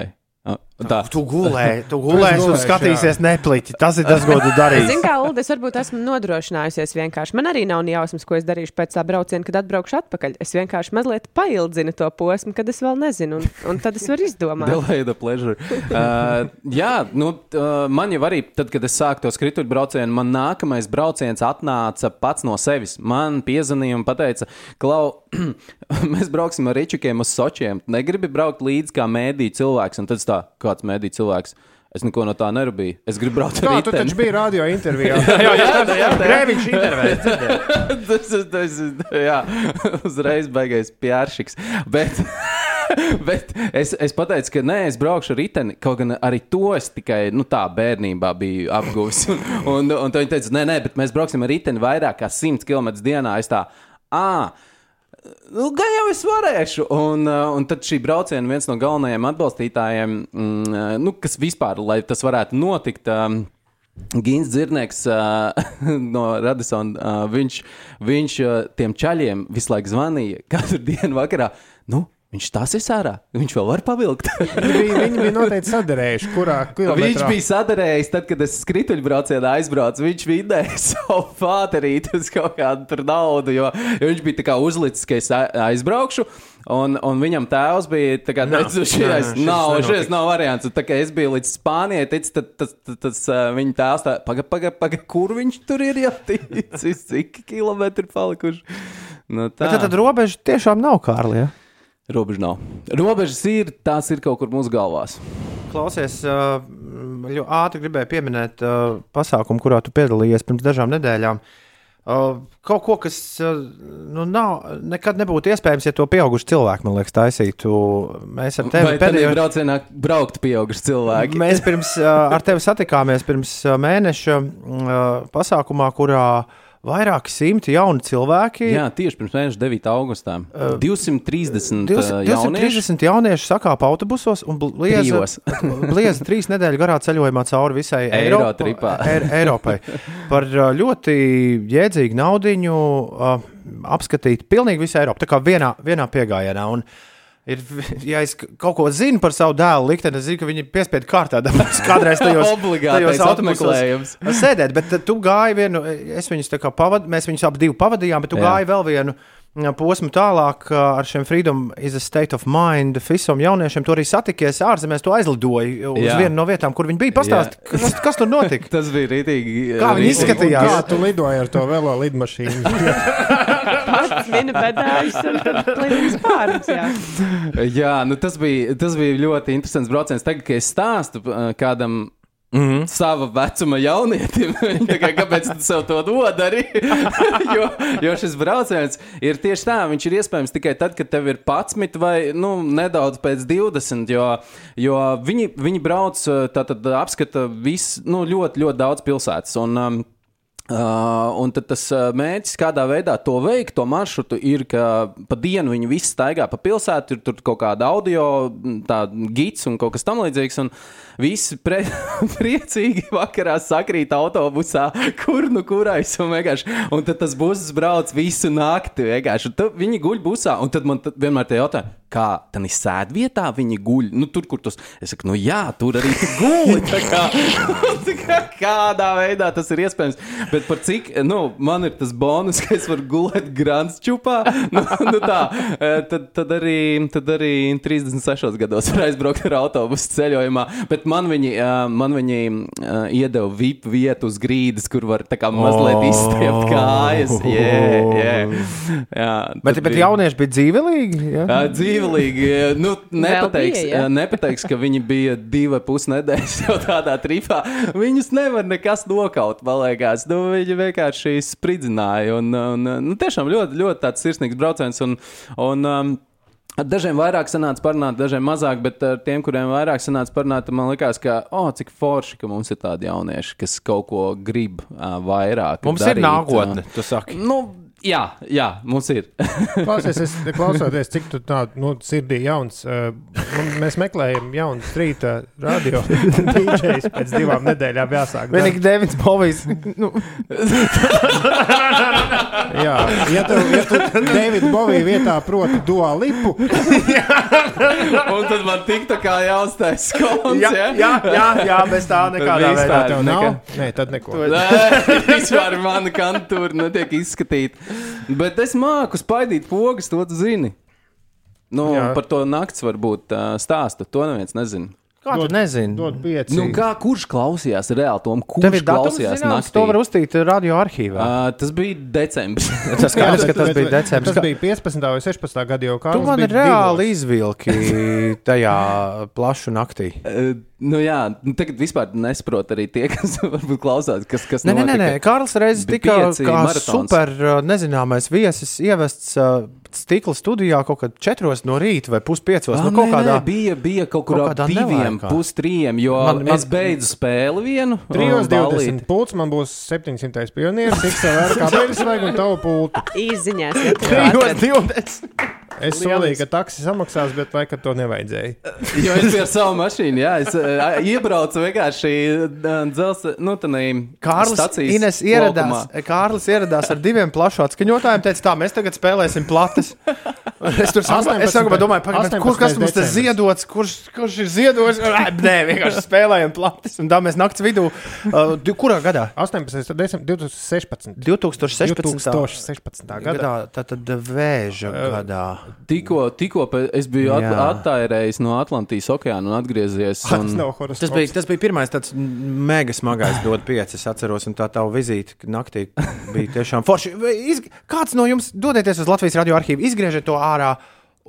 Ah, Tā. Tu gulēji, tu gulēji un skatīsies nepliķi. Tas ir tas, ko tu darīsi. Zinu, kā Ulu, es varbūt esmu nodrošinājusies vienkārši. Man arī nav jausmas, ko es darīšu pēc tā brauciena, kad atbraukšu atpakaļ. Es vienkārši mazliet paildzinu to posmu, kad es vēl nezinu, un, un tad es varu izdomāt. Delay the pleasure. Uh, jā, nu, uh, man jau arī, tad, kad es sāku to skrituļu braucienu, man nākamais brauciens atnāca pats no sevis. Man piezvanīja un teica, Klau, mēs brauksim ar ričukiem uz Sočiem. Negribi braukt līdzi kā mēdī cilvēks. Un tad tā, kāds mēdī cilvēks. Es neko no tā nerūpēju. Es gribu braukt ar Kā tu riteni. taču biji radio intervijā? jā, jā, jā, jā. Grēviņš intervēja. tas ir tas, ir- jā, uzreiz beigais pjāršiks. Bet, bet es, es pateicu, ka nē, es braukšu ar riteni. Kaut gan arī to es tikai nu, tā bērnībā biju apguvis. Un, un, un viņi teica, nē, nē, bet mēs brauksim ar riteni vairāk kā 100 km dienā. Es tā, ah, Nu, gan jau es varēšu. Un, uh, un tad šī brauciena viens no galvenajiem atbalstītājiem, mm, uh, nu, kas vispār, lai tas varētu notikt. Um, Gins Zirneks uh, no Radisona, uh, viņš, viņš uh, tiem čaļiem visu laiku zvanīja katru dienu vakarā. Nu, viņš stāsies ārā, viņš vēl var pavilkt. Viņi bija, viņi bija noteikti sadarējuši, kurā Viņš kilometrā. bija sadarējis, tad, kad es skrituļbraucienā aizbraucu. Viņš vidēja savu fāterīti uz kaut kādu naudu, jo, jo viņš bija tā kā uzlicis, ka es aizbraukšu. Un, un viņam tēvs bija tā kā Nav. teicis, šis Nē, nē, šis nav, šis nav variants. Un Tā kā es biju līdz Spānijai, ticis, tad tas, tas, tas uh, viņa tēvs tā, paga, paga, paga, kur viņš tur ir jau ticis, cik kilometri palikuši. Nu, tā. Bet tad, tad robeža tiešām nav Kārlija. Ja? Robeža nav. Robežas ir, tās ir kaut kur mūsu galvās. Klausies, uh, ļoti ātri gribēju pieminēt uh, pasākumu, kurā tu piedalījies pirms dažām nedēļām. Uh, kaut ko, kas uh, nu, nav, nekad nebūtu iespējams, ja to pieauguši cilvēki, man liekas, taisītu. Mēs ar tevi pēdējā braucienā braukt pieauguši cilvēki? Mēs pirms, uh, ar tevi satikāmies pirms uh, mēneša uh, pasākumā, kurā vairāki simti jauni cilvēki. Jā, tieši pirms mēneša 9. augustā. 230 uh, 200 jaunieši. 230 jaunieši sakāpa autobusos un blieza, blieza trīs nedēļu garā ceļojumā cauri visai Eiro Eiropa-. Eir- Eiropai. Par uh, ļoti jēdzīgu naudu uh, apskatīt pilnīgi visu Eiropu, tā kā vienā, vienā piegājienā. Un Ir, ja es kaut ko zinu par savu dēlu likteni, es zinu, ka viņi ir piespiedu kārtā dabūs kādreiz tajos, Obligātais autobusos apmeklējums. Sēdēt, bet tad tu gāji vienu, es viņus tā kā pavadīju, mēs viņus ap divu pavadījām, bet tu Jā. gāji vēl vienu ā, posmu tālāk ā, ar šiem Freedom is a State of Mind FISOM jauniešiem. Tu arī satikies ārzemēs, tu aizlidoji uz Jā. vienu no vietām, kur viņi bija. Pastāst, kas, kas tur notika? Tas bija rītīgi. Kā viņi izskatījās? Kā tu lidoji ar to velo lidmašīnu? Mina bedāļus un tad lidojums pārnes. Jā. Jā, nu tas bija, tas bija ļoti interesants brauciens. Tagad, kad es stāstu uh, kādam. Mm -hmm. Sava vecuma jaunietim. Kā, Kāpēc tu sev to dod arī? jo, jo šis brauciens ir tieši tā, viņš ir iespējams tikai tad, kad tev ir 11 vai nu, nedaudz pēc 20. Jo, jo viņi, viņi brauc, uh, tātad apskata visu, nu, ļoti, ļoti daudz pilsētas. Un, um, Uh, un tas uh, mērķis, kādā veidā to veikt, to maršrutu, ir, ka pa dienu viņi visi staigā pa pilsētu, ir tur kaut kāda audio, tā gids un kaut kas tamlīdzīgs. Un visi pre, priecīgi vakarā sakrīt autobusā, kur nu kurais. Un, vienkārši- un tad tas būs brauc visu nakti. Viņi guļ busā, un tad man tad vienmēr te jautā, kā tādā sēdvietā viņi guļ. Nu, tur, kur tas es saku, nu jā, tur arī tu guli. tā kā- tā kā Kādā veidā tas ir iespējams? Bet par cik, nu, man ir tas bonus, ka es varu gulēt grāmatas čūpā, nu, nu tā, eh, tad, tad, arī, tad arī 36 gados var aizbraukt ar autobusu ceļojumā. Bet man viņi, man viņi iedeva VIP vietu uz grīdas, kur var tā kā mazliet izstiept kājas. Jā, jā. jā Bet, bet bija- jaunieši bija dzīvelīgi. Ja? Jā, dzīvelīgi. Nu, nepateiks, bija, ja? nepateiks, ka viņi bija divi pusnedēļas jau tādā tripā. Viņus nevar nekas nokaut, man liekas. Nu, viņi vienkārši spridzināja. Un, un, nu, tiešām ļoti, ļoti tāds sirsnīgs brauciens. Un, un, um, Dažiem vairāk sanāca parunāt, dažiem mazāk, bet ar tiem, kuriem vairāk sanāca parunāt, man liekas, ka, oh, cik forši, ka mums ir tādi jaunieši, kas kaut ko grib uh, vairāk. Mums darīt, ir nākotne, tu saki. Nu, jā, jā, mums ir. Klausies, es klausoties, cik tu tā nu, sirdī jauns. Uh, mēs meklējam jaunu strīta radio DJs pēc divām nedēļām jāsāk. Vienīgi Devins Bovijs. Nu, Jā, ja tu, ja tu Davida Bovija vietā proti duā lipu, Un tad man tiktu kā jāuztais skons. jā, jā, jā, jā, bez tā nekādā veidā. tev nekā- nav, nē, tad neko. Nē, vispār mana kantūra netiek izskatīta. Bet es māku spaidīt pogas, to tu zini. Nu, Jā. par to nakts varbūt uh, stāstu. To neviens nezina. Kā tu nezini? Dod pieci. Nu, kā, kurš klausījās reāli tom? Tev Kurš klausījās naktī? to var uztīt radio arhīvā. Uh, tas bija decembris. Tas skaidrs, ka tas bija decembris. Tas bija 15. vai 16. gada jau kā. Tu man ir reāli izvilki tajā plašu naktī. Nu, jā, nu, tagad vispār nesaprot arī tie, kas varbūt klausās, kas, kas Nē, nē, nē, nē. Kārlis reiz tika kā maratons. super uh, nezināmais viesis ievests uh, stikla studijā kaut kad četros no rīta vai puspiecos. Ah, Nu, kaut nē, kādā nē, bija, bija kaut kur kaut diviem, pustrījiem, jo Man- man, es beidzu spēli vienu. 3,20 pults, man būs 700 pionieris, XLR kā beigas vajag un tavu pultu. Tu Trijos divdesmit. Es solīju, ka taksi samaksās, bet vai ka to nevajadzēja? Jo es biju ar savu mašīnu, jā, es uh, iebraucu vienkārši dzelzceļa, nu, tādā Kārlis Ines ieradās, Kārlis ieradās ar diviem plašu atskaņotājiem. Teica, tā, mēs tagad spēlēsim plates. Es tur saprotu, es 18. sākumā domāju, pagaid, kur, kas mums te ziedots, kurš, kurš ir ziedots. Nē, vienkārši spēlējam plates. Un tā mēs nakts vidū, uh, kurā gadā? 18. decembris 2016. 2016. 2016. gadā. gadā. Tātad vēža gadā. Tikko, tikko es biju at, attairējis no Atlantijas okeāna un atgriezies. Tas Un, horoskops. Tas bija, tas bija pirmais tāds mega smagais dod pieci. Es atceros, un tā tā vizīte naktī bija tiešām forši. Iz, kāds no jums dodieties uz Latvijas radio arhīvu, izgriežiet to ārā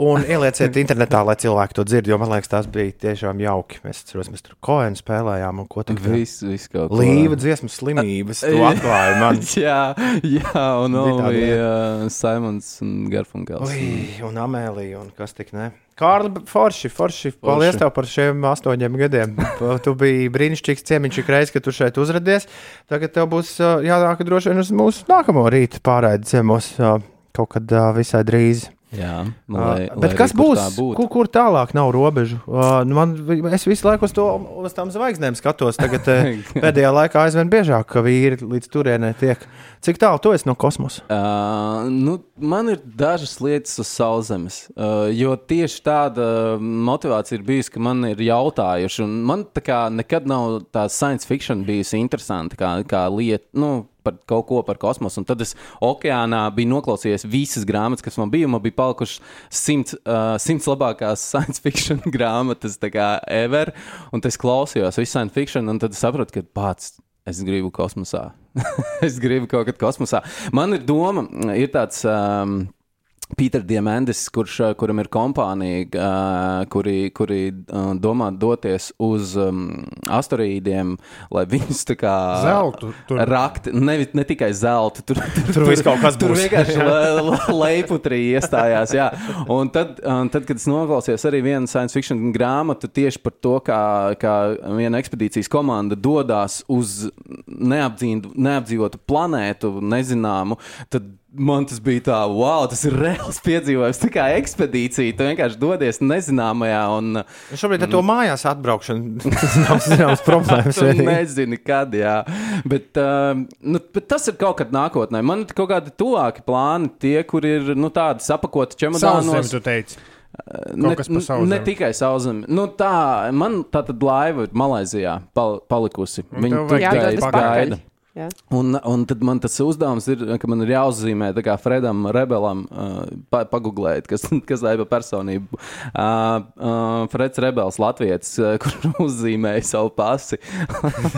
un ielieciet internetā, lai cilvēki to dzird. Jo man liekas, tas bija tiešām jauki. Mēs, atceros, mēs tur koēnu spēlējām un ko tik vēl. Viss, kaut ko. Līva dziesmu slimības, to atklāja man. jā, jā, un Bija bija uh, Simons un Garfunkels. Ui, un Amēlija, un kas tik ne. Kārli, forši, forši. Paldies tev par šiem astoņiem gadiem. Tu biji brīnišķīgs ciemiņš ik reiz, kad tu šeit uzradies. Tagad tev būs ā, jānāk droši vien uz mūsu nākamo rīta pārraidi ciemos ā, kaut kad visai drīz. Jā, Uh, lai, bet lai kas kur būs? būtu. Kur, kur tālāk nav robežu? Uh, man, es visu laiku uz, to, uz tām zvaigznēm skatos. Tagad eh, pēdējā laikā aizvien biežāk, ka vīri līdz turienei tiek. Cik tālu tu esi no kosmosa? Uh, nu, man ir dažas lietas uz sauszemes, uh, jo tieši tāda motivācija ir bijusi, ka man ir jautājuši, man kā nekad nav tā science fiction bijusi interesanta kā, kā lieta. Nu, Par kaut ko par kosmosu. Un tad es okeānā biju noklausījies visas grāmatas, kas man bija. Man bija palikušas simts, uh, simts labākās science fiction grāmatas, kā ever. Un tad es klausījos visu science fiction, un tad sapratu, ka pats es gribu kosmosā. es gribu kaut kad kosmosā. Man ir doma, ir tāds. Um, Pīters Diamandis, kurš, uh, kuram ir kompānija, uh, kuri, kuri uh, domā doties uz um, asteroīdiem, lai viņus tā kā Zeltu tur. rakt, ne, ne tikai zeltu, tur, tur, Tur viss kaut kas tur būs. vienkārši le- le- leiputrī iestājās. Jā. Un tad, un tad, kad es noklausījos arī vienu science fiction grāmatu tieši par to, kā, kā viena ekspedīcijas komanda dodas uz neapdzīvotu planētu, nezināmu, tad man tas bija tā, wow, tas ir reāls piedzīvojums. Tā kā ekspedīcija, tu vienkārši dodies nezināmajā. Un, Šobrīd ar to mājās atbraukšanu tas nav zināms problēmas. Tu vienīgi. nezini, kad, jā. Bet, uh, nu, bet tas ir kaut kad nākotnē. Man ir kaut kādi tuvāki plāni, tie, kur ir nu, tādi sapakoti čemodānos. Teici. Ne, ne tikai sauszemi. Nu, tā, man tā tad laiva ir Malaizijā pal palikusi. Un Viņa tur gaida. Jā. Un, un tad man tas uzdevums ir, ka man ir jāuzzīmē, kā Fredam Rebelam, uh, pa, pagooglēt, kas, kas tā ir pa personību. Uh, uh, Freds Rebels, Latvijas, uh, kurš uzzīmēja savu pasi.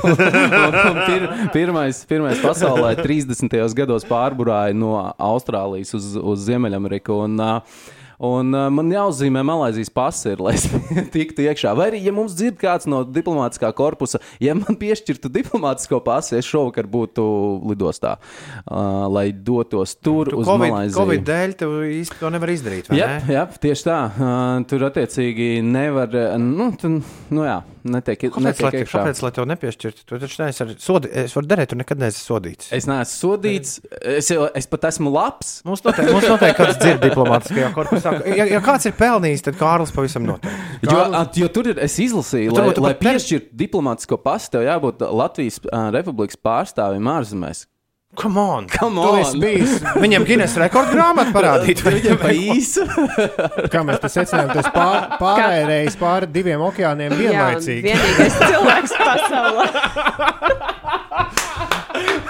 pir, pirmais, pirmais pasaulē 30. gados pārburāja no Austrālijas uz, uz Ziemeļameriku. Un, uh, Un uh, man jāuzzīmē Malaisijas pasi, ir, lai es tiktu iekšā. Vai arī, ja mums dzird kāds no diplomātiskā korpusa, ja man piešķirtu diplomātisko pasi, es šovakar būtu lidostā, uh, lai dotos tur Tu uz Covid, Malaisiju. Covid dēļ tu īsti to nevar izdarīt. Jā, ne? jā, tieši tā. Uh, tur attiecīgi nevar. Nu, tu, nu jā, netiek, Kāpēc, lai, netiek te- iekšā. kāpēc, lai to nepiešķirtu? Tu taču neesi ar sodi, es varu darīt, tu nekad neesi sodīts. Es neesmu sodīts, es, jau, es pat esmu labs. Mums noteikti, mums noteikti kāds dzird diplomātiskajā korpusā. Ja, ja kāds ir pelnījis, tad Kārlis pavisam noteikti. Jo, at, jo tur ir, es izlasīju, lai, tu lai piešķirtu diplomātisko pasu, tev jābūt Latvijas uh, Republikas pārstāvim ārzemēs. Come on! Come on! Viņam Guinness rekordu grāmatu parādīt. Viņam pa īsu. Kā mēs te secinājām, tas pār, pārējais pāri diviem okeāniem Jā, vienlaicīgi. vienīgais cilvēks pasaulē.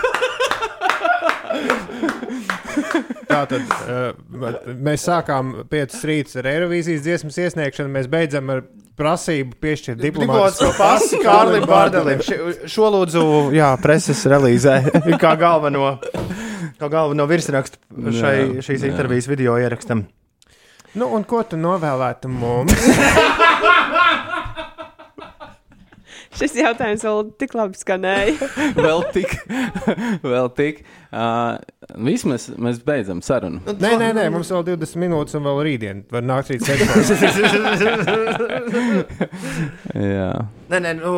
Tātad uh, mēs sākām piecas rītas ar Eirovīzijas dziesmas iesniegšanu, mēs beidzam ar prasību piešķirt Diplomātisko pasu Kārlim Bārdelim. Šo lūdzu, jā, preses relīzē, kā galveno, kā galveno virsrakstu šai, šīs jā. intervijas video ierakstam. Nu, un ko tu novēlētu mums? Šis jautājums vēl tik labi skanēja. vēl tik, vēl tik. Uh, vismaz mēs beidzam sarunu. Nē, nē, nē, mums vēl 20 minūtes, un vēl rītdien var nākt rīt sestdien. Jā. Nē, nē, nu,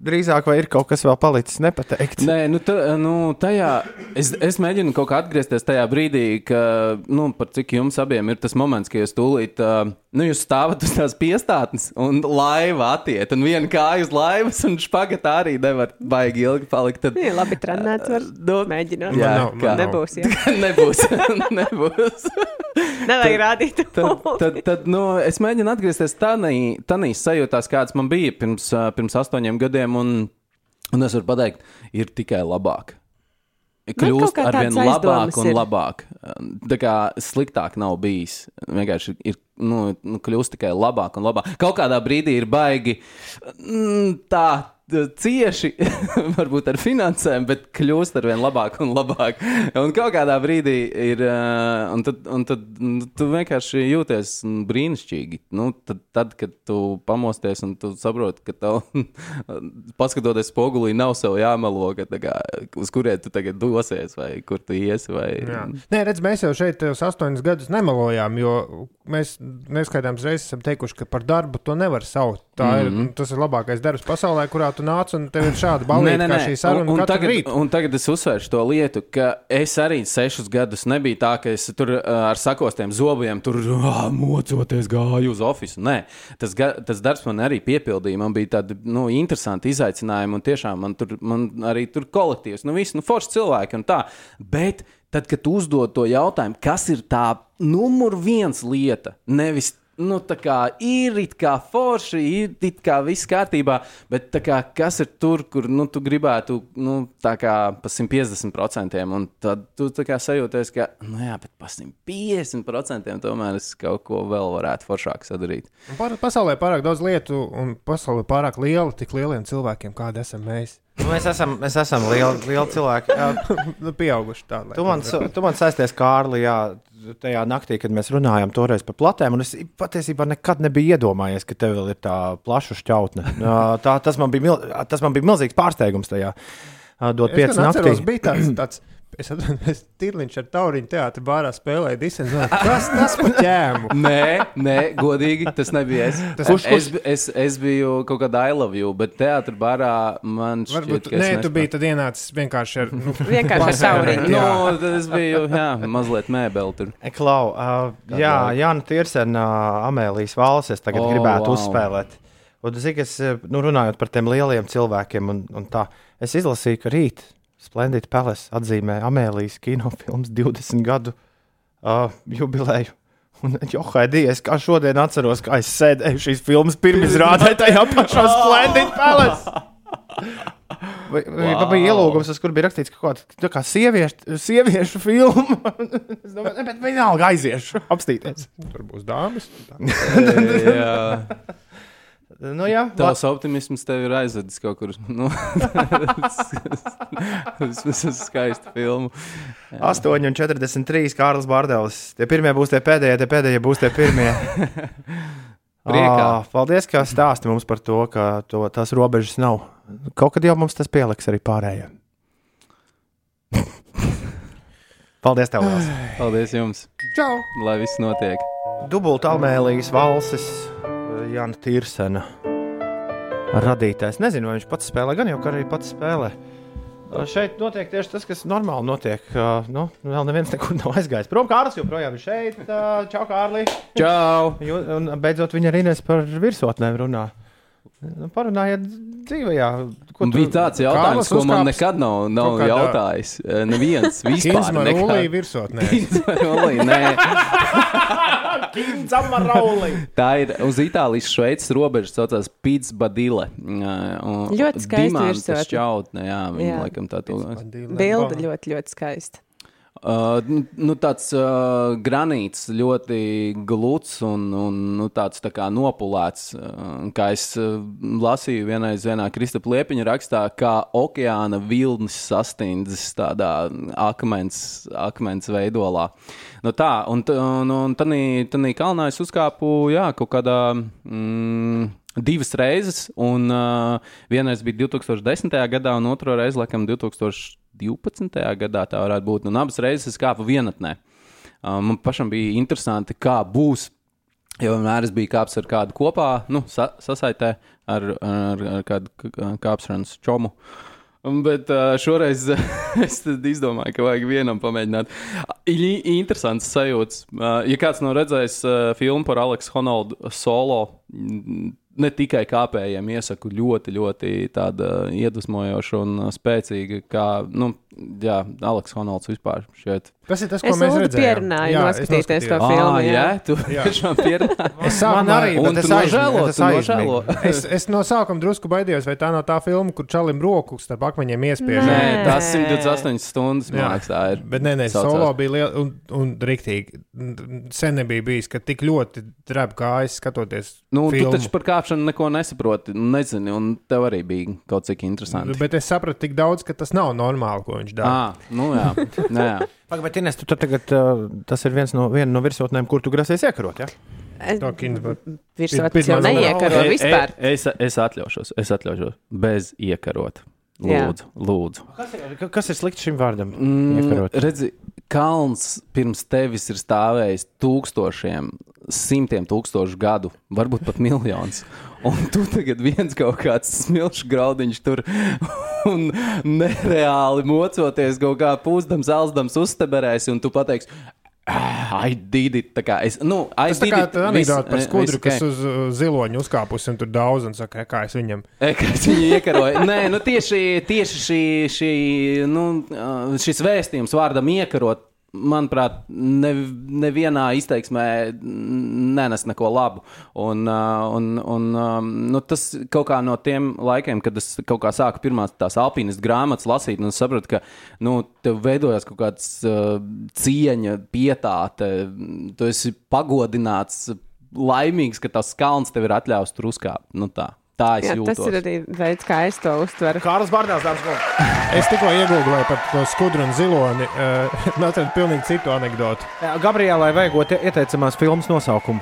drīzāk vai ir kaut kas vēl palicis nepateikts. Nē, nu, tā, nu tajā es, es mēģinu kaut kā atgriezties tajā brīdī, ka, nu, par cik jums abiem ir tas moments, ka jūs tūlīt, uh, nu, jūs stāvat uz tās piestātnes un laiva attiet, un viena kāja uz laivas, un špagatā arī nevar baigi ilgi palikt. Tad, Jā, labi trenēts var nu, mēģināt. jā, nav, man kā- nav. Nebūs, jā. nebūs, nebūs. Nevajag rādīt Tad, tad, tad nu, es mēģinu atgriezties tādā sajūtā, kāds man bija pirms, ā, pirms astoņiem gadiem, un, un es varu pateikt, ir tikai labāk. Man Kļūst ar vien labāk un ir. labāk. Tā kā sliktāk nav bijis. Vienkārši ir nu, nu, kļūst tikai labāk un labāk. Kaut kādā brīdī ir baigi mm, tā. Cieši, varbūt ar finansēm, bet kļūst ar vien labāk un labāk. Un kādā brīdī ir. ā, Un tad, un tad nu, tu vienkārši jūties mm, brīnišķīgi. Nu, tad, tad, kad tu pamosties un tu saproti, ka tev, paskatoties spogulī, nav sev jāmelo, ka, kā, uz kurien tu tagad dosies, vai kur tu iesi. Vai... Jā. Nē, redz, mēs jau šeit tos astoņus gadus nemelojām, jo mēs neskaitāms reizes esam teikuši, ka par darbu to nevar saukt. Tā mm -hmm. ir, tas ir labākais darbs pasaulē, kurā tu tu nāc un tev ir šāda balīta kā šī saruna un, un, tagad, rītu. un tagad es uzsvēršu to lietu, ka es arī sešus gadus nebiju tā, ka es tur ar sakostiem zobiem tur uh, mocoties gāju uz oficiālu. Nē, tas, ga, tas darbs man arī piepildīja. Man bija tādi nu, interesanti izaicinājumi, un tiešām man tur man arī tur kolektīvs, nu, visi nu, forši cilvēki un tā. Bet tad, kad uzdod to jautājumu, kas ir tā numur viens lieta, nevis nu, tā kā ir it kā forši, ir it kā viss kārtībā, bet tā kā, kas ir tur, kur nu, tu gribētu nu, tā kā pa 150%, un tad tu tā kā sajūties, ka, nu jā, bet pa 150% tomēr es kaut ko vēl varētu foršāk sadarīt. Par, pasaulē ir pārāk daudz lietu, un pasaulē ir pārāk liela tik lieliem cilvēkiem, kādi esam mēs. Nu, Mēs esam, mēs esam lieli, lieli cilvēki. Jā, nu, pieauguši tādā. Tu man, tu man saisties, Kārli, jā, tajā naktī, kad mēs runājām toreiz par platēm. un Es patiesībā nekad nebiju iedomājies, ka tev vēl ir tā plaša šķautne. Tā, tas, man bija, tas man bija milzīgs pārsteigums tajā. Dot pieci naktī. atceros, bija tāds, tāds es, es tirliņš ar tauriņu teātrī bārā spēlēju disenu. Kas tas par ķēmu? Nē, nē, godīgi, tas nebija es. Tas- Kurš, Kurš- es, es, es biju kaut kādā I love you, bet teātrī barā man šķiet, Varbūt, ka nē, tu biji tad ienācis vienkārši ar. Nu, Vienkārši ar tauriņu. jā. Nu, tad es biju, jā, mazliet mēbeli tur. Klau, uh, jā, Jānis Tirsena, uh, Amēlijas valsts, es tagad oh, gribētu wow. uzspēlēt. Un, zini, es, nu, runājot par tiem lieliem cilvēkiem, un, un tā, es izlasīju, ka rīt Splendid Palace atzīmē Amēlijas kinofilmas 20 gadu uh, jubileju. Un, Johai, Dievs, kā šodien atceros, kā es sēdēju šīs filmas pirmizrādē tajā pašā Splendid Palace. Vai, vai wow. bija ielūgums, kur bija rakstīts, ka kaut kāda kā sieviešu, sieviešu filma. es domāju, ne, bet vienalga aiziešu, apstīties. Tur būs dāmas. jā. Nu, jā, Tavs optimisms tev ir aizvedis kaut kur. Nu, Vismaz uz skaistu filmu. 8,43 Kārlis Bārdelis. Tie pirmie būs tie pēdējie, tie pēdējie būs tie pirmie. Priekā. Ā, paldies, ka stāsti mums par to, ka to, tās robežas nav. Kaut kad jau mums tas pieliks arī pārējiem. paldies, tev! Lielas. Paldies jums! Čau! Lai viss notiek! Dubultā Almēlijas valsts, Jānis Tirsena. Radītājs. Nezinu, vai viņš pats spēlē, gan jau kā arī pats spēlē. Ā, Šeit notiek tieši tas, kas normāli notiek. Nu, vēl neviens nekur nav aizgājis. Prom, Kārlis joprojām ir šeit. Ā, Čau, Kārli! Čau! Un beidzot, viņa arī nes par virsotnēm runā. Nu, Parunājiet dzīvē, ko Un bija tāds jautājums, ko man nekad nav, nav kādā- jautājis. Eh, Neviens vispār. Nekad. Virsotnē. Ulī, nē. Tā ir uz Itālijas Šveices robežas, saucās Pits Badile. Ļoti skaista virsotne. šķautne, jā, viņa Jā. laikam tā to. Bilde ļoti, ļoti skaista. Uh, nu- nu, tāds uh, granīts, ļoti gluds un, un nu, tāds tā kā nopulēts. Uh, kā es uh, lasīju vienreiz vienā Kristapa Liepiņa rakstā, kā okeāna vilnis sastindzis tādā akmens, akmens veidolā. Nu, tā, un, t- un, un tanī kalnā es uzkāpu, jā, kaut kādā. Mm, Divas reizes, un uh, vienreiz bija 2010. gadā, un otru reizi, laikam, 2012. gadā tā varētu būt. Un abas reizes es kāpu vienatnē. Uh, man pašam bija interesanti, kā būs. Jo vienmēr es biju kāpis ar kādu kopā, nu, sa sasaitē ar, ar, ar kādu kāpšanas čomu. Bet uh, šoreiz es izdomāju, ka vajag vienam pamēģināt. Ir interesants sajūts. Uh, ja kāds nav redzējis filmu par Aleksu Honoldu solo, mm, ne tikai kāpējiem, iesaku ļoti, ļoti iedvesmojoša un spēcīga, kā, nu, jā, Aleks Honolds vispār šeit. Tas ir tas, ko Es mēs redzējām. pierunāju Jā, es noskatīties to filmu, jā. jā, tu tiešām pierunāji. Es sākumā Man arī, Un bet tu es nožēlo, tu es nožēlo. Es, es no sākuma drusku baidījos, vai tā nav tā filma, kur čalim roku starp akmeņiem iespiež. Nē, Nē. tas 128 stundas, man liekas, tā ir. Bet nē, nē, saucās. solo bija liela un, un rīktīgi. Sen nebija bijis, ka tik ļoti drēb kājas skatoties. Nu, tu filmu. taču par kāpšanu neko nesaproti, nu, nezini, un tev arī bija kaut cik interesanti. Bet es sapratu tik daudz, ka tas nav normāli, ko viņš dara. Ah, nu jā, nē, jā. Pagaid, bet Ines, tagad, uh, tas ir viens no, viena no virsotnēm, kur tu grasies iekarot. Ja? Virsotnes jau neiekaro E- vispār. e- Es, es atļaušos, es atļaušos bez iekarot. Jā. Lūdzu, lūdzu. Kas ir, ka- kas ir slikts šim vārdam? Mm, Iekarot. redzi, kalns pirms tevis ir stāvējis tūkstošiem, simtiem tūkstošu gadu, varbūt pat miljonus. Un tu tagad viens kaut kāds smilšu graudiņš tur un nereāli mocoties kaut kā pūzdams, elzdams, uzteberēs, un tu pateiksi, "Ah, I did it. Tā kā es, nu, I Tas tā kā tā anekdote par eh, skudru, viss kas uz uh, ziloņa uzkāpus un tur daudz un saka, kā es viņam. E, Kas viņu iekaroja? Nē, nu tieši, tieši šī, šī, nu, ā, šis vēstījums vārdam iekarot, manuprāt, ne, nevienā izteiksmē nenes neko labu. Un, un, un, nu, tas kaut kā no tiem laikiem, kad es kaut kā sāku pirmās tās alpīnistas grāmatas lasīt, un sapratu, ka nu, tev veidojas kaut kāds uh, cieņa, pietāte, tu esi pagodināts, laimīgs, ka tas kalns tev ir atļauts tur uzkāpt. Nu, tā. Tā es Jā, jūtos. tas ir arī veids, kā es to uztveru. Kārlis Bārdāls, dāmas un kungi. Es tikko iegūlēju par to skudru un ziloni. Uh, Atradu pilnīgi citu anekdoti. Jā, Gabrielai vajagot ie- ieteicamās filmas nosaukumu.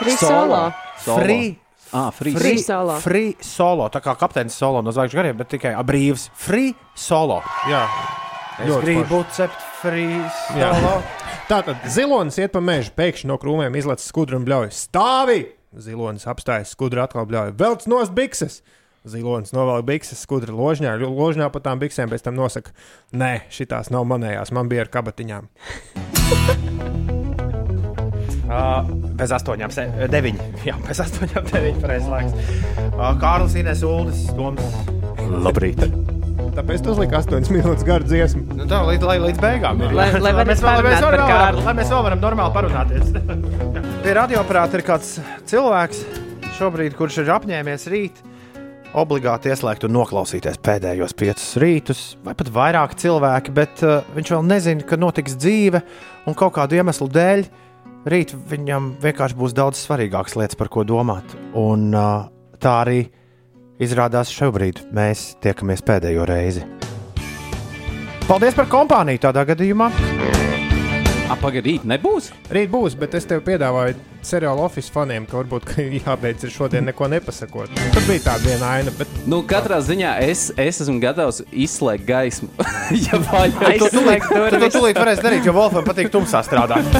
Free solo. Solo. Free. Ah, free. Free solo. Free solo. Tā kā kapteinis solo no zvaigžņu gariem, bet tikai brīvs. Free solo. Jā, Es Ļoti gribu cept free Jā. solo. Tātad zilonis iet pa mežu, pēkšņi no krūmiem izlaiž skudru un bļauj. Stāvi! Zilonis apstājas, skudra atkal bļauj. Velc nost bikses! Zilonis novelk bikses, skudra ložņā, ložņā pa tām biksēm, pēc tam nosaka, nē, šitās nav manējās, man bija ar kabatiņām. Uh, bez astoņām, deviņi. Jā, bez astoņām, deviņi. Pareizais laiks. Uh, Kārlis Inês Uldis, Toms. Labrīt. Tāpēc tas lika 8 minūtes garu dziesmu. Nu, tā līdz, lai, līdz beigām ir. Lai- lai mēs, vēl, mēs vēl, Kārli. lai mēs vēl varam normāli parunāties. Pie radioaparāta ir kāds cilvēks, šobrīd, kurš ir apņēmies rīt obligāti ieslēgt un noklausīties pēdējos piecus rītus, vai pat vairāk cilvēki, bet uh, viņš vēl nezina, ka notiks dzīve un kaut kādu iemeslu dēļ. Rīt viņam vienkārši būs daudz svarīgākas lietas, par ko domāt. Un uh, tā arī izrādās šobrīd mēs tiekamies pēdējo reizi. Paldies par kompāniju tādā gadījumā. Pagaidīt, nebūs. Rīt būs, bet es tev piedāvāju seriālu Office faniem, ka varbūt ka jābeidz ar šodien neko nepasakot. Tur bija tāda viena aina, bet Nu, katrā ziņā es, es esmu gatavs izslēgt gaismu. ja vajag. Durvis. Tu tūlīt varēsi darīt, jo Wolfam patīk tumsā strādāt.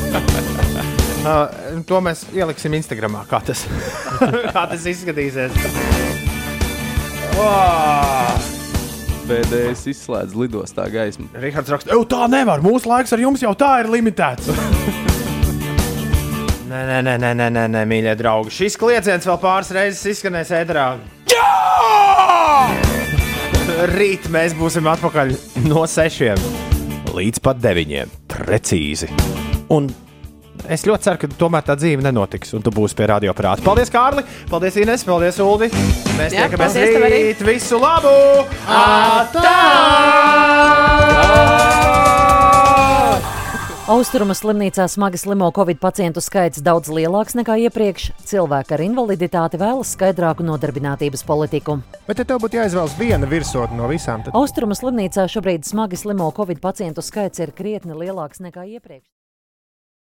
Uh, to mēs ieliksim Instagram, kā tas, kā tas izskatīsies. Wow! Pēdējais izslēdz lidostā gaismu. Rihards raksta, ka tā nevar. Mūsu laiks ar jums jau tā ir limitēts. nē, nē, nē, nē, nē, nē, nē, mīļie draugi. Šis klieciens vēl pāris reizes izskanēs ēterā. Rīt mēs būsim atpakaļ no sešiem līdz pat deviņiem. Precīzi. Un es ļoti ceru, ka tomēr tā dzīve nenotiks, un tu būsi pie radioaparāta. Paldies, Kārli! Paldies, Ines! Paldies, Uldi! Mēs Jā, tiekamies rīt! Visu labu! Atā! Austruma slimnīcā smagi slimo Covid pacientu skaits daudz lielāks nekā iepriekš. Cilvēki ar invaliditāti vēlas skaidrāku nodarbinātības politiku. Bet, ja tev būtu jāizvēlas viena virsotne no visām, tad Austruma slimnīcā šobrīd smagi slimo Covid pacientu skaits ir krietni lielāks nekā iepriekš.